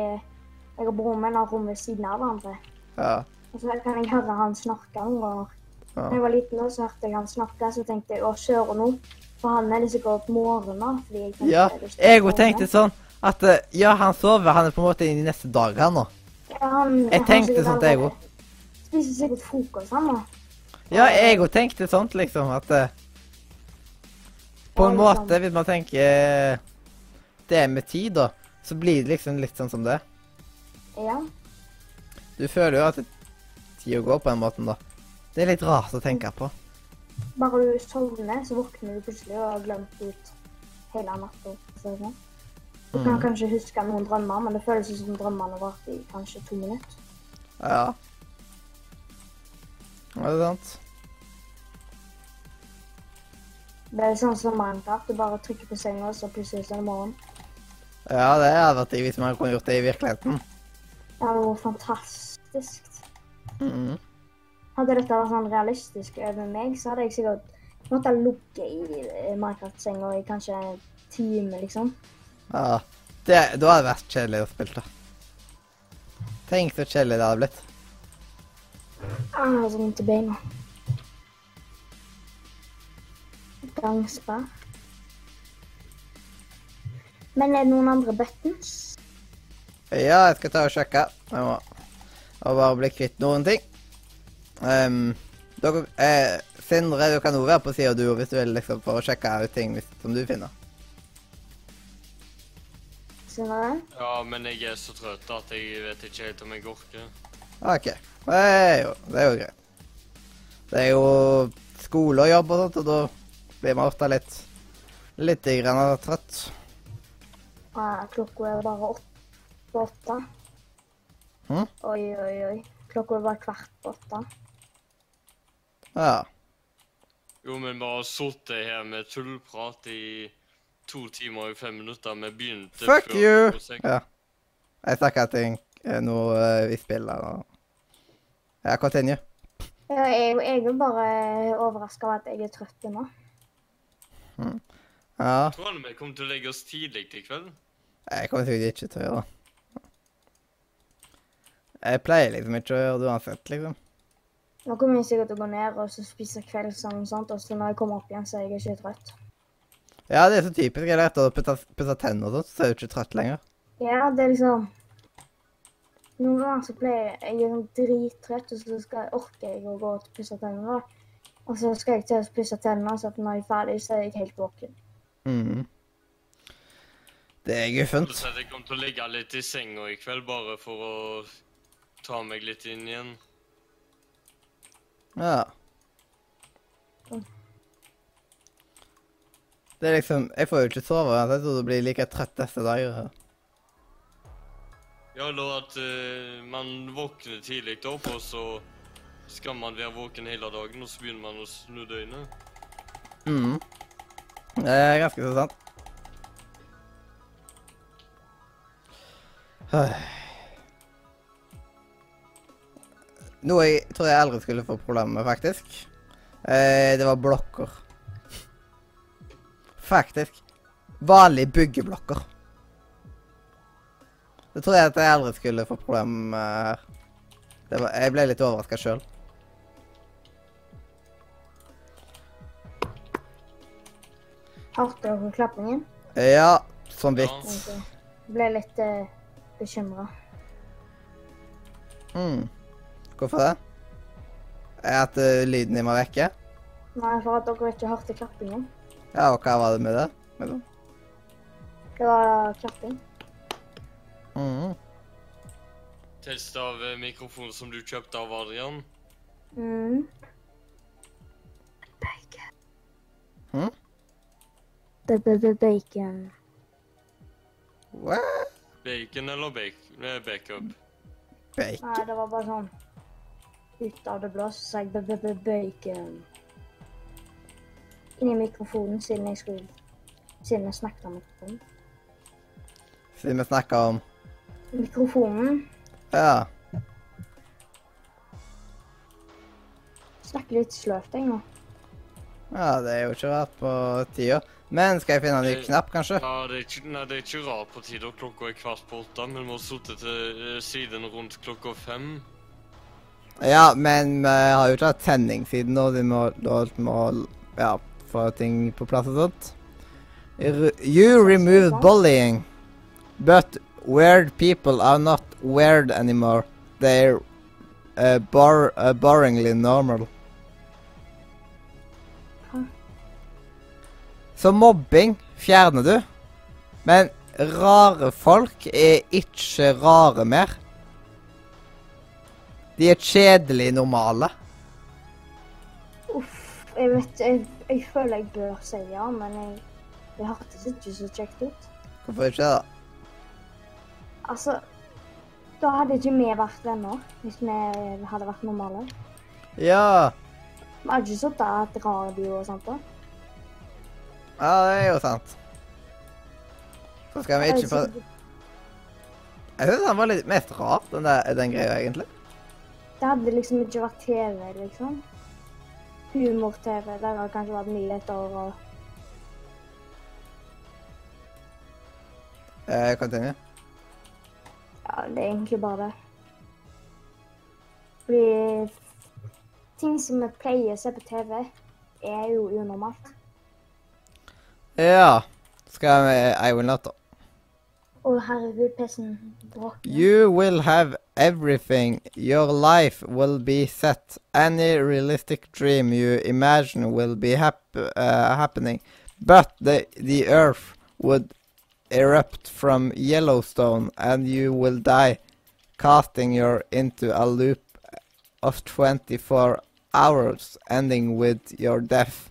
jeg og broren min har rom ved siden av hverandre. Ja. Og så kan jeg høre han snakke noen ganger. ja. Jeg var liten, da, så hørte jeg han snakke, så tenkte jeg å, kjøre nå. For han er det sikkert morgen da. fordi jeg tenkte Ja, jeg òg tenkte sånn at eh, ja, han sover, han er på en måte inn i neste dag, han nå. Ja, han, Jeg tenkte sånt, jeg òg. Spiser sikkert frokost, han da. Ja, jeg òg tenkte sånt, liksom, at eh, På en måte, hvis man tenker eh, det med tid, da, så blir det liksom litt sånn som det. Ja. Du føler jo at tida går på den måten, da. Det er litt rart å tenke på. Bare du sovner, så våkner du plutselig og har glemt ut hele natta. sånn. Du kan Mm. kanskje huske noen drømmer, men det føles som drømmene varte i kanskje to minutter. Ja. Ja, det er sant. Det er sånn som Minecraft. Du bare trykker på senga, så plutselig er det morgen. Ja, det hadde vært digg hvis man kunne gjort det i virkeligheten. Det hadde vært fantastisk. -hmm. Hadde dette vært sånn realistisk over meg, så hadde jeg sikkert måttet ligge i eh, Minecraft-senga i kanskje en time, liksom. Ja. Det, da hadde det vært kjedelig å spille, da. Tenk så kjedelig det hadde blitt. Ah, så vondt i beina. Gangsperr. Men er det noen andre buttons? Ja, jeg skal ta og sjekke. Jeg må, og bare bli kvitt noen ting. Um, dere, eh, Sindre, du kan også være på sida du hvis du vil liksom, for å sjekke ut ting hvis, som du finner. Sindre? Ja, men jeg er så trøtt at jeg vet ikke helt om jeg orker. OK. Det er jo, det er jo greit. Det er jo skole og jobb og sånt, og da blir man ofte litt litt grann trøtt. Ah, klokka er bare åtte på åtte. Hm? Oi, oi, oi. Klokka er bare kvart på åtte. Ja. Jo, men vi har sittet her med tullprat i to timer og fem minutter. Vi begynte Fuck før you! Ja. Jeg snakker ting eh, noe eh, vi spiller og Ja, continue. Ja, Jeg, jeg er bare overraska over at jeg er trøtt nå. Ja. Tror du vi kommer til å legge oss tidlig i kveld? Jeg kommer sikkert ikke til å gjøre det. Jeg pleier liksom ikke å gjøre det uansett, liksom. Nå kommer jeg sikkert til å gå ned og så spise kveldssang og sånt, og så når jeg kommer opp igjen, så er jeg ikke trøtt. Ja, det er så typisk. Jeg lærte å pusse, pusse tenner og sånt, så er du ikke trøtt lenger. Ja, det er liksom Noen ganger så pleier jeg Jeg er sånn drittrøtt, og så skal, orker jeg å gå og pusse tennene. da. Og så skal jeg til å pusse tennene, så at når jeg er ferdig, så er jeg helt våken. Mm. Det er guffent. Så jeg kommer til å ligge litt i senga i kveld, bare for å ta meg litt inn igjen. Ja. Det er liksom Jeg får jo ikke sove Jeg tror du blir like trett neste dag. Ja, eller at uh, man våkner tidlig opp, og så skal man være våken hele dagen, og så begynner man å snu døgnet. Mhm. Det er ganske så sant. Noe jeg tror jeg aldri skulle få problemer med, faktisk. Eh, det var blokker. Faktisk. Vanlige byggeblokker. Det tror jeg at jeg aldri skulle få problemer med. Det var, jeg ble litt overraska sjøl. Hørte dere klappingen? Ja, sånn vidt. Ja. Ble litt uh, bekymra. Mm. Hvorfor det? Er at uh, lyden din var vekke? Nei, for at dere ikke hørte klappingen. Ja, og hva var det med det? Med det? Det var klapping. Mhm. Test av eh, mikrofonen som du kjøpte av Adrian. Mm. Bacon. Hm? B-b-b-bacon. What? Bacon eller bacon? eh, backup? Bacon? Nei, det var bare sånn Ut av det blå så sa jeg b-b-b-bacon. Inni mikrofonen siden jeg skulle Siden jeg snakket om mikrofonen. Siden vi snakka om Mikrofonen Ja. snakker litt sløvt, jeg nå. Ja, det er jo ikke rart på tida. Men skal jeg finne en ny knapp, kanskje? Ja, det er ikke, nei, det er ikke rart på tida. klokka er kvart på åtte, men vi har sittet til eh, siden rundt klokka fem. Ja, men vi har jo ikke hatt sending siden nå. Vi må, da må ja, få ting på plass og sånt. You remove bullying, but weird people are not weird anymore. They're uh, bor uh, boringly normal. Så mobbing fjerner du, men rare folk er ikke rare mer. De er kjedelig normale. Uff, jeg vet jeg, jeg føler jeg bør si ja, men jeg, det hørtes ikke så kjekt ut. Hvorfor ikke det? Altså, da hadde ikke vi vært venner hvis vi hadde vært normale. Ja, Vi hadde ikke sittet og hatt radio og sånt da. ja, det er jo sant. Så skal vi ikke få Jeg syns han var litt mest rar, den, der, den greia, egentlig. Det hadde liksom ikke vært TV, liksom. Humor-TV. Det hadde kanskje vært nyheter og Eh, continue. Ja, det er egentlig bare det. Fordi ting som vi pleier å se på TV, er jo unormalt. Ja. Skal vi I will not Å, herregud, PC-en bråker. You will have everything. Your life will be set. Any realistic dream you imagine will be hap uh, happening. But the, the earth would erupt from Yellowstone and you will die, casting you into a loop of 24 hours, ending with your death.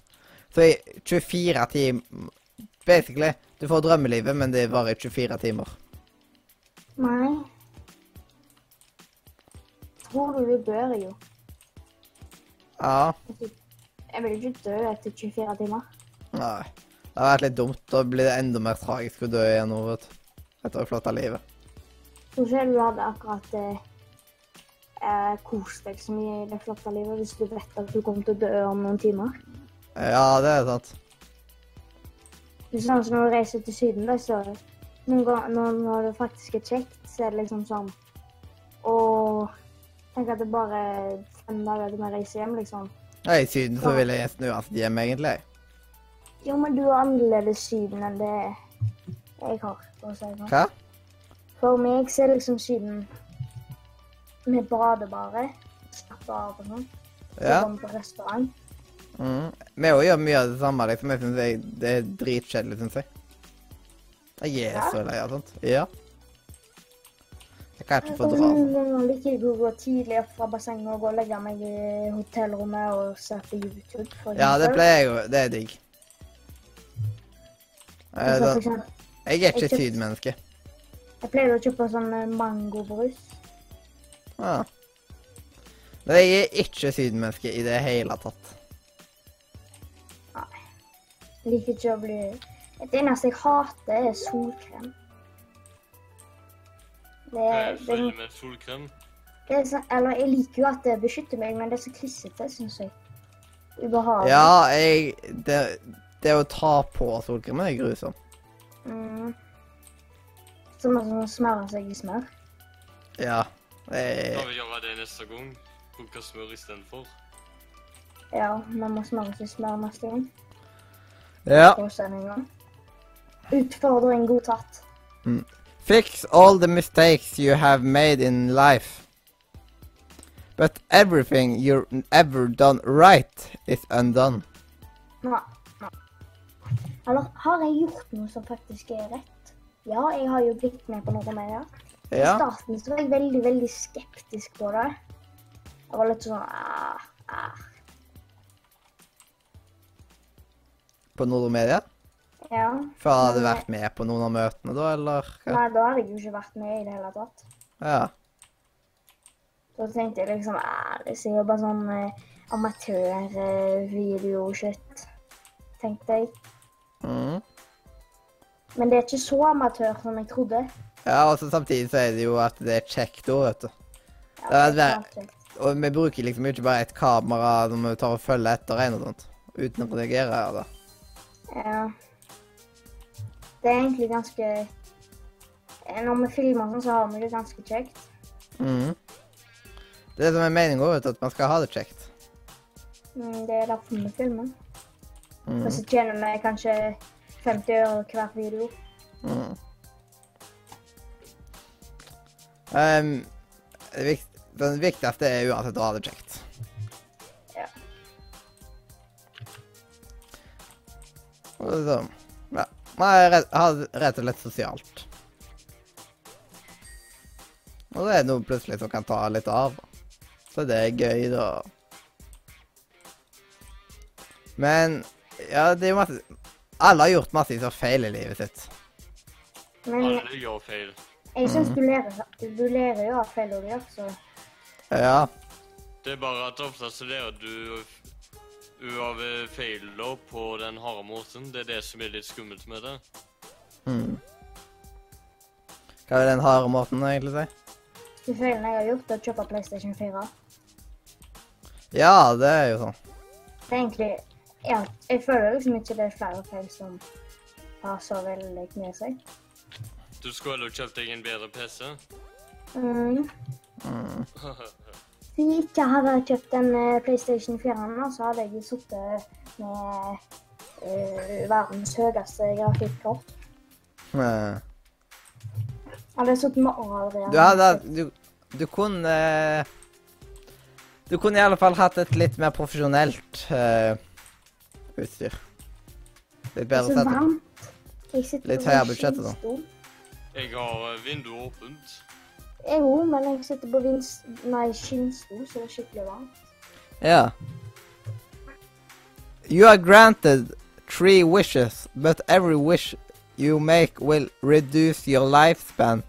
Så i 24 timer Basically, du får drømmelivet, men det varer i 24 timer. Nei. Tror du du dør, jo? Ja. Jeg vil ikke dø etter 24 timer. Nei. Det har vært litt dumt. Da blir det enda mer tragisk å dø igjen nå, vet du. Etter å ha flytta livet. Tror ikke du hadde akkurat eh, eh, kost deg så mye i det flotte livet hvis du vet at du kommer til å dø om noen timer. Ja, det er sant. Det er sånn som når du reiser til Syden, da, så noen ganger når, det faktisk er kjekt, så er det liksom sånn Og tenk at det bare er fem dager til vi reiser hjem, liksom. Ja, I Syden så vil jeg nesten uansett hjem, egentlig. Jo, men du har annerledes Syden enn det jeg har. for å si det sånn. Hva? For meg så er liksom Syden Vi bader bare. Slapper av og sånn. Så Ja. vi på restaurant. Mm. Vi òg gjør mye av det samme, liksom. Jeg synes jeg, det er dritkjedelig, syns jeg. Jeg er Ja. så lei av sånt. Ja. Jeg kan ikke fordra Jeg det. ganger liker jeg å gå tidlig opp fra bassenget og gå og legge meg i hotellrommet og se på YouTube. For Ja, det pleier jeg jo. Det er digg. Eh, for da, jeg er ikke kjøpt- sydmenneske. Jeg pleide å kjøpe sånn eh, mangobrus. Ja. Men jeg er ikke sydmenneske i det hele tatt. Nei. Jeg liker ikke å bli Det eneste jeg hater, er solkrem. Det, er det, følger med solkrem. det er sånn, eller jeg liker jo at det beskytter meg, men det er så klissete, syns jeg. Ubehagelig. Ja, jeg Det, det å ta på solkremen er grusomt. Mm. Som å smøre seg i smør. Ja. Kan er, vi gjøre det neste gang? Bruke smør istedenfor? Ja, man må smøre seg i smør neste gang. ja. Utfordring godtatt. Fix all the mistakes you have made in life. But everything you've ever done right is undone. Nei. Eller har jeg gjort noe som faktisk er rett? Ja, jeg har jo blitt med på noe med det. I Ja. starten så var jeg veldig, veldig skeptisk på det. Jeg var litt sånn ah, ah. På Nordmedia? Ja. Før hadde du vært med på noen av møtene, da, eller? Nei, da hadde jeg jo ikke vært med i det hele tatt. Ja. Så tenkte jeg liksom ah, det er jo bare sånn eh, amatørvideo-shit, tenkte jeg. Mm. Men det er ikke så amatør som jeg trodde. Ja, og så samtidig så er det jo at det er kjekt òg, vet du. Ja, Det er. Og vi bruker liksom ikke bare et kamera når vi tar og følger etter en og sånt. Uten å reagere. da. Ja. Det er egentlig ganske Når vi filmer sånn, så har vi det ganske kjekt. Mm. Det er det som er meningen òg, at man skal ha det kjekt. Mm, Det er derfor vi filmer. Mm. Og så tjener vi kanskje 50 øre hver video. Mm. Um, det, vikt, det viktigste er uansett å ha det kjekt. Ja. Og så, ja. Man har rett og slett sosialt. Og det er noe plutselig som kan ta litt av. Så det er gøy, da. Men ja, det er jo masse Alle har gjort masse feil i livet sitt. Men Alle gjør feil. jeg syns Mm. du, lærer, du lærer jo av feil òg, så Ja. Det er bare at ofte så lærer du av feiler feil på den harde måten. Det er det som er litt skummelt med det. Mm. Hva vil den harde måten egentlig si? de feilene jeg har gjort, er å kjøpe PlayStation 4. Ja, det er jo sånn. Det er egentlig ja, Jeg føler liksom ikke det er flere feil som har så veldig med seg. Du skulle heller kjøpt deg en bedre PC. Mm. Mm. [laughs] Hvis jeg ikke hadde kjøpt en eh, PlayStation 4, nå, så hadde jeg sittet med uh, verdens høyeste grafikkort. Hadde Jeg sittet med Adrian. Du hadde Du, du kunne Du kunne i alle fall hatt et litt mer profesjonelt eh, utstyr. Litt Det er bedre så sett. varmt. Jeg sitter Litt høyere budsjett og sånn. Jeg har eh, vinduet åpent. Jeg òg, men jeg sitter på skinnstol, så det er skikkelig varmt. Ja. You are granted three wishes, but every wish you make will reduce your lifespan.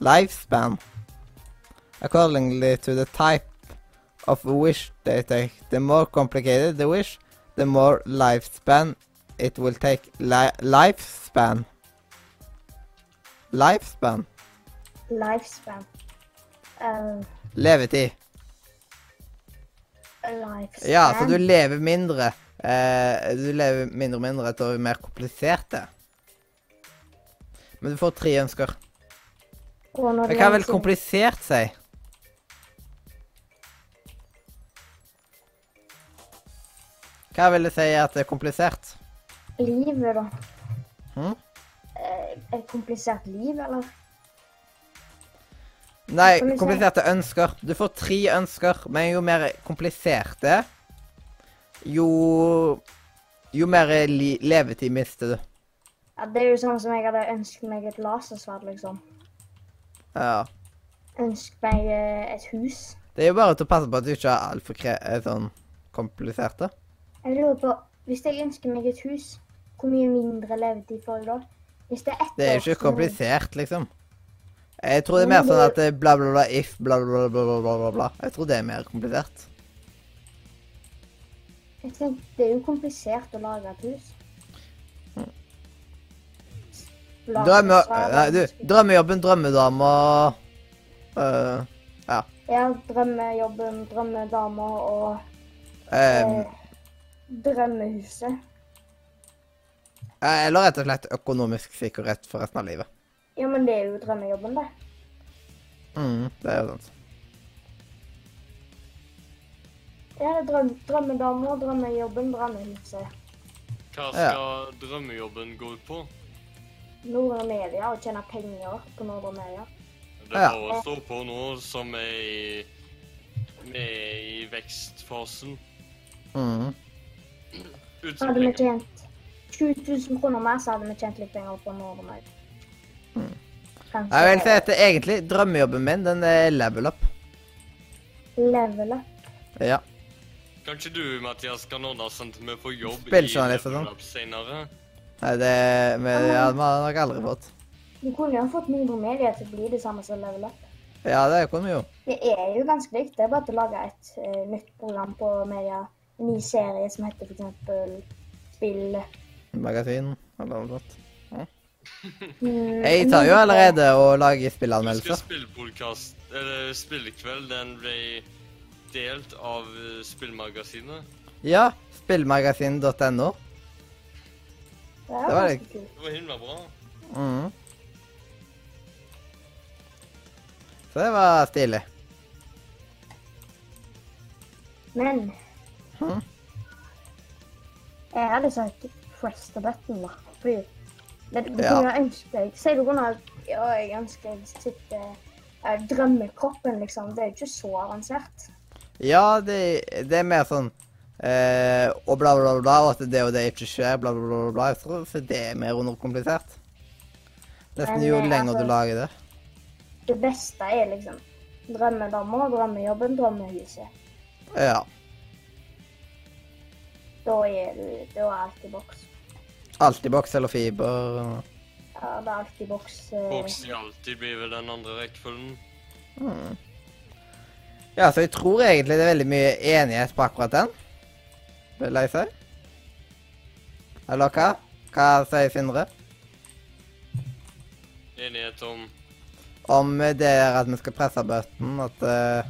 Lifespan. Accordingly to the type of wish they take. The more complicated the wish, the more lifespan it will take. Li lifespan. Lifespan. Lifespan. Uh, Levetid. lifespan. Ja, så du lever mindre. Uh, du lever mindre og mindre etter jo mer komplisert. Men du får tre ønsker. Det hva vil gjelder- komplisert si? Hva vil du si at det er komplisert? Livet, da. Hm? Eh, Et komplisert liv, eller? Nei, kompliserte ønsker. Du får tre ønsker, men jo mer kompliserte, jo Jo mer levetid mister du. Ja, det er jo sånn som jeg hadde ønsket meg et lasersverd, liksom. Ja. Ønsket meg eh, et hus. Det er jo bare til å passe på at du ikke er altfor sånn komplisert, kompliserte. Jeg lurer på, hvis jeg ønsker meg et hus, hvor mye mindre levetid får jeg da? Hvis det er ett Det er jo ikke komplisert, liksom. Jeg tror det er mer sånn at er bla, bla, bla, if, bla, bla, bla, bla, bla, bla, bla. Jeg tror det er mer komplisert. Jeg tenker, det er jo komplisert å lage et hus. Drømme... svære Nei, du, drømmejobben, drømmedama uh, Ja. Ja, drømmejobben, drømmedama og um, eh, drømmehuset. Eller rett og slett økonomisk sikkerhet for resten av livet. Ja, men det er jo drømmejobben, det. Mm, det er jo sant. Ja, det er drøm, drømmedamer, drømmejobben, drømmehuset. Hva skal drømmejobben gå ut på? Nordre Media og tjene penger på Nordre Media. Det er bare står på nå som er i, ...med er i vekstfasen. Mm. Hadde vi tjent 20 000 kroner mer, så hadde vi tjent litt penger på Nordre Mm. Kanskje Jeg vil si at det er egentlig drømmejobben min, den er level up. level up. Ja. Kanskje du, Mathias, kan ordne sånn at vi får jobb i Spilljournalist og sånn. Level Up senere? Nei, det men, ja, det har vi nok aldri fått. Du kunne jo fått Nordre medier til å bli det samme som level up. Ja, det kunne vi jo. Det er jo ganske likt. Det er bare til å lage et uh, nytt program på media. Ny serie som heter f.eks. Spill Magasin eller noe sånt. Ja. Jeg tar jo allerede og lager spillanmeldelser. spillpodkast, eller spillkveld, den ble delt av spillmagasinet. Ja, spillmagasin.no. Det det var kult. Det var himla bra. Mm. Så det var stilig. Men Hm? jeg hadde sagt press the button, da. Fordi det, du Ja. kunne ønske deg Si du kunne Ja, jeg ønsker jeg sitter jeg drømmer kroppen, liksom. Det er ikke så avansert. Ja, det, det er mer sånn eh, Og bla, bla, bla, og at det og det ikke skjer, bla, bla, bla, bla. bla. Jeg tror for det er mer underkomplisert. Nesten jo eh, lenger altså- du lager det. Det beste er liksom drømmedama, drømmejobben, drømmehuset. Ja. Da er du Da er alt i boks. Altibox eller fiber. Ja, det er alt i boks. eh, Boks i alltid blir vel den andre rekkefølgen. Mm. Ja, så jeg tror egentlig det er veldig mye enighet på akkurat den. Vil jeg si. Eller hva? Hva sier Sindre? Enighet om Om det er at vi skal presse button, at uh,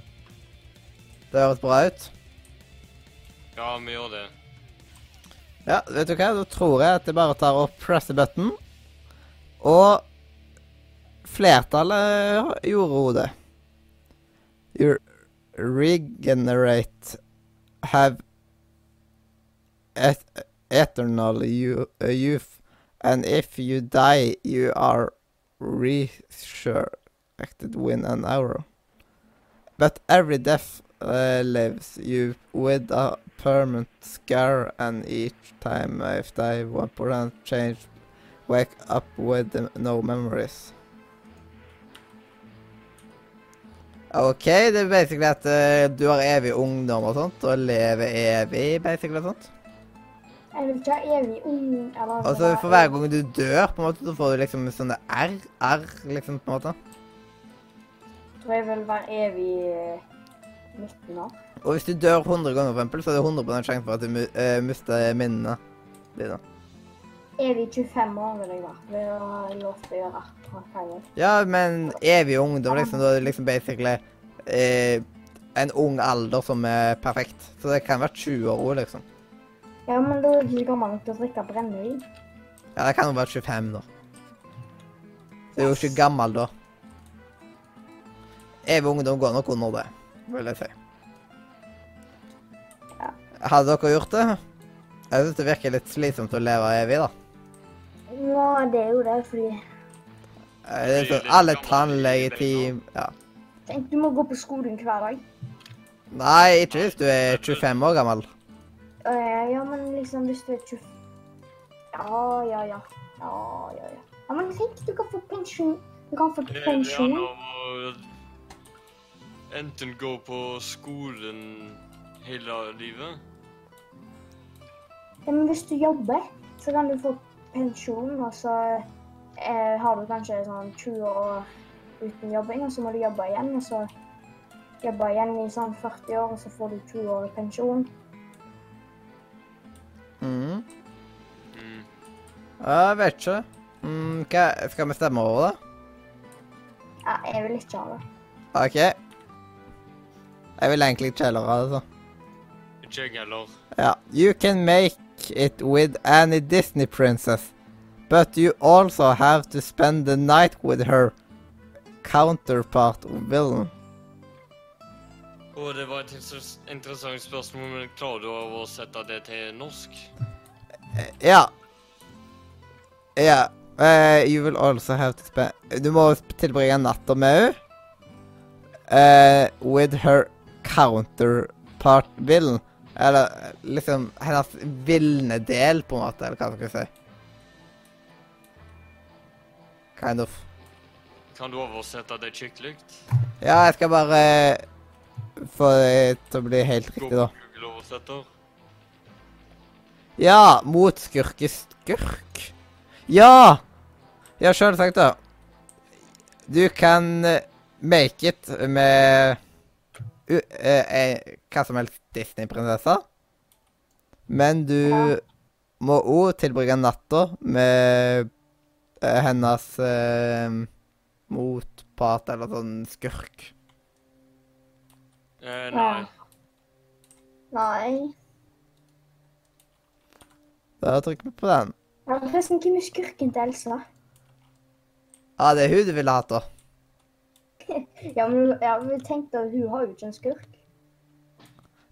det høres bra ut? Ja, vi gjør det. Ja, vet du hva? Da tror jeg at jeg bare tar og presser button. Og flertallet gjorde. You regenerate have et eternal uh, youth, and if you die, you are resurrected with an hour. But every death uh, lives you with a permanent scar, and each time if die, one percent change, wake up with no memories. OK, det er basically at uh, du har evig ungdom og sånt, og lever evig, basically og sånt. Jeg vil ikke ha evig ung eller Og så for hver gang du dør, på en måte, så får du liksom sånne R, R, liksom, på en måte. Jeg tror jeg vil være evig eh, 19 år. Og hvis du dør 100 ganger, for eksempel, så er det 100 sjanse for at du eh, mister minnene dine. Evig 25 år vil jeg være. Ved å lov til å gjøre akkurat hva jeg vil. Ja, men evig ungdom, liksom, da er det liksom basically eh, en ung alder som er perfekt. Så det kan være 20 år òg, liksom. Ja, men da er det ikke gammel nok til å drikke brennevin. Ja, det kan jo være 25, da. Du er jo ikke gammel da. Evig ungdom går nok under det, vil jeg si. Hadde dere gjort det? Jeg syns det virker litt slitsomt å leve evig, da. Ja, det er jo det, fordi Eh, Det er sånn, alle tannlegetime Ja. Tenk, du må gå på skolen hver dag. Nei, ikke hvis du er 25 år gammel. Eh, ja, men liksom hvis du er 20... Ja, ja, ja. Ja, ja, ja. Ja, men tenk, du kan få pensjon. Du kan få pensjon. enten gå på skolen hele livet. Ja, men hvis du jobber, så kan du få pensjon, og så eh, har du kanskje sånn 20 år uten jobbing, og så må du jobbe igjen, og så jobbe igjen i sånn 40 år, og så får du 20 år i pensjon. Mhm. Mm. Ja, Jeg vet ikke. Mm, hva, skal vi stemme over det? Ja, jeg vil ikke ha det. OK. Jeg vil egentlig ikke heller ha det, så. Ikke jeg heller. Ja. You can make it with any Disney princess, but you also have to spend the night with her counterpart villain. Og det var et interessant spørsmål, men klarer du å oversette det til norsk? Ja. Ja. Uh, you will also have to spend Du må tilbringe natta med henne. with her counterpart villain. Eller liksom hennes vilne del, på en måte, eller hva skal jeg si. Kind of. Kan du oversette det skikkelig? Ja, jeg skal bare eh, få det til å bli helt riktig, da. Google-oversetter. Ja! Mot skurkeskurk. Ja! Ja, sjølsagt, da. Du kan eh, make it med u eh, eh, hva som helst Disney-prinsesse. Men du Ja. må òg tilbringe natta med hennes motpart, eller sånn skurk. Eh, nei. Nei. Da trykker vi på den. Ja, forresten, hvem er skurken til Elsa? Ja, det er hun du ville hatt, da. [laughs] Ja, men ja, men tenk da, hun har jo ikke en skurk.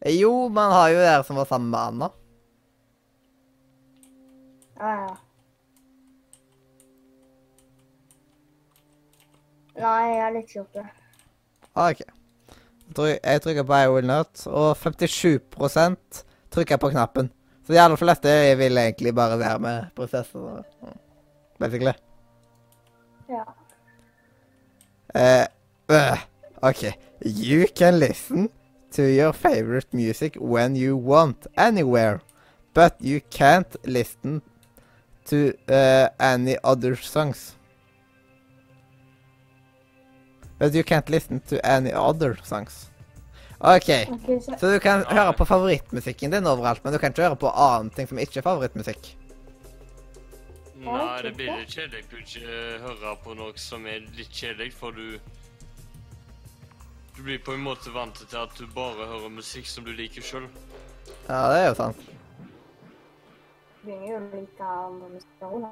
Jo, man har jo dere som var sammen med Anna. Ja, ja. Nei, jeg er litt det. Ah, OK. Jeg trykker på I will not, og 57 trykker på knappen. Så de aller fleste vil egentlig bare være med prinsesser. Basically. Ja. Eh, øh, OK. You can listen to your favorite music when you want, anywhere. But you can't listen to uh, any other songs. But you can't listen to any other songs. OK. okay så Så du kan høre på favorittmusikken din overalt, men du kan ikke høre på annen ting som ikke er favorittmusikk. Nei, det blir litt kjedelig å ikke høre på noe som er litt kjedelig, for du Du blir på en måte vant til at du bare hører musikk som du liker sjøl. Ja, det er jo sant. Du er jo å like andre musikere.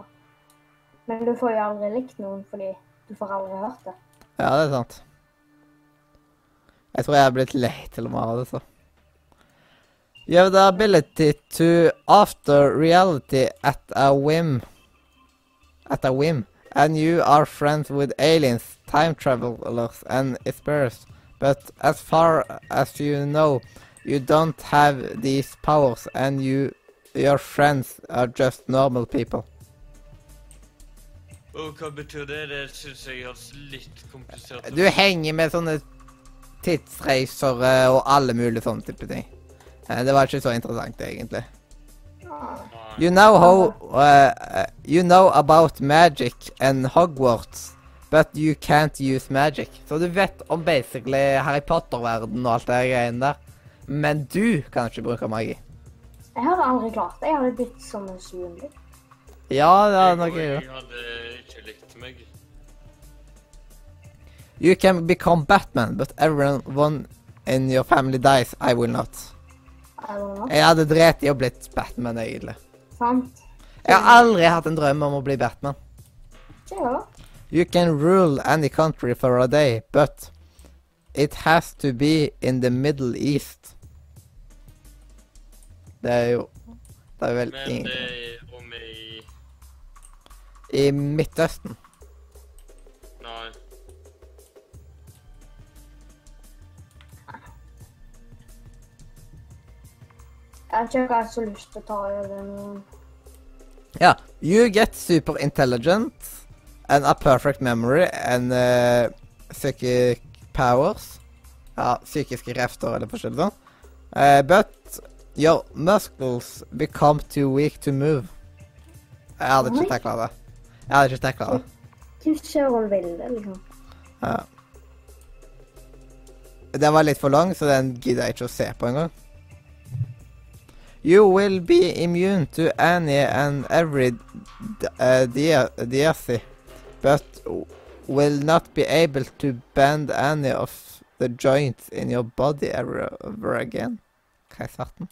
Men du får jo aldri likt noen fordi du får aldri hørt det. Ja, det er sant. Jeg tror jeg er blitt lei til og med av det, så. You have the ability to after reality at a whim. At a whim. And you are friends with aliens, time travelers, and spirits. But as far as you know, you don't have these powers, and you, your friends are just normal people. Og hva betyr det? Det syns jeg høres litt komplisert ut. Du henger med sånne tidsreisere og alle mulige sånne type ting. Eh, Det var ikke så interessant, egentlig. You know how uh, You know about magic and Hogwarts, but you can't use magic. Så du vet om basically Harry Potter-verden og alt det greiene der. Men du kan ikke bruke magi. Jeg hadde aldri klart det. Jeg hadde blitt som en zombie. Ja, det er noe jeg, jeg hadde ikke likt meg. You can become Batman, but everyone in your family dies. I will not. I will not. Jeg hadde drept i å blitt Batman, egentlig. Sant? Jeg har aldri hatt en drøm om å bli Batman. Ikke jeg. You can rule any country for a day, but it has to be in the Middle East. Det er jo Det er vel Men det er om i I Midtøsten. Nei. Jeg tror ikke jeg har så lyst til å ta over noen. Ja. You get super intelligent and a perfect memory and uh, psychic powers. Ja, psykiske krefter eller forskjellig sånn. Uh, but your muscles become too weak to move. Jeg hadde ikke takla det. Jeg hadde ikke takla det. Hvem søren vil det, liksom? Ja. Den var litt for lang, så den gidder jeg ikke å se på engang. You will be immune to any and every uh, dia- diasi, but will not be able to bend any of the joints in your body ever, ever again. Hva er sarten?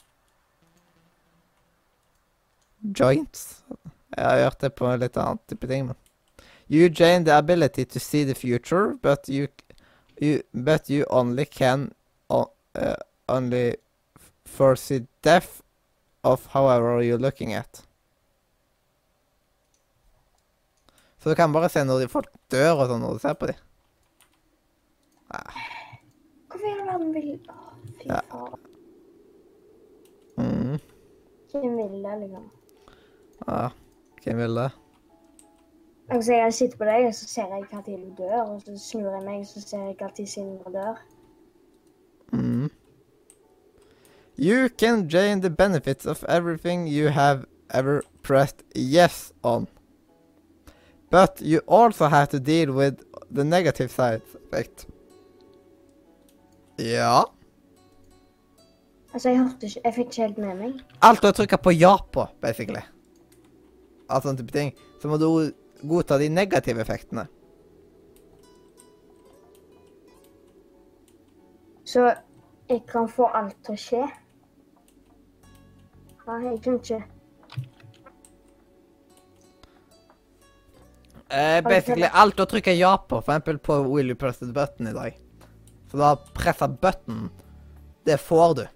Joints? Jeg har gjort det på en litt annen type ting, men You gain the ability to see the future, but you, you but you only can uh, only foresee death of however you're looking at. Så du kan bare se når de folk dør og sånn når du ser på dem. Hvorfor gjør han vil Å, Fy Ja. faen. Mm. Hvem vil det, liksom? Ja, hvem vil det? Altså, jeg sitter på deg, og så ser jeg når du dør, og så snur jeg meg, og så ser jeg når Sindre dør. Mm. You can gain the benefits of everything you have ever pressed yes on. But you also have to deal with the negative side effect. Ja. Altså, jeg hørte ikke Jeg fikk ikke helt med meg. Alt du har trykka på ja på, basically. Alt sånne type ting. Så må du godta de negative effektene. Så jeg kan få alt til å skje. Ja, jeg kan ikke Eh, basically alt å trykke ja på, for eksempel på Will you press the button i dag. Så da presser button. Det får du.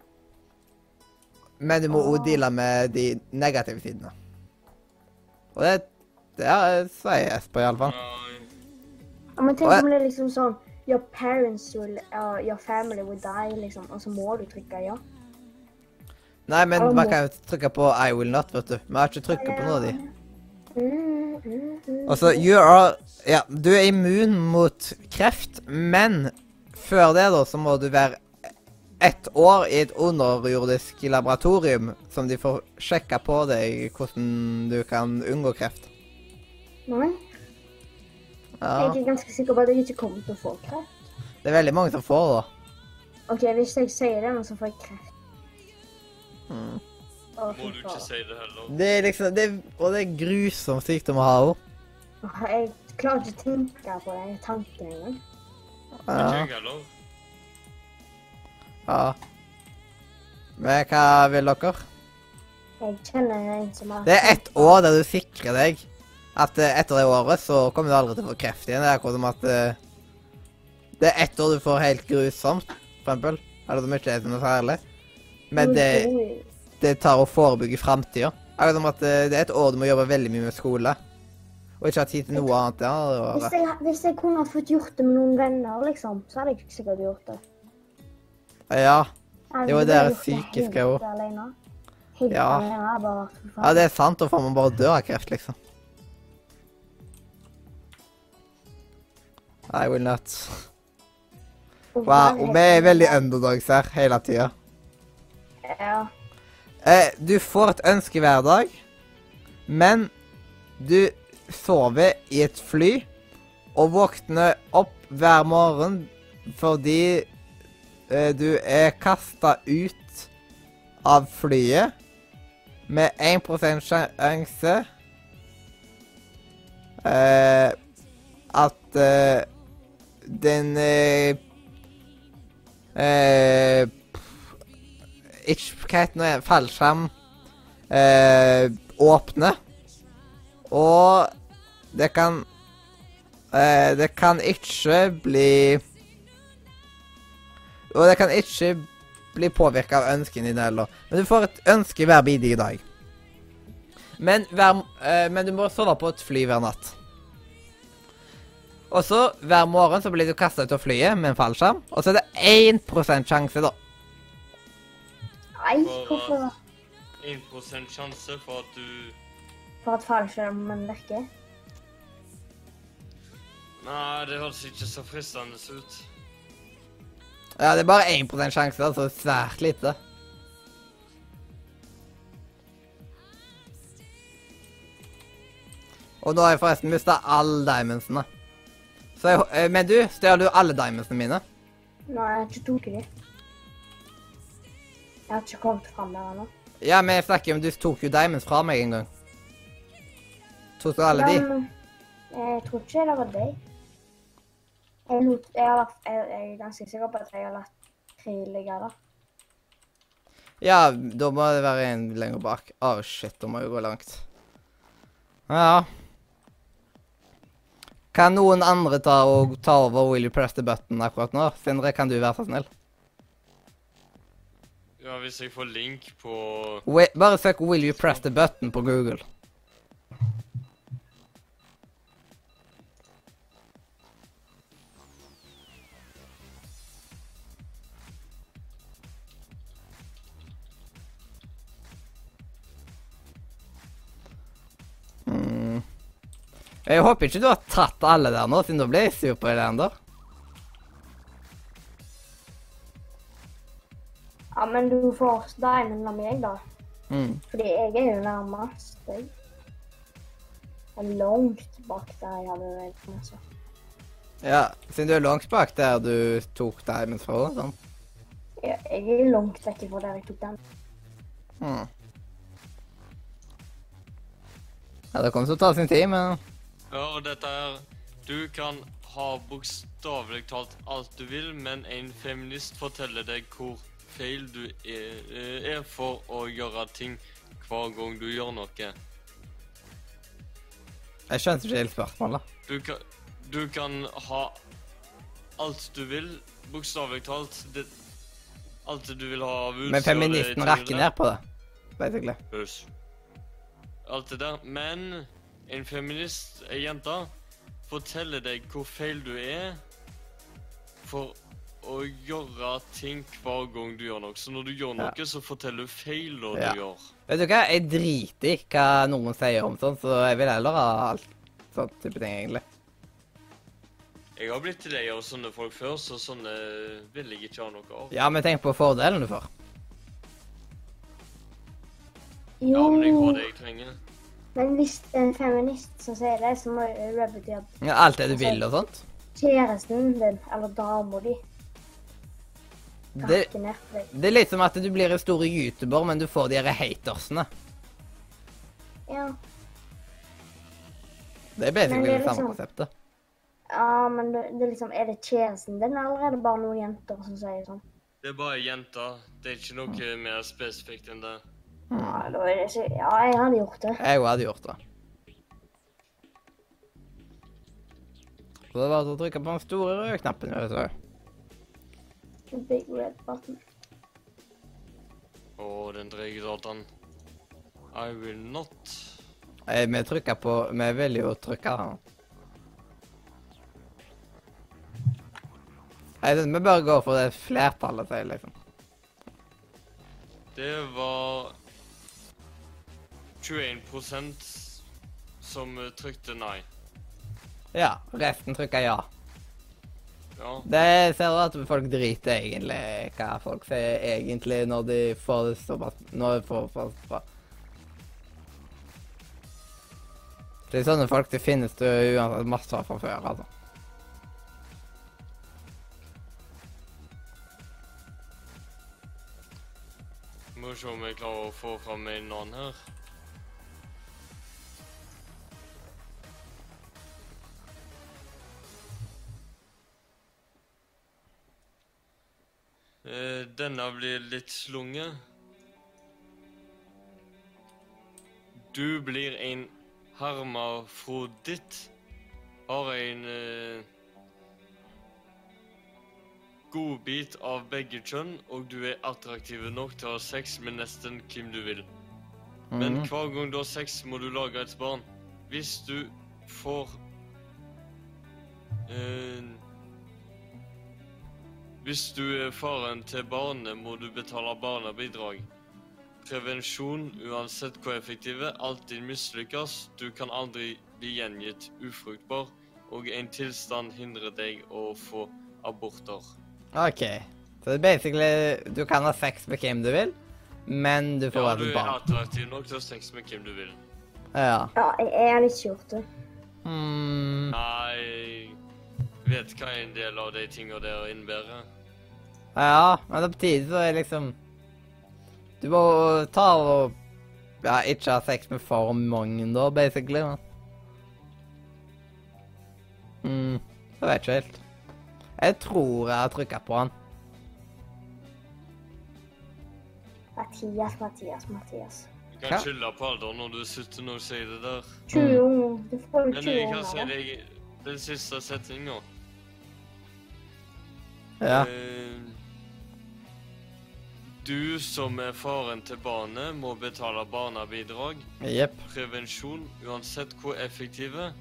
Men du må òg oh. deale med de negative sidene. Og det, det er, sier Esper iallfall. Ja, men tenk om det er liksom sånn Your parents will uh, Your family will die, liksom. Og så må du trykke ja. Nei, men man kan jo trykke på I will not, vet du. Vi har ikke trykket på noe av de. Altså, you are Ja, du er immun mot kreft, men før det, da, så må du være ett år i et underjordisk laboratorium, som de får sjekka på deg hvordan du kan unngå kreft. Nei, Ja. jeg er ganske sikker på at jeg ikke kommer til å få kreft. Det er veldig mange som får det. OK, hvis jeg sier det, så får jeg kreft. Mm. Å, Må du ikke. Si det heller. Det er liksom det er, Og det er grusom sykdom å ha òg. Jeg klarer ikke å tenke på den tanken engang. Ikke Ja. jeg ja. Men hva vil dere? Jeg kjenner en som har Det er ett år der du sikrer deg at eh, etter det året så kommer du aldri til å få kreft igjen. Det er akkurat som at eh, det er ett år du får helt grusomt, for eksempel. Eller som ikke er noe særlig. Men det, det tar å forebygge framtida. Akkurat som at eh, det er et år du må jobbe veldig mye med skole. Og ikke ha tid til noe annet det andre Hvis jeg, hvis jeg kunne ha fått gjort det med noen venner, liksom, så hadde jeg sikkert gjort det. Ja. Det er Jo, det er òg. Ja. bare ja, det er sant. Da får man bare dø av kreft, liksom. I will not. Wow, vi er veldig underdogs her hele tida. Ja. Eh, du får et ønske hver dag, men du sover i et fly og våkner opp hver morgen fordi eh, du er kasta ut av flyet med 1 sjanse eh, at eh, den eh, Ikke Hva? Fallskjerm eh, åpner. Og det kan eh, Det kan ikke bli Og det kan ikke bli påvirka av ønskene dine heller. Men du får et ønske hver bidige dag. Men, hver, eh, men du må sove på et fly hver natt. Og så hver morgen så blir du kasta ut av flyet med en fallskjerm. Og så er det 1 sjanse, da. Nei, For- hvorfor 1 sjanse for at du For at fallskjermen virker? Nei, det høres ikke så fristende ut. Ja, det er bare 1 sjanse, altså svært lite. Og nå har jeg forresten mista alle diamondsene. Så jeg, eh, men du, stjal du alle diamondsene mine? Nei, jeg har ikke tatt de. Jeg har ikke kommet fram der ennå. Ja, men jeg snakker om du tok jo diamonds fra meg en gang. Tok du alle Ja, de? Jeg tror ikke det var deg. Jeg, lot, jeg, har, jeg, jeg er ganske sikker på at jeg har latt tre ligge der. Ja, da må det være en lenger bak. Å, shit, da må jeg gå langt. Ja. Kan noen andre ta, og ta over Will you press the button akkurat nå? Sindre, kan du være så snill? Ja, hvis jeg får link på Wait, bare søk 'Will you press the button' på Google. Mm. Jeg håper ikke du har tatt alle der nå, siden da blir jeg sur på deg, Ja, men du får diamond av meg, da. Mm. Fordi jeg er jo nærmest deg. Langt bak der jeg hadde vært. Altså. Ja, siden du er langt bak der du tok diamond fra. Sånn. Ja, jeg er langt vekk fra der jeg tok den. Mm. Ja, det kommer til å ta sin tid, men Ja, og dette er Du kan ha bokstavelig talt alt du vil, men en feminist forteller deg hvor feil du er, er for å gjøre ting hver gang du gjør noe. jeg skjønte ikke helt spørsmålet. Du kan, du kan ha alt du vil, bokstavelig talt. Det, alt du vil ha av utstyr Men feministen rekker rakker ned på det, basically. Hus. Alt det der. Men en feminist, ei jente, forteller deg hvor feil du er for å gjøre ting hver gang du gjør noe. Så når du gjør Ja. noe, så forteller du feilene Ja. du gjør. Vet du hva, jeg driter i hva noen sier om sånn, så jeg vil heller ha alt sånn type ting, egentlig. Jeg har blitt lei av sånne folk før, så sånne vil jeg ikke ha noe av. Ja, men tenk på fordelen du får. Jo, Ja, men jeg får det jeg trenger. men hvis det er en feminist som sier det, så må det bety at Ja, alt det du vil og sånt. kjæresten din, eller dama di, Det, det er litt som at du blir en stor YouTuber, men du får de her hatersene. Ja. Det er basically det er det samme liksom- konseptet. ja, men det, det er liksom Er det tjenesten din, eller er det bare noen jenter som sier sånn? Det er bare jenter. Det er ikke noe mer spesifikt enn det. Ja, da er det ikke Ja, jeg hadde gjort det. Jeg òg hadde gjort det. Så det var å trykke på den store røde knappen. vet du. Big red button. Og den tredje dataen. I will not. Eh, Vi trykker på Vi vil jo trykke her. Jeg synes Vi bare går for det flertallet sier, liksom. Det var 21% som eh, trykte nei. Ja, resten trykker ja. Ja. Det ser du at folk driter egentlig hva folk sier egentlig når de får det såpass Når de får pass på. Det er sånne folk det finnes det uansett masse av fra før, altså. Må se om jeg klarer å få fram en annen her. Denne blir litt slunget. Du blir en hermafroditt. Har en eh, godbit av begge kjønn, og du er attraktiv nok til å ha sex med nesten hvem du vil. Men Mhm. hver gang du har sex, må du lage et barn. Hvis du får eh, Hvis du er faren til barnet, må du betale barnebidrag. Prevensjon, uansett hvor effektive, alltid mislykkes. Du kan aldri bli gjengitt ufruktbar, og en tilstand hindrer deg å få aborter. OK. Så det er basically Du kan ha sex med hvem du vil, men du får Ja, være du er attraktiv nok til å ha sex med hvem du vil. Ja. Ja, jeg, jeg hadde ikke gjort det. Hmm. Nei, jeg vet hva en del av de tingene der innebærer. Ja, men det er på tide så er liksom Du må ta og Ja, ikke ha sex med for mange, da, basically. Men. Mm, jeg vet ikke helt. Jeg tror jeg har trykka på han. Mathias, Mathias, Mathias. Du kan Hva? skylde på alder når du er 17 og sier det der. 20 unger. Du får jo Men 20 jeg kan si deg den siste setninga. Ja. Eh, Du som er faren til barnet, må betale barnebidrag. Yep. Prevensjon, uansett hvor effektive,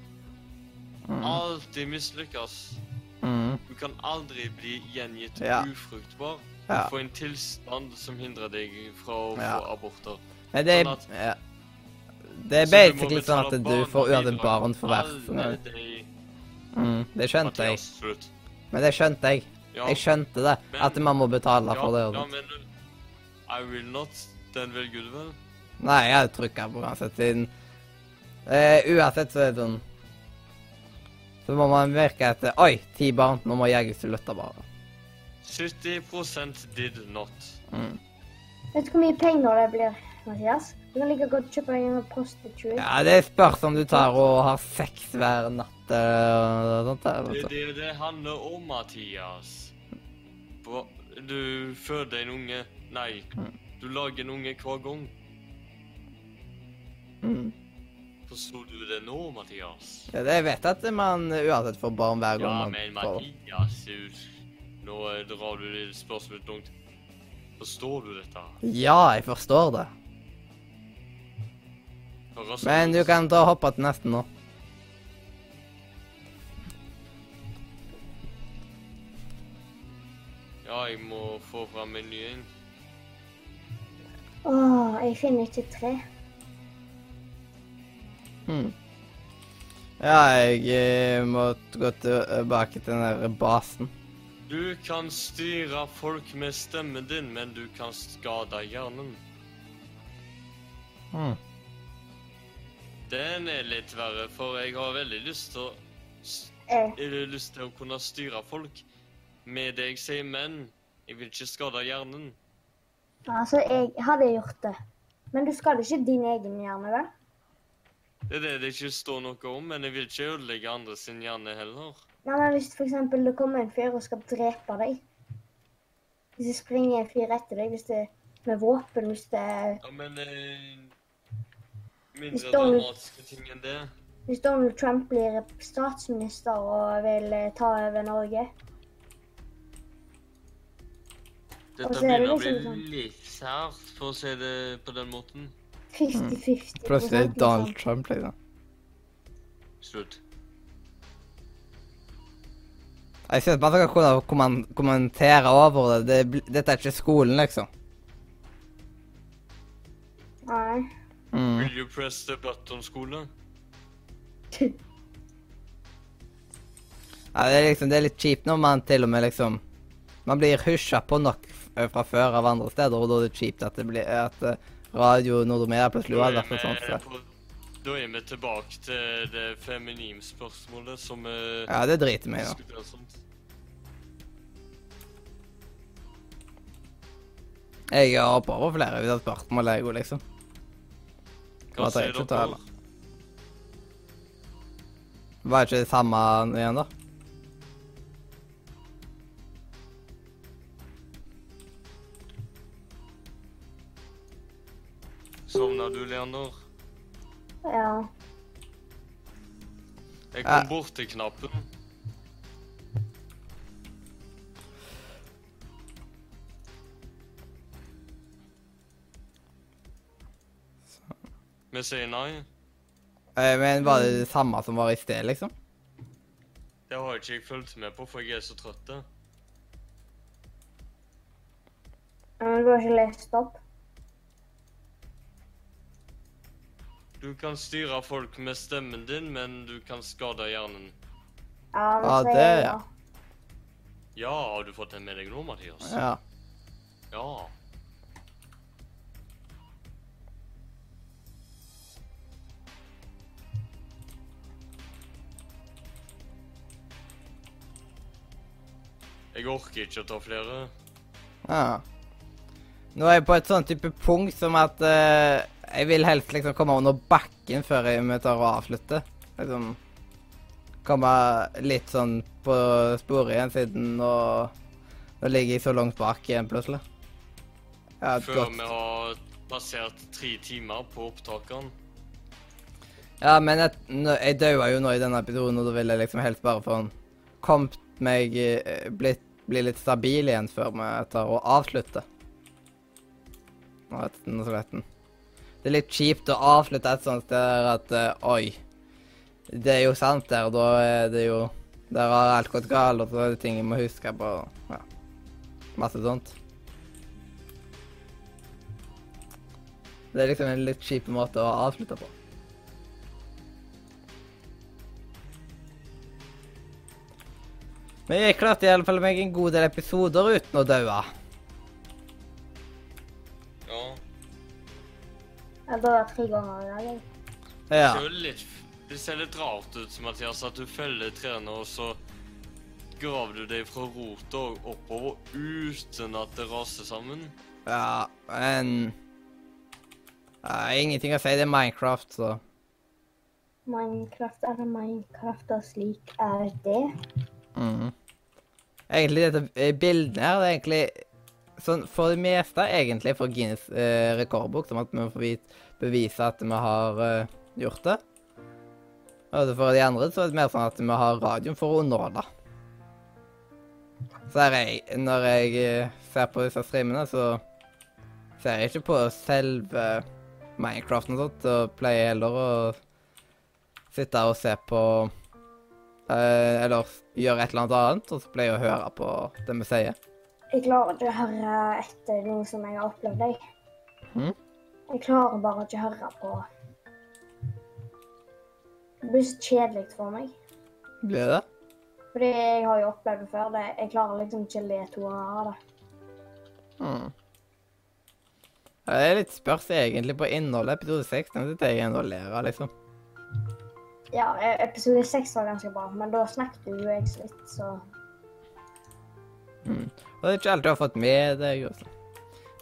Mm. alltid mislykkes. Mm. Du kan aldri bli gjengitt Ja. ufruktbar. Ja. Du får en tilstand som hindrer deg fra å Ja. få aborter. Men det Sånn er at- ja. Det er Så basically sånn at du får uansett barn for hver alle sånn. de- Mm. Det skjønte jeg. Men det skjønte jeg. Ja, Jeg skjønte det. At man må betale ja, for det. og ja, men I will not. Den vil Gud vel? Nei, jeg hadde trykka på uansett, siden eh, Uansett så er det sånn Så må man virke etter Oi, ti barn. Nå må jeg slutte, bare. 70% did not. Mm. Vet du hvor mye penger det blir, Mathias? Du kan like godt kjøpe deg en prostitute. Ja, det spørs om du tar og har sex hver natt eller noe sånt. der, Det er det det handler om, Mathias. På- Du føder en unge Nei, Mm. du lager en unge hver gang. Mm. Forsto du det nå, Mathias? Ja, det jeg vet at man uansett får barn hver gang Ja, men Mathias Nå drar du det spørsmålet langt. Forstår du dette? Ja, jeg forstår det. Men du kan ta og hoppe til neste nå. Ja, jeg må få fram menyen. Å. Åh, jeg finner ikke tre. Hmm. Ja, jeg eh, må gå tilbake til den der basen. Du kan styre folk med stemmen din, men du kan skade hjernen. Hmm. Den er litt verre, for jeg har veldig lyst til å Eh, lyst til å kunne styre folk med det jeg sier, men jeg vil ikke skade hjernen. altså, jeg hadde gjort det. Men du skader ikke din egen hjerne, vel? Det er det det ikke står noe om, men jeg vil ikke ødelegge andre sin hjerne heller. Nei, men hvis for eksempel det kommer en fyr og skal drepe deg Hvis det springer en fyr etter deg, hvis det med våpen, hvis det er Ja, men eh, Mindre Donald- dramatiske ting enn det. Hvis Donald Trump blir statsminister og vil eh, ta over Norge Dette er begynner å bli liksom sånn- litt sært, for å si det på den måten. 50-50 Plutselig er det Donald. Trump, liksom. Slutt. Jeg synes bare skal kunne kommen- kommentere over det. det. Dette er ikke skolen, liksom. Nei. Mm. Will you press the button-skole? Ja, det er liksom, det er litt kjipt når man til og med liksom Man blir husja på nok fra før av andre steder, og da er det kjipt at det blir at eh, Radio Nordmedia plutselig vært et sånt sted. Da er vi tilbake til det feminine spørsmålet som vi Ja, det driter vi i, da. Jeg har hoppa over flere hvis jeg har spurt om Lego, liksom. Hva sier dere? Var ikke det samme igjen, da? Sovna du, Leander? Ja. Jeg Ja. kom bort til knappen. Vi sier nei. Eh, Men var det det samme som var i sted, liksom? Det har ikke jeg fulgt med på, for jeg er så trøtt. Men du har ikke lest opp? Du kan styre folk med stemmen din, men du kan skade hjernen. Ja, det, Ja, er det, ja. ja. Ja, har du fått den med deg nå, Mathias? Ja. Ja. Jeg orker ikke å ta flere. ja. Nå er jeg på et sånn type punkt som at eh, jeg vil helst liksom komme under bakken før jeg tar og avslutter. Liksom komme litt sånn på sporet igjen, siden nå, nå ligger jeg så langt bak igjen plutselig. Før godt. vi har passert tre timer på opptakeren. Ja, men jeg, jeg daua jo nå i denne episoden, og da vil jeg liksom helst bare få en kommet meg eh, blitt, Bli litt stabil igjen før vi tar og avslutter. Nå vet den sletten. Det er litt kjipt å avslutte et sånt sted der at eh, Oi. Det er jo sant der, og da er det jo Der har alt gått galt, og så er det ting jeg må huske på. Ja. Masse sånt. Det er liksom en litt kjip måte å avslutte på. Men jeg klarte i alle fall meg en god del episoder uten å daue. Ja, er det tre ganger i dag. jeg. Det, ser jo litt, det ser litt rart ut, Mathias, at du følger trærne, og så graver du deg fra rota og oppover uten at det raser sammen. ja men ja, Ingenting å si. Det er Minecraft, så Minecraft er Minecraft, og slik er det. mhm. Egentlig dette bildet her, det er egentlig sånn for det meste egentlig for Guinness eh, rekordbok, som at vi får bevise at vi har eh, gjort det. Og for de andre så er det mer sånn at vi har radioen for å underholde. Så er jeg, når jeg eh, ser på disse streamene, så ser jeg ikke på selve Minecraft og sånt, og pleier heller å sitte og se på eh, Eller gjøre et eller annet annet, og så pleier jeg å høre på det vi sier. Jeg klarer ikke å høre etter noe som jeg har opplevd. Jeg, Mm? jeg klarer bare ikke å høre på Det blir så kjedelig for meg. Blir det? Fordi jeg har jo opplevd det før. Det, jeg klarer liksom ikke å le to av det. Mm. Ja, Det er litt spørs egentlig på innholdet. Episode 6 den sitter jeg ennå og ler av, liksom. Ja, e- episode 6 var ganske bra, men da snakket jo jeg litt, så Mm. Og det er ikke alt du har fått med deg. Også.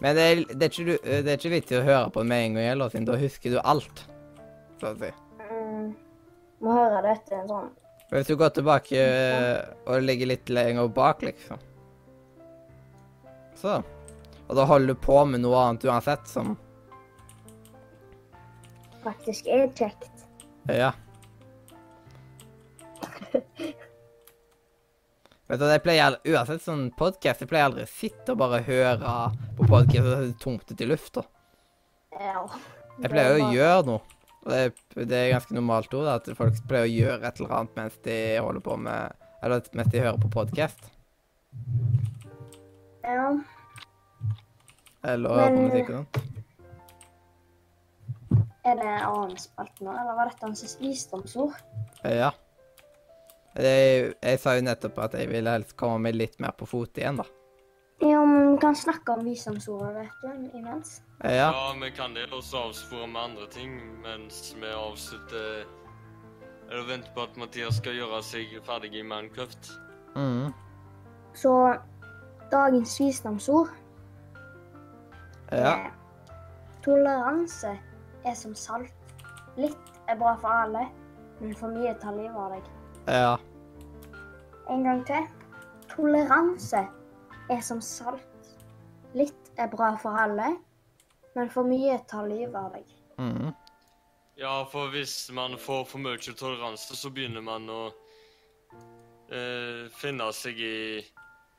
Men det er, det, er ikke, du- det er ikke vittig å høre på med en gang heller, siden da husker du alt. Så å si. mm, Må høre det etter en sånn Men Hvis du går tilbake eh, og ligger litt lenger bak, liksom. Så. Og da holder du på med noe annet uansett, som faktisk er kjekt. Ja. [laughs] Vet du, jeg pleier Uansett sånn podkast, jeg pleier aldri å sitte og bare høre på podkast og tomt ut i lufta. Ja. Jeg pleier å gjøre noe. Og det, det er ganske normalt òg, at folk pleier å gjøre et eller annet mens de holder på med Eller mens de hører på podkast. Ja. Eller hører på musikk og sånt. Er det en annen spalte nå, eller var dette hans visdomsord? Ja. Jeg, jeg sa jo nettopp at jeg ville helst komme meg litt mer på fot igjen, da. Ja, men vi kan snakke om visdomsordet, vet du, imens. Ja. Ja, vi kan det, og så avspore med andre ting mens vi avslutter Eller venter på at Mathias skal gjøre seg ferdig i Minecraft. Mm. Så dagens visdomsord Ja. Eh, Toleranse er som salt. Litt er bra for alle, men for mye tar livet av deg. Ja. En gang til. Toleranse er som salt. Litt er bra for alle, men for mye tar livet av deg. Mhm. Ja, for hvis man får for mye toleranse, så begynner man å eh, finne seg i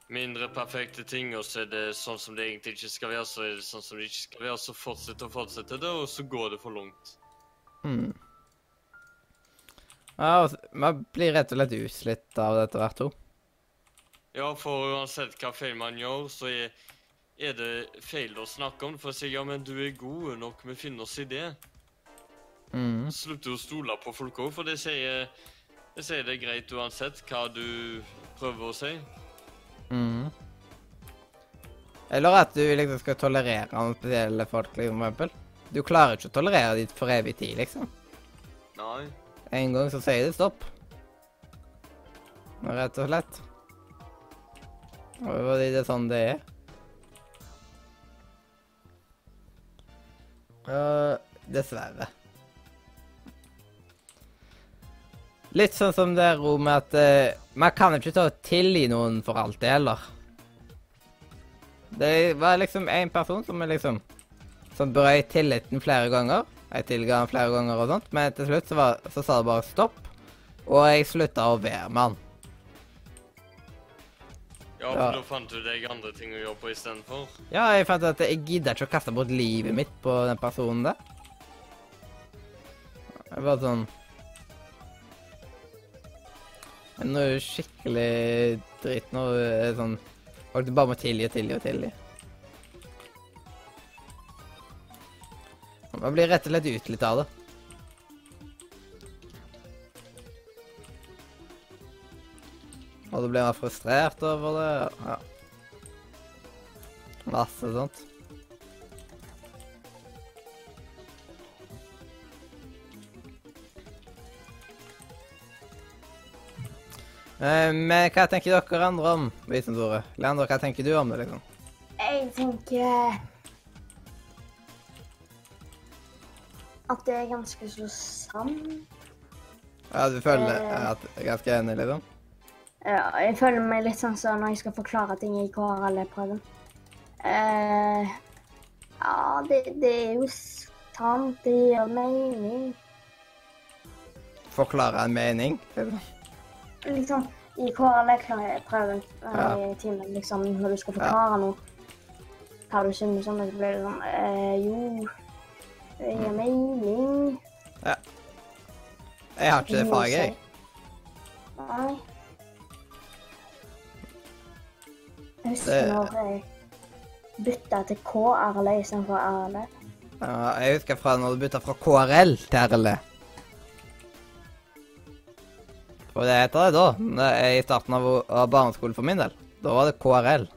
mindre perfekte ting, og så er det sånn som det egentlig ikke skal være, så er det sånn som det ikke skal være, så fortsetter og fortsetter det, og så går det for langt. Mhm. Ja, altså, man blir rett og slett utslitt av dette hvert to. Ja, for uansett hva feil man gjør, så er, er det feil å snakke om det, for å si ja, men du er god nok, vi finner oss i det. Mhm. Slutter å stole på folk òg, for det sier, det sier det greit uansett hva du prøver å si. Mhm. Eller at du liksom skal tolerere noen spesielle folk, liksom, for eksempel. Du klarer ikke å tolerere dem for evig tid, liksom. Nei. En gang så sier det stopp. Rett og slett. Fordi det er sånn det er. Uh, dessverre. Litt sånn som det rommet, at uh, man kan ikke ta tilgi noen for alt det heller. Det var liksom en person som liksom Som brøt tilliten flere ganger. Jeg tilga han flere ganger og sånt, men til slutt så, var, så sa det bare stopp. Og jeg slutta å være med han. Ja, for da fant du deg andre ting å jobbe på istedenfor. Ja, jeg fant at jeg gidder ikke å kaste bort livet mitt på den personen der. Jeg var sånn er Noe skikkelig dritt nå sånn Folk bare må tilgi og tilgi og tilgi. Man blir rett og slett utslitt av det. Og da blir man frustrert over det. Ja. Masse sånt. Eh, Men hva tenker dere andre om visdomsordet? Leander, hva tenker du om det, liksom? Jeg tenker at det er ganske så sant. Ja, du føler Eh. at jeg er ganske enig, liksom? Ja, jeg føler meg litt sånn som når jeg skal forklare ting i KRL-prøven. Uh, ja, det, det er jo sant. Det gir mening. Forklare en mening? liksom. Liksom, i KRL-prøven Ja. i timen, liksom, når du skal forklare noe, hva du synes om det, så blir det sånn uh, Jo, det gir mening. Jeg har ikke det faget, jeg. Nei. Jeg husker Det- når jeg bytta til KRL istedenfor RL. Ja, jeg husker fra når du bytta fra KRL til RLE. Og det heter det da. I starten av, av barneskolen for min del. Da var det KRL.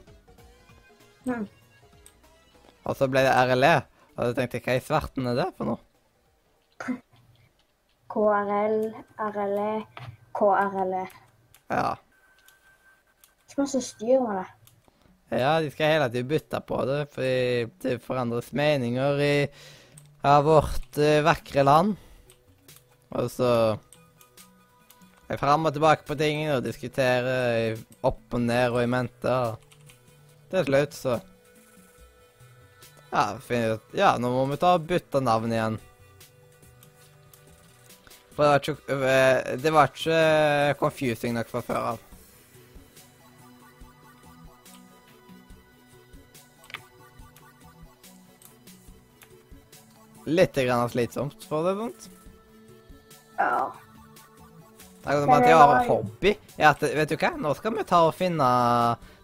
Mm. Og så ble det RLE. Og da tenkte jeg, hva i svarten er det for noe? KRL, RLE, KRLE. Ja. Ikke masse styr med det. Ja, de skal hele tiden bytte på det, fordi det forandres meninger i av vårt eh, vakre land. Og så er fram og tilbake på ting og diskutere opp og ned og i mente. Og til slutt så Ja, finner ut Ja, nå må vi ta og bytte navn igjen. For det var ikke, eh, det var ikke confusing nok fra før av. Litt grann slitsomt, for det vondt. Ja. Det er som at jeg har en hobby. Ja, at, vet du hva, nå skal vi ta og finne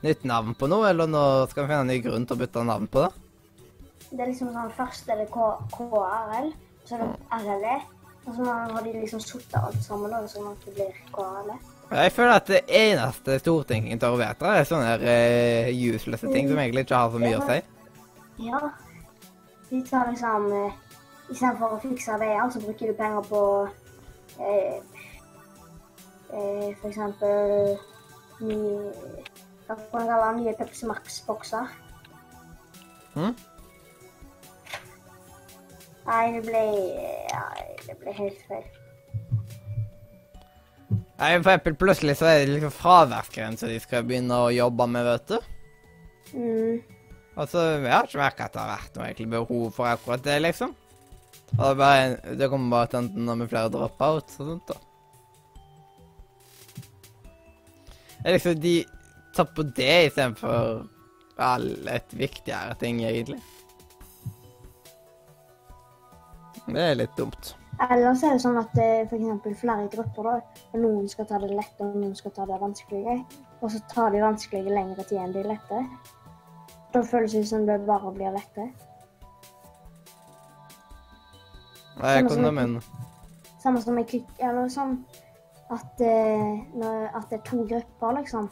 nytt navn på noe, eller nå skal vi finne en ny grunn til å bytte navn på det. Det er liksom sånn, Først er det KRL, så er det RLE. Og så har de liksom satt alt sammen, og sånn at det blir KRLE. Jeg føler at det eneste Stortinget tør å vedta, er sånne uh, eh, ting som egentlig ikke har så mye å si. Ja. De tar liksom uh, Istedenfor å fikse veier, så bruker du penger på uh, uh, for eksempel nye Hva kan man kalle? Nye Pepsi Max-bokser. Mhm. Nei, det ble ja, Det ble helt feil. Nei, for eksempel plutselig så er det liksom fraværsgrense de skal begynne å jobbe med, vet du. Mm. Altså, jeg har ikke merket at det har vært noe egentlig behov for akkurat det, liksom. Og det, bare, det kommer bare til enten med flere drop-outs og sånt, da. Det er liksom de tar på det istedenfor ja, et viktigere ting, egentlig. Det er litt dumt. Ellers er det sånn at det er eksempel flere grupper, da. Og noen skal ta det lette, og noen skal ta det vanskelige. Og så tar de vanskelige lengre tid enn de lette. Da føles det som det bare blir lette. Nei, jeg kan da mene. Samme som kick, eller sånn at, eh, at det er to grupper, liksom.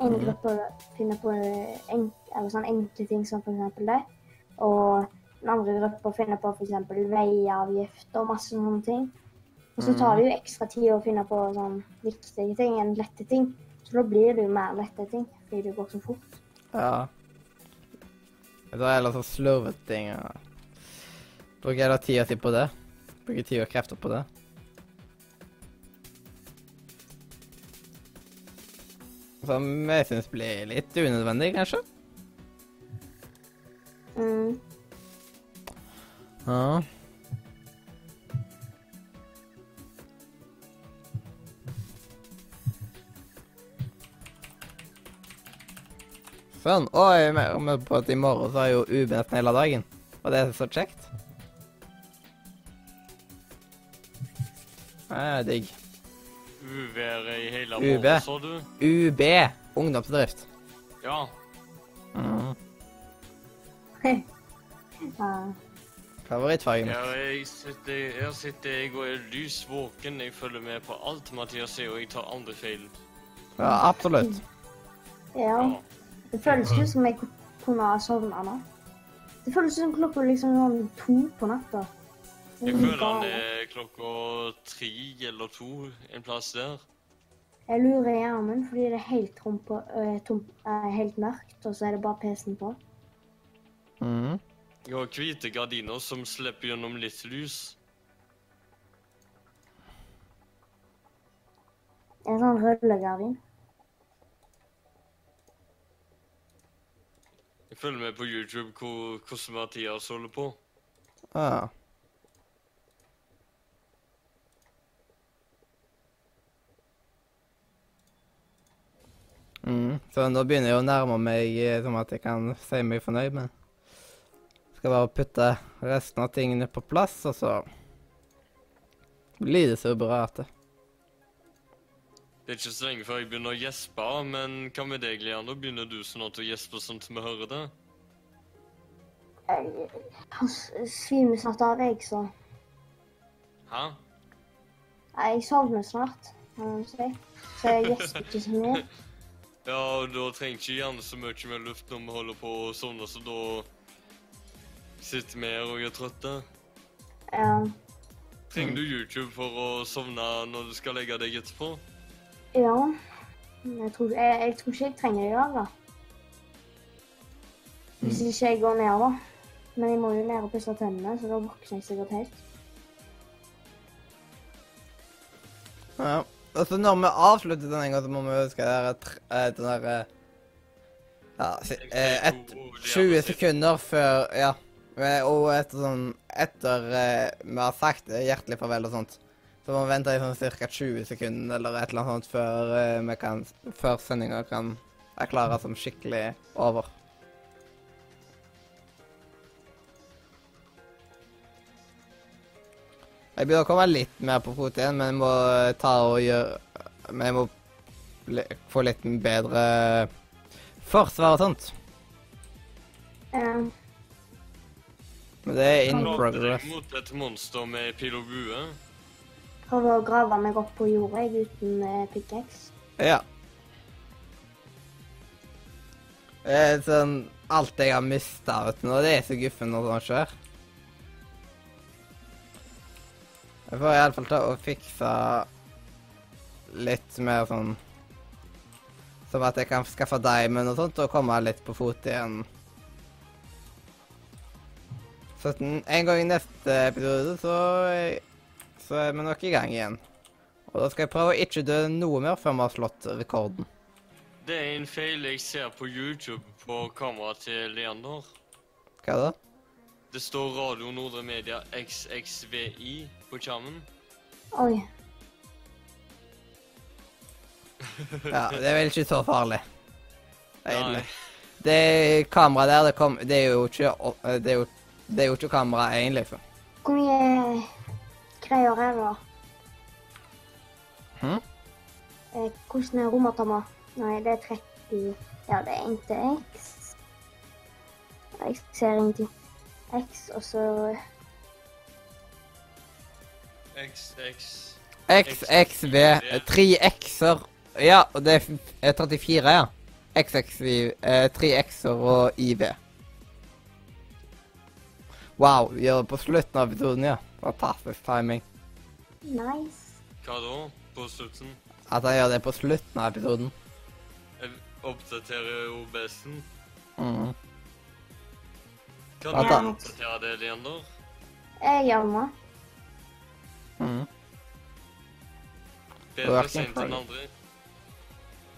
En mm. gruppe finner på en, eller sånn enkle ting som eksempel det. Og den andre gruppa finner på f.eks. veiavgift og masse sånne ting. Og så tar det jo ekstra tid å finne på sånn viktige ting enn lette ting. Så da blir det jo mer lette ting, fordi det går så fort. Ja. Jeg tar heller sånn slurvete ting. og Bruker heller tida si på det. Bruker tid og krefter på det. Som jeg syns blir litt unødvendig, kanskje. Mm. Ja. Sånn. Og jeg er med- på at i morgen så er jo UB nesten hele dagen. Og det er så kjekt. Det er digg. Uværet i hele UB. morgen, sa du? UB, ungdomsbedrift. Ja. [laughs] Mhm. Ja. Favorittfaget. Ja, jeg sitter, her sitter jeg og er lys våken. Jeg følger med på alt Mathias sier, og jeg tar andre feil. Ja, absolutt. ja. Det føles jo som jeg kunne ha sovna nå. Det føles som klokka liksom sånn to på natta. Jeg føler han galt. er klokka tre eller to en plass der. Jeg lurer i hjernen fordi det er helt, tom på, øh, tom, øh, helt mørkt, og så er det bare PC-en på. Mhm. Jeg har hvite gardiner som slipper gjennom litt lys. En sånn rullegardin. Jeg følger med på YouTube hvor, hvordan Mathias holder på. Ah. Mm. Så nå begynner jeg å nærme meg sånn at jeg kan si meg fornøyd med. Skal bare putte resten av tingene på plass, og så blir det så bra at det Det er ikke så lenge før jeg begynner å gjespe, men hva med deg, Leander? Begynner du snart å gjespe sånn at vi hører det? Jeg jeg svimer snart av, jeg, så Hæ? Nei, Jeg sovner snart, kan man si. Så jeg gjesper ikke så mye. [laughs] Ja, og da trenger ikke gjerne så mye mer luft når vi holder på å sovne, så da sitter vi her og er trøtte. Ja. Trenger du YouTube for å sovne når du skal legge deg etterpå? ja. Jeg tror, jeg, jeg tror ikke jeg trenger det i dag, da. Hvis ikke jeg går ned, da. Men jeg må jo ned og pusse tennene, så da våkner jeg sikkert helt. Ja. Og så når vi avslutter denne gangen, så må vi huske eh, den der eh, Ja, eh, et, 20 sekunder før Ja. Eh, Og etter sånn Etter eh, vi har sagt eh, hjertelig farvel og sånt, så må vi vente i sånn ca. 20 sekunder eller et eller annet sånt før vi kan Før sendinga kan erklæres som skikkelig over. Jeg begynner å komme litt mer på fot igjen, men jeg må ta og gjøre Men jeg må få litt bedre forsvar og sånt. Ja. Men det er in progress. mot et monster med pil og bue. Prøver å grave meg opp på jorda jeg, uten eh, pickaxe. Ja. Det er sånn Alt jeg har mista, vet du, nå, det er så guffen når sånt skjer. Jeg får iallfall ta og fikse litt mer sånn Som at jeg kan skaffe diamond og sånt, og komme litt på fot igjen. 17. En gang i neste episode så, så er vi nok i gang igjen. Og da skal jeg prøve å ikke dø noe mer før vi har slått rekorden. Det er en feil jeg ser på YouTube på kameraet til Leander. Hva da? Det står Radio Nordre Media XXVI på skjermen. Oi. [laughs] Ja, det er vel ikke så farlig. Egentlig. Nei. Det kameraet der, det, kom, det er jo ikke Det er jo, det gjorde jo ikke kamera egentlig. For. Hvor mye greier er det, da? Hm? Eh, hvordan er romertommer? Nei, det er 30 Ja, det er 1 til X. Jeg ser ingenting. X, og så X, X X, X, V. Tre X-er. Ja, og det er eh, 34, ja. X, eh, Tre X-er og IV. Wow, vi gjør det på slutten av episoden, ja. Fantastisk timing. Nice. Hva da? På slutten? At han gjør det på slutten av episoden. Jeg oppdaterer OBS-en. Mhm. Kan Ja, du da. oppdatere det, Leander? Jeg gjør det. Mhm. Bedre Working sent enn aldri.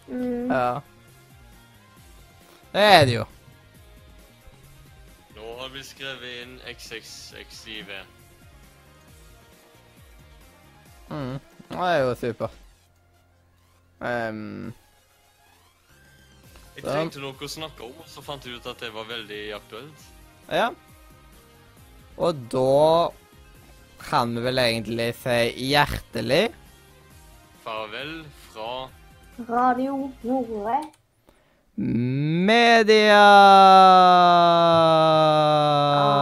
Mm. Ja. Det er det jo. Har vi skrevet inn XXXIV. Mhm. Det er jo supert. Um, Jeg trengte noe å snakke om, og så fant jeg ut at det var veldig aktuelt. ja. Og da kan vi vel egentlig si hjertelig Farvel fra Radio Nordre. Media! Ah.